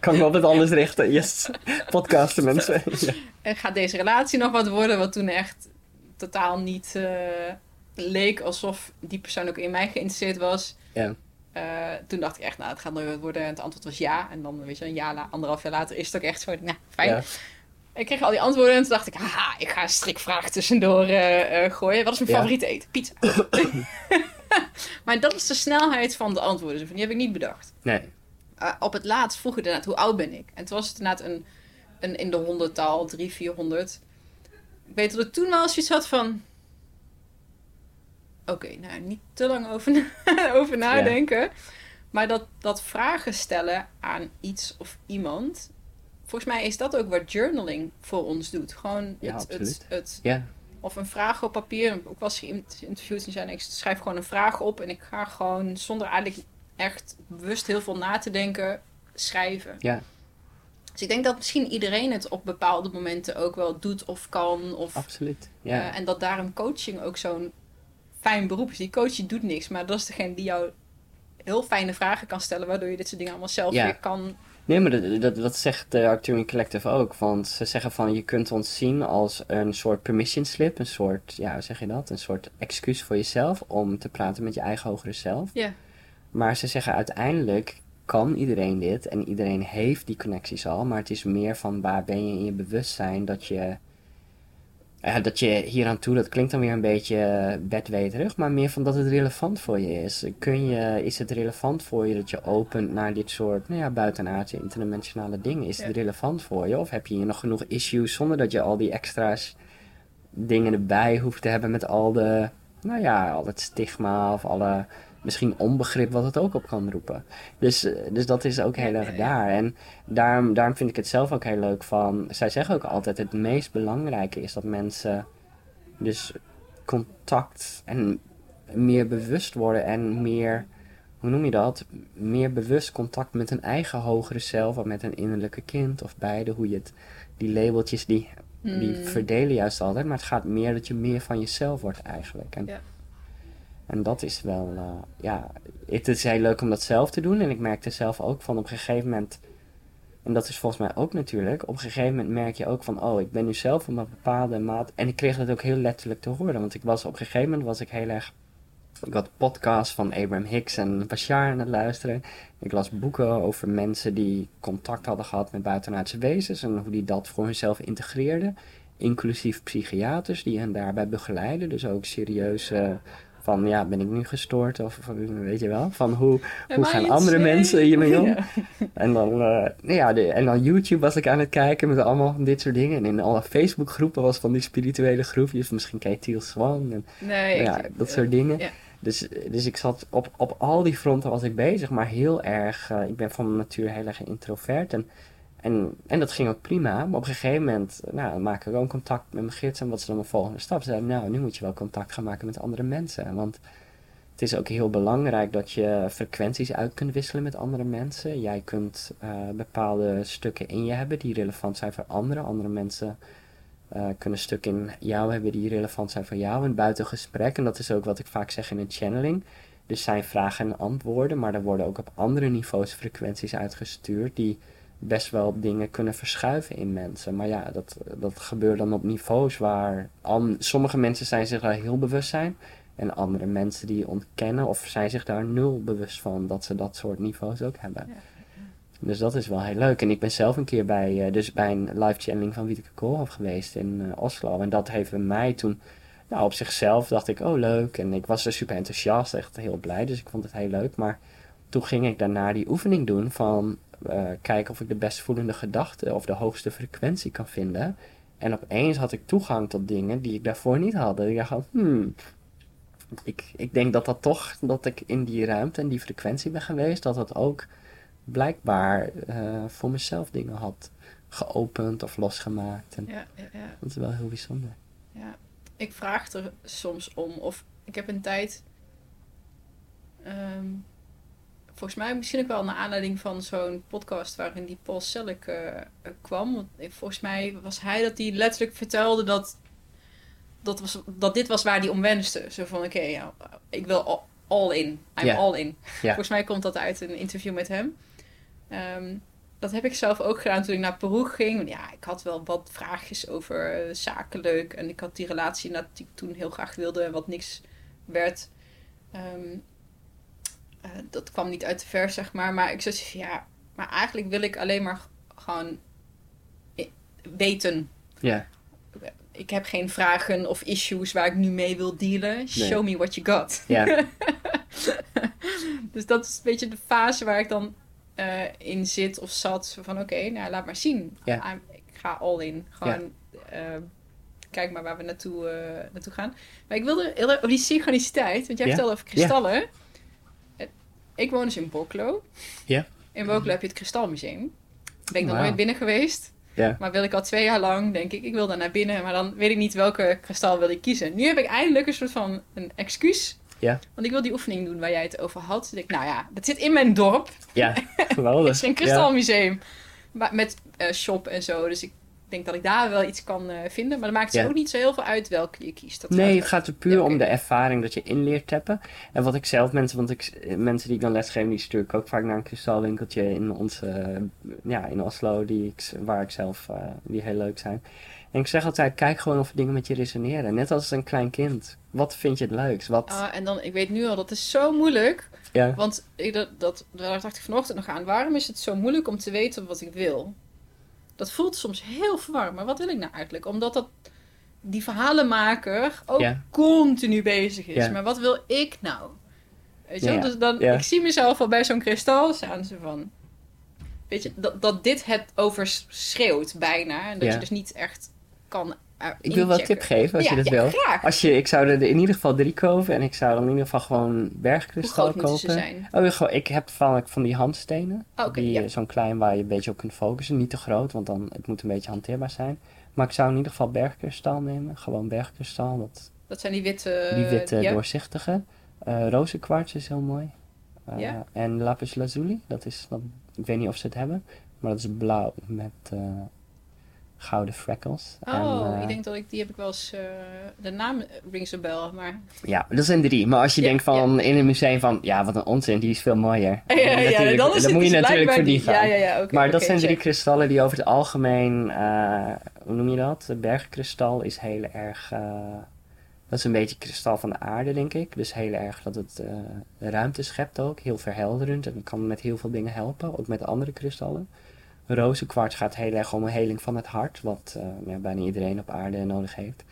kan ik me het alles richten. Yes. Podcasten mensen. <laughs> Ja. En gaat deze relatie nog wat worden? Wat toen echt totaal niet eh, leek alsof die persoon ook in mij geïnteresseerd was. Ja. Eh, toen dacht ik echt, nou, het gaat nooit wat worden. En het antwoord was ja. En dan, weet je, een jaar, anderhalf jaar later is het ook echt zo. Nou, fijn. Ja. Ik kreeg al die antwoorden en toen dacht ik, haha, ik ga een strikvraag tussendoor eh, eh, gooien. Wat is mijn Ja. favoriete eten? Pizza. <coughs> maar dat is de snelheid van de antwoorden. Dus die heb ik niet bedacht. Nee. Op het laatst vroeg ik inderdaad, hoe oud ben ik? En toen was het inderdaad een, een in de honderdtaal, drie, vierhonderd. Ik weet dat ik toen wel zoiets had van... Oké, nou, niet te lang over, na- <laughs> over nadenken. Maar dat, dat vragen stellen aan iets of iemand... Volgens mij is dat ook wat journaling voor ons doet. Gewoon Ja, het, het, het, Ja. of een vraag op papier. Ik was geïnterviewd en zei ik schrijf gewoon een vraag op en ik ga gewoon zonder eigenlijk echt bewust heel veel na te denken schrijven. Ja. Dus ik denk dat misschien iedereen het op bepaalde momenten ook wel doet of kan. Of, Absoluut. Ja. eh, en dat daarom coaching ook zo'n fijn beroep is. Die coach die doet niks, maar dat is degene die jou heel fijne vragen kan stellen, waardoor je dit soort dingen allemaal zelf Ja. weer kan. Nee, maar dat, dat, dat zegt de Arcturian Collective ook. Want ze zeggen van je kunt ons zien als een soort permission slip. Een soort, ja, hoe zeg je dat? Een soort excuus voor jezelf om te praten met je eigen hogere zelf. Ja. Maar ze zeggen uiteindelijk kan iedereen dit en iedereen heeft die connecties al. Maar het is meer van waar ben je in je bewustzijn dat je. Ja, dat je hier aan toe, dat klinkt dan weer een beetje bedweterig, maar meer van dat het relevant voor je is. Kun je, is het relevant voor je dat je opent naar dit soort nou ja, buitenaardse interdimensionale dingen? Is het Ja. relevant voor je? Of heb je hier nog genoeg issues zonder dat je al die extra's dingen erbij hoeft te hebben met al de, nou ja, al het stigma of alle misschien onbegrip wat het ook op kan roepen. Dus, eh, dus dat is ook heel erg daar. En daarom, daarom vind ik het zelf ook heel leuk van. Zij zeggen ook altijd: het meest belangrijke is dat mensen dus contact en meer bewust worden en meer, hoe noem je dat? Meer bewust contact met een eigen hogere zelf of met een innerlijke kind of beide. Hoe je het, die labeltjes die, die Hmm. verdelen juist altijd, maar het gaat meer dat je meer van jezelf wordt eigenlijk. En, Ja. En dat is wel, eh, ja, het is heel leuk om dat zelf te doen. En ik merkte zelf ook van op een gegeven moment, en dat is volgens mij ook natuurlijk, op een gegeven moment merk je ook van, oh, ik ben nu zelf op een bepaalde maat. En ik kreeg dat ook heel letterlijk te horen, want ik was op een gegeven moment was ik heel erg, ik had podcasts van Abraham Hicks en Bashar aan het luisteren. Ik las boeken over mensen die contact hadden gehad met buitenaardse wezens en hoe die dat voor hunzelf integreerden. Inclusief psychiaters die hen daarbij begeleiden. Dus ook serieus eh, van, ja, ben ik nu gestoord? Of weet je wel, van hoe, Am hoe gaan andere insane? mensen hiermee om? Ja. En dan, eh, ja, de, en dan YouTube was ik aan het kijken met allemaal dit soort dingen. En in alle Facebook groepen was van die spirituele groepjes. Misschien je Teal Swan en Nee, ik- ja, dat soort dingen. Dus, dus ik zat op, op al die fronten was ik bezig, maar heel erg, eh, ik ben van natuur heel erg introvert en, en, en dat ging ook prima. Maar op een gegeven moment, nou, dan maak ik gewoon contact met mijn gids en wat is dan mijn volgende stap? Ze zeiden, nou, nu moet je wel contact gaan maken met andere mensen, want het is ook heel belangrijk dat je frequenties uit kunt wisselen met andere mensen. Jij kunt eh, bepaalde stukken in je hebben die relevant zijn voor anderen. Andere mensen eh, kunnen stukken in jou hebben die relevant zijn voor jou. En buiten gesprek, en dat is ook wat ik vaak zeg in een channeling. Dus zijn vragen en antwoorden, maar er worden ook op andere niveaus frequenties uitgestuurd die best wel dingen kunnen verschuiven in mensen. Maar ja, dat, dat gebeurt dan op niveaus waar an- sommige mensen zijn zich daar heel bewust zijn. En andere mensen die ontkennen of zijn zich daar nul bewust van dat ze dat soort niveaus ook hebben. Ja. Dus dat is wel heel leuk. En ik ben zelf een keer bij, eh, dus bij een live channeling van Wieteke Koolhof geweest in eh, Oslo. En dat heeft bij mij toen, nou op zichzelf dacht ik, oh leuk. En ik was er super enthousiast, echt heel blij. Dus ik vond het heel leuk. Maar toen ging ik daarna die oefening doen van eh, kijken of ik de best voelende gedachte of de hoogste frequentie kan vinden. En opeens had ik toegang tot dingen die ik daarvoor niet had. En ik dacht, hmm, ik, ik denk dat dat toch, dat ik in die ruimte en die frequentie ben geweest, dat dat ook blijkbaar eh, voor mezelf dingen had geopend of losgemaakt. En Ja, ja, ja. dat is wel heel bijzonder. Ja, ik vraag er soms om. Of ik heb een tijd. ehm, volgens mij misschien ook wel naar aanleiding van zo'n podcast waarin die Paul Selleck eh, eh, kwam. Want ik- volgens mij was hij dat die letterlijk vertelde dat, dat, was, dat dit was waar hij om wenste. Zo van: oké, ja, ik wil al- all in. I'm all in. <laughs> Volgens mij komt dat uit een interview met hem. Ehm, dat heb ik zelf ook gedaan toen ik naar Peru ging. Ja, ik had wel wat vraagjes over eh, zakelijk. En ik had die relatie dat die ik toen heel graag wilde en wat niks werd. Ehm, eh, dat kwam niet uit de vers, zeg maar. Maar ik zei van ja, maar eigenlijk wil ik alleen maar gewoon weten. Ja, Ik heb geen vragen of issues waar ik nu mee wil dealen. Show me what you got. ja, <laughs> Dus dat is een beetje de fase waar ik dan eh, in zit of zat. Van oké, nou laat maar zien. Ja. I'm- ik ga all in. Gewoon eh, kijk maar waar we naartoe, naartoe gaan. Maar ik wilde heel erg over die synchroniciteit. Want jij Ja. vertelde over kristallen. Ik woon dus in Boklo. Ja. In Boklo heb je het Kristalmuseum. Ben ik nog nooit binnen geweest. ja. Maar wil ik al twee jaar lang, denk ik, ik wil daar naar binnen. Maar dan weet ik niet welke kristal wil ik kiezen. Nu heb ik eindelijk een soort van een excuus. Ja. Want ik wil die oefening doen waar jij het over had. Dus ik nou ja, dat zit in mijn dorp. Ja, <laughs> Het geweldig. is een kristalmuseum. Maar Met eh, shop en zo. Dus ik denk dat ik daar wel iets kan eh, vinden. Maar dan maakt het Ja. ook niet zo heel veel uit welke je kiest. Dat Nee, het gaat er puur Ja, om de ervaring dat je in leert tappen. En wat ik zelf mensen, want ik, mensen die ik dan lesgeef, die stuur ik ook vaak naar een kristalwinkeltje in onze, ja, in Oslo, die ik, waar ik zelf, eh, die heel leuk zijn. En ik zeg altijd, kijk gewoon of dingen met je resoneren. Net als een klein kind. Wat vind je het leukst? Wat, Ah, en dan, ik weet nu al, dat is zo moeilijk. ja, Want ik, dat, dat, daar dacht ik vanochtend nog aan. Waarom is het zo moeilijk om te weten wat ik wil? Dat voelt soms heel verwarrend. Maar wat wil ik nou eigenlijk? Omdat dat die verhalenmaker ook continu bezig is. Maar wat wil ik nou? Weet je? Dus dan, ik zie mezelf al bij zo'n kristal staan. Ze van, weet je, dat, dat dit het overschreeuwt bijna. En dat je dus niet echt kan ik wil wel een tip geven als ja, je dat ja, wil. graag. Als je, ik zou er in ieder geval drie kopen en ik zou dan in ieder geval gewoon Hoe bergkristal groot moeten ze kopen. zijn? Oh, gewoon, ik heb van, van die handstenen. Oh, die, ja. eh, Zo'n klein waar je een beetje op kunt focussen. Niet te groot, want dan het moet een beetje hanteerbaar zijn. Maar ik zou in ieder geval bergkristal nemen. Gewoon bergkristal. Dat, Dat zijn die witte... die witte ja. doorzichtige. Eh rozenkwarts is heel mooi. Eh, Ja. En lapis lazuli. Dat is, dat, ik weet niet of ze het hebben. Maar dat is blauw met eh, gouden freckles. Oh, En, eh, ik denk dat ik die heb ik wel eens. eh, de naam rings a bell, maar. Ja, dat zijn drie. Maar als je Ja, denkt van in een museum van... Ja, wat een onzin. Die is veel mooier. <laughs> Ja, ja, dan is het moet je dus natuurlijk voor die die. gaan. Ja, ja, ja. oké, Maar dat zijn drie kristallen die over het algemeen, eh, hoe noem je dat? De bergkristal is heel erg, dat is een beetje kristal van de aarde, denk ik. Dus heel erg dat het ruimte schept ook, heel verhelderend en kan met heel veel dingen helpen, ook met andere kristallen. Rozenkwarts gaat heel erg om een heling van het hart, wat eh, ja, bijna iedereen op aarde nodig heeft.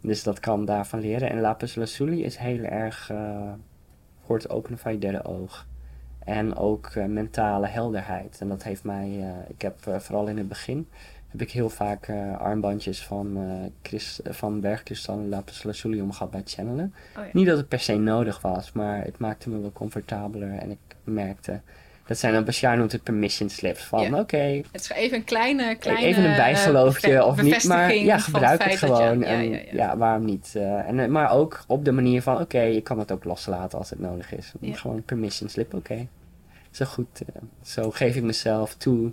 Dus dat kan daarvan leren. En lapis lazuli is heel erg eh, voor het openen van je derde oog. En ook eh, mentale helderheid. En dat heeft mij, ik heb vooral in het begin, heb ik heel vaak armbandjes van, eh, van bergkristal en lapis lazuli om gehad bij het channelen. Oh, ja. Niet dat het per se nodig was, maar het maakte me wel comfortabeler. En ik merkte, dat zijn dan, het permission slips. Van Ja. oké, Het is even een kleine. kleine even een bijgeloofje eh, of niet, maar ja, gebruik het, dat je- gewoon. ja, en ja, ja, ja. waarom niet? Eh, en, eh, maar ook op de manier van, oké, je kan het ook loslaten als het nodig is. Gewoon permission slip, oké. Zo goed. zo geef ik mezelf toe.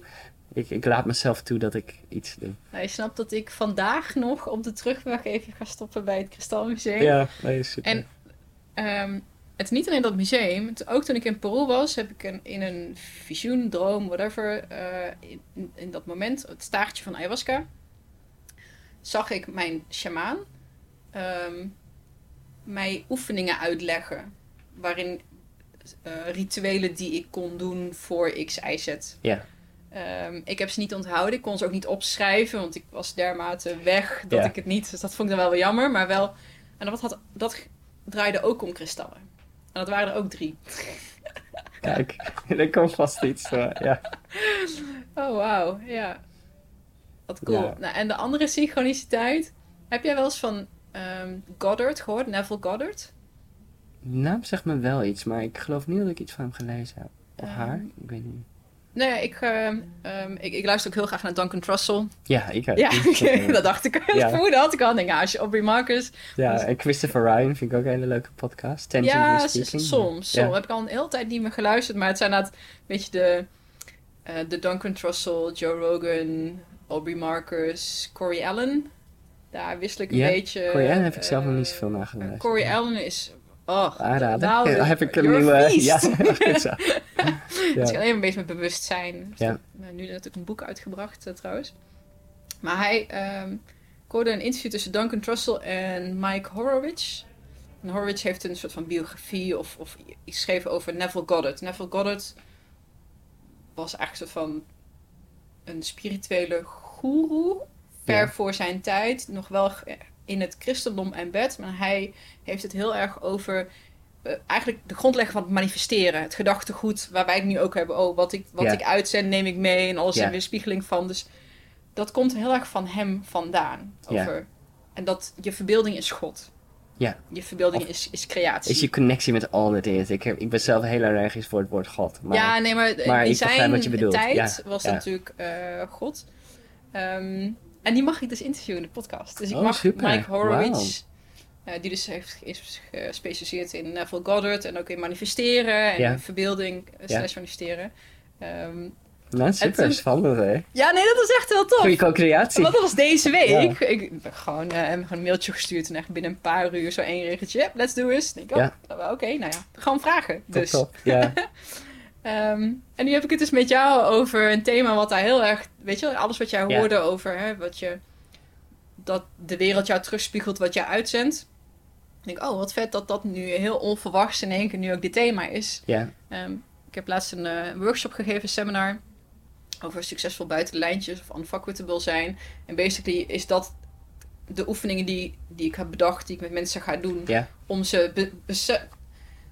Ik, ik laat mezelf toe dat ik iets doe. Nou, je snapt dat ik vandaag nog op de terugweg even ga stoppen bij het Kristalmuseum. Ja, nee, super. En ehm, het is niet alleen dat museum. Het- ook toen ik in Peru was, heb ik een, in een visioen, droom, whatever, eh, in, in dat moment, het staartje van ayahuasca, zag ik mijn shamaan ehm, mij oefeningen uitleggen. Waarin eh, rituelen die ik kon doen voor X, Y, Z. Ja. Ehm, ik heb ze niet onthouden. Ik kon ze ook niet opschrijven, want ik was dermate weg dat Ja. ik het niet. Dus dat vond ik dan wel wel jammer. Maar wel. En dat, had, dat draaide ook om kristallen. En dat waren er ook drie. Kijk, er komt vast iets. eh, ja. Oh, wauw. Ja. Wat cool. Ja. Nou, en de andere synchroniciteit. Heb jij wel eens van ehm, Goddard gehoord? Neville Goddard? De naam zegt me wel iets, maar ik geloof niet dat ik iets van hem gelezen heb. Of Ehm. haar? Ik weet niet. Nee, ik, ehm, ik, ik luister ook heel graag naar Duncan Trussell. Ja, ik ook. Ja, <laughs> eh, dat dacht ik. Dat Ja. vermoeden had ik al. Denk, ja, als je Aubrey Marcus Ja, en Christopher Ryan vind ik ook een hele leuke podcast. Tangibly Ja, s- speaking. soms. Ja. soms. Heb ik al een hele tijd niet meer geluisterd. Maar het zijn inderdaad een beetje de, eh, de Duncan Trussell, Joe Rogan, Aubrey Marcus, Corey Allen. Daar wissel ik een beetje. Corey Allen heb ik zelf nog niet eh, zoveel naar geluisterd. Corey Allen is Oh, Aanraden. nou, Ja, heb ik een nieuwe... Ja. <laughs> Het is alleen een beetje met bewustzijn. Dus Ja. nou, nu natuurlijk een boek uitgebracht eh, trouwens. Maar hij ehm ik hoorde een interview tussen Duncan Trussell en Mike Horowitz. En Horowitz heeft een soort van biografie of, of geschreven over Neville Goddard. Neville Goddard was eigenlijk een soort van een spirituele goeroe. Ver Ja. voor zijn tijd. Nog wel in het christendom en bed. Maar hij heeft het heel erg over eh, eigenlijk de grondlegger van het manifesteren. Het gedachtegoed waar wij het nu ook hebben. Oh, wat ik, wat ik uitzend neem ik mee en alles is een weerspiegeling van. Dus dat komt heel erg van hem vandaan. Over, En dat je verbeelding is God. Ja. Je verbeelding Of- is, is creatie. Is je connectie met all that is. Ik, heb, ik ben zelf heel allergisch voor het woord God. Maar, ja, nee, maar, maar in zijn wat je bedoelt. tijd Ja, was ja. natuurlijk eh, God. Ehm, en die mag ik dus interviewen in de podcast. Dus ik Oh, mag super. Mike Horowitz, eh, die dus heeft is gespecialiseerd in Neville Goddard en ook in manifesteren en Ja. verbeelding eh, slash manifesteren. Ehm, Nou, super toen- spannend hè. ja, nee, dat is echt heel tof. Goeie co-creatie. Want dat was deze week. Ja. Ik, ik heb gewoon, eh, hem gewoon een mailtje gestuurd en echt binnen een paar uur zo één regeltje. Let's do it. Denk ik, oh, Ja. Oké, nou ja, gewoon vragen. Top, Dus. top. Ja. <laughs> Ehm, en nu heb ik het dus met jou over een thema wat daar heel erg, weet je, alles wat jij Ja. hoorde over, hè, wat je, dat de wereld jou terugspiegelt wat jij uitzendt. Ik denk, oh, wat vet dat dat nu heel onverwachts in één keer nu ook dit thema is. ja. Ehm, ik heb laatst een eh, workshop gegeven, een seminar, over succesvol buiten de lijntjes of unfuckwittable zijn. En basically is dat de oefeningen die, die ik heb bedacht, die ik met mensen ga doen, Ja. om ze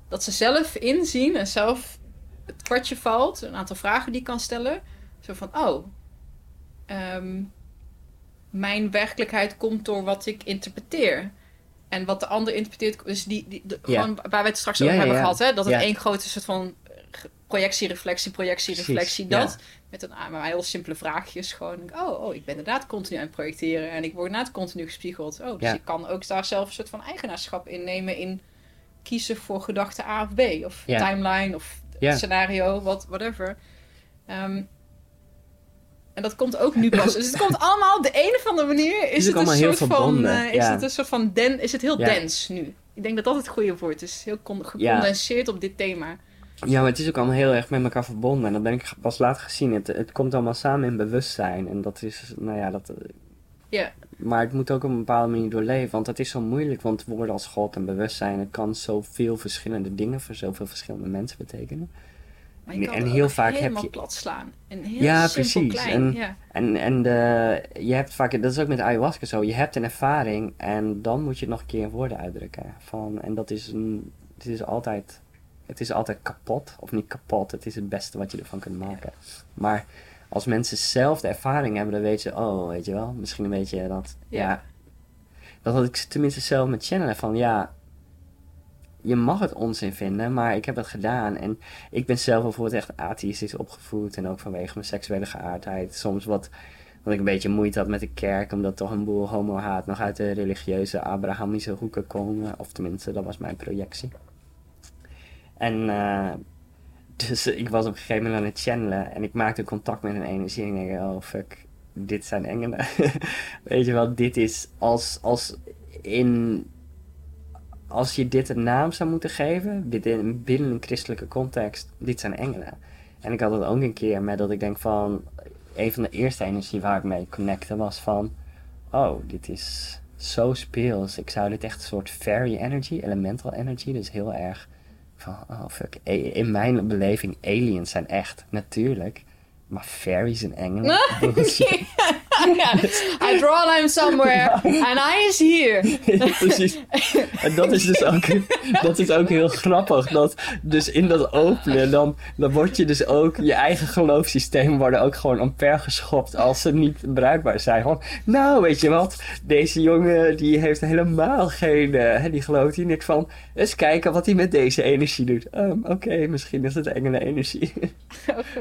dat ze zelf inzien en zelf het kwartje valt, een aantal vragen die ik kan stellen. Zo van, oh, ehm, mijn werkelijkheid komt door wat ik interpreteer. En wat de ander interpreteert, dus die, die, de- gewoon waar we het straks over hebben gehad, hè? dat het één grote soort van projectie, reflectie, projectie, reflectie, dat. Met een ah, maar heel simpele vraagjes. Gewoon, oh, oh, ik ben inderdaad continu aan het projecteren en ik word inderdaad continu gespiegeld. Oh, dus ik kan ook daar zelf een soort van eigenaarschap in nemen in kiezen voor gedachte A of B. Of timeline of Scenario, wat, whatever. Ehm, en dat komt ook nu pas. Dus het komt allemaal op de een of andere manier. Is is ook het een soort van. eh, is ja. het een soort van den, is het heel Ja. dens nu? Ik denk dat dat het goede woord is. Heel con- gecondenseerd op dit thema. Ja, maar het is ook allemaal heel erg met elkaar verbonden. En dat ben ik pas later gezien. Het, het komt allemaal samen in bewustzijn. En dat is, nou ja, dat... Ja. Maar het moet ook op een bepaalde manier doorleven. Want het is zo moeilijk. Want woorden als God en bewustzijn... Het kan zoveel verschillende dingen voor zoveel verschillende mensen betekenen. Maar je kan En heel vaak heb je- plat slaan. En heel Ja, simpel precies. klein. En- ja. En, en de, je hebt vaak... Dat is ook met ayahuasca zo. Je hebt een ervaring. En dan moet je het nog een keer in woorden uitdrukken. Van, en dat is een... Het is altijd... Het is altijd kapot. Of niet kapot. Het is het beste wat je ervan kunt maken. Maar als mensen zelf de ervaring hebben, dan weten ze, oh, weet je wel, misschien een beetje dat, ja. Ja. dat had ik tenminste zelf met channelen van, ja, je mag het onzin vinden, maar ik heb het gedaan. En ik ben zelf bijvoorbeeld echt atheïstisch opgevoed en ook vanwege mijn seksuele geaardheid. Soms wat, wat ik een beetje moeite had met de kerk, omdat toch een boel homo-haat nog uit de religieuze Abrahamische hoeken komen. Of tenminste, dat was mijn projectie. En eh, dus ik was op een gegeven moment aan het channelen en ik maakte contact met een energie en ik denk, oh fuck, dit zijn engelen. <laughs> Weet je wel, dit is als, als in, als je dit een naam zou moeten geven, binnen, binnen een christelijke context, dit zijn engelen. En ik had het ook een keer met dat ik denk van, een van de eerste energie waar ik mee connecte was van, oh, dit is zo speels. Ik zou dit echt een soort fairy energy, elemental energy, dus heel erg van, oh fuck, A- in mijn beleving, aliens zijn echt, natuurlijk. Maar fairies en engelen? <laughs> <laughs> ja. I draw a line somewhere and I is here. <laughs> Precies. En dat is dus ook, <laughs> dat is ook heel grappig. Dat dus in dat openen, dan, dan word je dus ook, je eigen geloofssysteem worden ook gewoon omver geschopt als ze niet bruikbaar zijn. Van, nou, weet je wat, deze jongen die heeft helemaal geen, eh, hè, die gelooft hier niks van. Eens kijken wat hij met deze energie doet. Ehm, Oké, misschien is het engelen energie.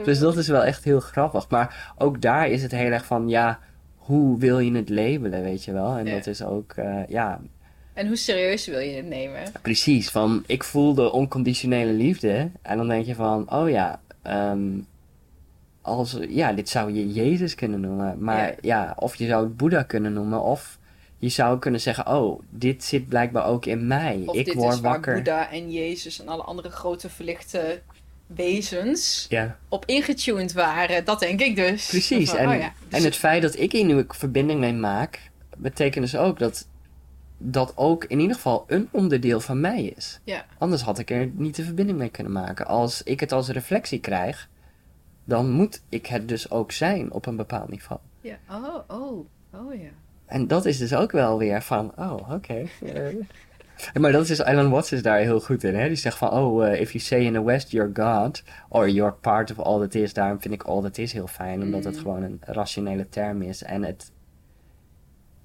Dus dat is wel echt heel grappig. Maar ook daar is het heel erg van, ja, hoe wil je het labelen, weet je wel? En Ja. dat is ook, eh, ja, En hoe serieus wil je het nemen? precies. Van, ik voel de onconditionele liefde. En dan denk je van, oh ja, ehm, als, ja, dit zou je Jezus kunnen noemen. Maar Ja. ja. of je zou het Boeddha kunnen noemen. Of je zou kunnen zeggen, oh, dit zit blijkbaar ook in mij. Of ik dit word is wakker. Boeddha en Jezus en alle andere grote verlichte wezens Ja, op ingetuned waren. Dat denk ik dus. precies. Van, En, oh ja, dus en het feit dat ik hier nu een verbinding mee maak, betekent dus ook dat dat ook in ieder geval een onderdeel van mij is. Ja, Anders had ik er niet de verbinding mee kunnen maken. Als ik het als reflectie krijg, dan moet ik het dus ook zijn op een bepaald niveau. ja. Oh, oh, oh ja. En dat is dus ook wel weer van, oh, oké. <laughs> maar dat is, Alan Watts is daar heel goed in, hè. Die zegt van, oh, eh, if you say in the West you're God, or you're part of all that is. Daarom vind ik all that is heel fijn, omdat het Mm. gewoon een rationele term is. En het,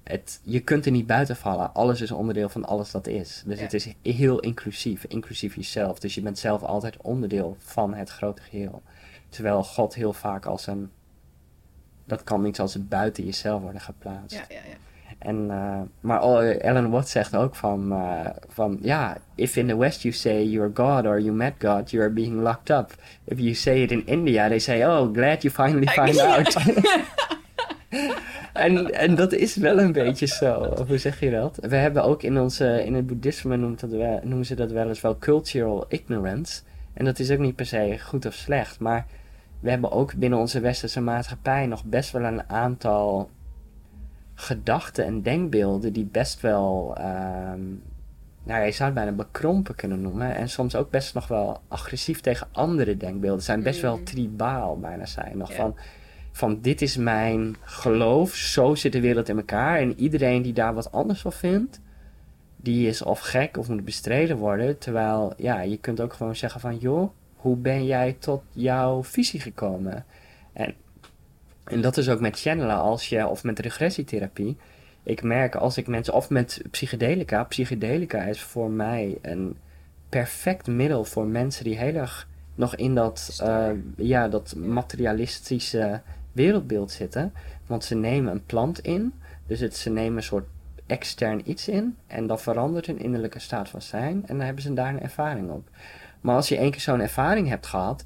het, je kunt er niet buiten vallen. Alles is onderdeel van alles dat is. Dus Ja. het is heel inclusief, inclusief jezelf. Dus je bent zelf altijd onderdeel van het grote geheel. Terwijl God heel vaak als een, dat kan niet als het buiten jezelf worden geplaatst. Ja, ja, ja. En, eh, maar Alan Watts zegt ook van, eh, van, ja, if in the West you say you're God or you met God, you are being locked up. If you say it in India, they say, oh, glad you finally find Ja. out. <laughs> en, en dat is wel een beetje zo. Hoe zeg je dat? We hebben ook in, onze, in het boeddhisme noemt dat wel, noemen ze dat wel eens wel cultural ignorance. En dat is ook niet per se goed of slecht, maar we hebben ook binnen onze westerse maatschappij nog best wel een aantal gedachten en denkbeelden die best wel, ehm, nou ja, je zou het bijna bekrompen kunnen noemen. En soms ook best nog wel agressief tegen andere denkbeelden zijn. Best wel Mm. tribaal bijna zijn. Nog Ja. van, van dit is mijn geloof, zo zit de wereld in elkaar. En iedereen die daar wat anders van vindt, die is of gek of moet bestreden worden. Terwijl, ja, je kunt ook gewoon zeggen van, joh, hoe ben jij tot jouw visie gekomen? En, en dat is ook met channelen als je, of met regressietherapie. Ik merk als ik mensen, of met psychedelica, psychedelica is voor mij een perfect middel voor mensen die heel erg nog in dat, eh, ja, dat materialistische wereldbeeld zitten. Want ze nemen een plant in, dus het, ze nemen een soort extern iets in en dan verandert hun innerlijke staat van zijn en dan hebben ze daar een ervaring op. Maar als je één keer zo'n ervaring hebt gehad,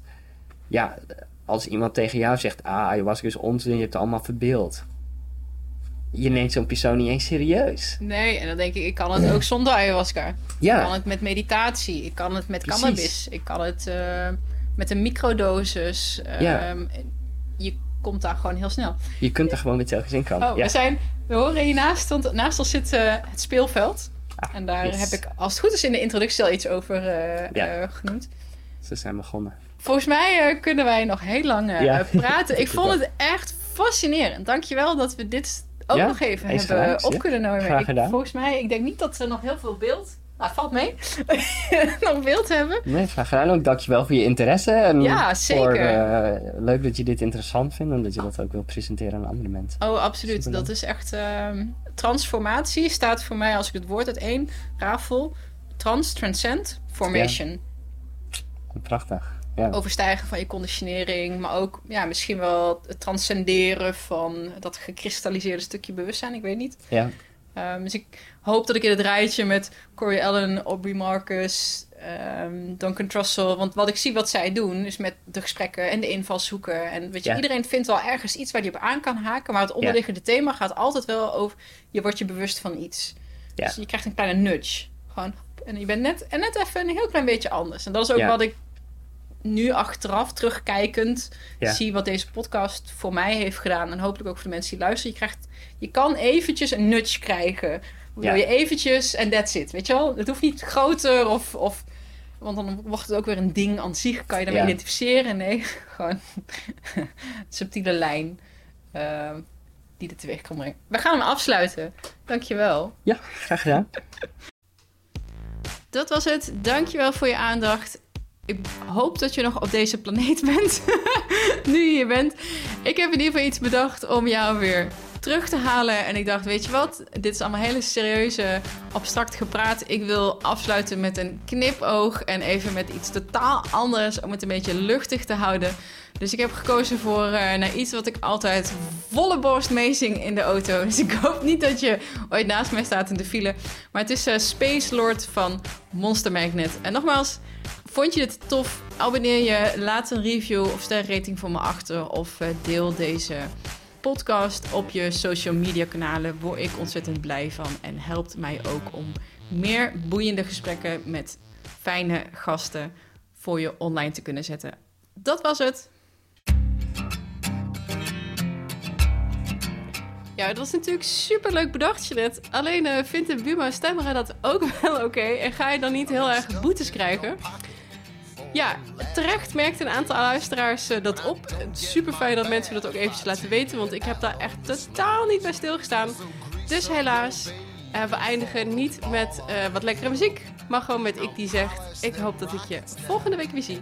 ja, als iemand tegen jou zegt, ah, ayahuasca is onzin, je hebt het allemaal verbeeld. Je neemt zo'n persoon niet eens serieus. Nee, en dan denk ik, ik kan het ook zonder ayahuasca. Ik kan Ja, het met meditatie. Ik kan het met Precies. cannabis. Ik kan het eh, met een microdosis. Ja. Ehm, je komt daar gewoon heel snel. je kunt er gewoon met telkens in komen. Oh, ja. we zijn... We horen hiernaast, want naast ons zit eh, het speelveld. Ah, En daar yes. heb ik, als het goed is, in de introductie al iets over eh, Ja. genoemd. Ze zijn begonnen. Volgens mij eh, kunnen wij nog heel lang eh, Ja. eh, praten. <laughs> Ik vond het echt fascinerend. Dankjewel dat we dit ook Ja, nog even hebben gelijk, op ja. kunnen nemen. Graag Ik- volgens mij, ik denk niet dat ze nog heel veel beeld... Nou, valt mee. <laughs> nog beeld hebben. Nee, graag gedaan. Ook dankjewel voor je interesse. En Ja, zeker. Voor, eh, leuk dat je dit interessant vindt en dat je dat ook wil presenteren aan andere mensen. Oh, absoluut. Superleuk. Dat is echt... ehm, transformatie staat voor mij, als ik het woord uit één rafel... Trans, transcend, formation. Prachtig. Ja. overstijgen van je conditionering, maar ook ja, misschien wel het transcenderen van dat gekristalliseerde stukje bewustzijn. Ik weet niet. ja. Ehm, dus ik hoop dat ik in het rijtje met Corey Allen, Aubrey Marcus, ehm, Duncan Trussell, want wat ik zie wat zij doen, is met de gesprekken en de invalshoeken. En weet je, Ja. iedereen vindt wel ergens iets waar je op aan kan haken, maar het onderliggende thema gaat altijd wel over je wordt je bewust van iets. Ja. Dus je krijgt een kleine nudge. Gewoon, en je bent net, en net even een heel klein beetje anders. En dat is ook wat ik nu achteraf, terugkijkend, Ja. zie wat deze podcast voor mij heeft gedaan. En hopelijk ook voor de mensen die luisteren. Je, krijgt, je kan eventjes een nudge krijgen. Ja. je eventjes en that's it. Weet je wel? Het hoeft niet groter of... of want dan wordt het ook weer een ding aan zich. Kan je daarmee Ja. identificeren? Nee, <laughs> gewoon een subtiele lijn eh, die er teweeg kan brengen. We gaan hem afsluiten. Dankjewel. ja, graag gedaan. Dat was het. Dankjewel voor je aandacht. Ik hoop dat je nog op deze planeet <laughs> bent. nu je hier bent. Ik heb in ieder geval iets bedacht om jou weer terug te halen. En ik dacht, weet je wat? Dit is allemaal hele serieuze, abstract gepraat. Ik wil afsluiten met een knipoog. En even met iets totaal anders. Om het een beetje luchtig te houden. Dus ik heb gekozen voor eh, naar iets wat ik altijd volle borst meezing in de auto. <laughs> Dus ik hoop niet dat je ooit naast mij staat in de file. Maar het is eh, Space Lord van Monster Magnet. En nogmaals, vond je dit tof? Abonneer je, laat een review of sterrating voor me achter. Of eh, deel deze podcast op je social media kanalen. Word ik ontzettend blij van en helpt mij ook om meer boeiende gesprekken met fijne gasten voor je online te kunnen zetten. Dat was het. Ja, dat was natuurlijk super leuk bedacht, Jeanette. Alleen uh, vindt de Buma Stemmera dat ook <laughs> wel oké en ga je dan niet heel erg boetes krijgen? Ja, terecht merkt een aantal luisteraars uh, dat op. Super fijn dat mensen dat ook eventjes laten weten, want ik heb daar echt totaal niet bij stilgestaan. Dus helaas, uh, we eindigen niet met wat lekkere muziek, maar gewoon met ik die zegt: Ik hoop dat ik je volgende week weer zie.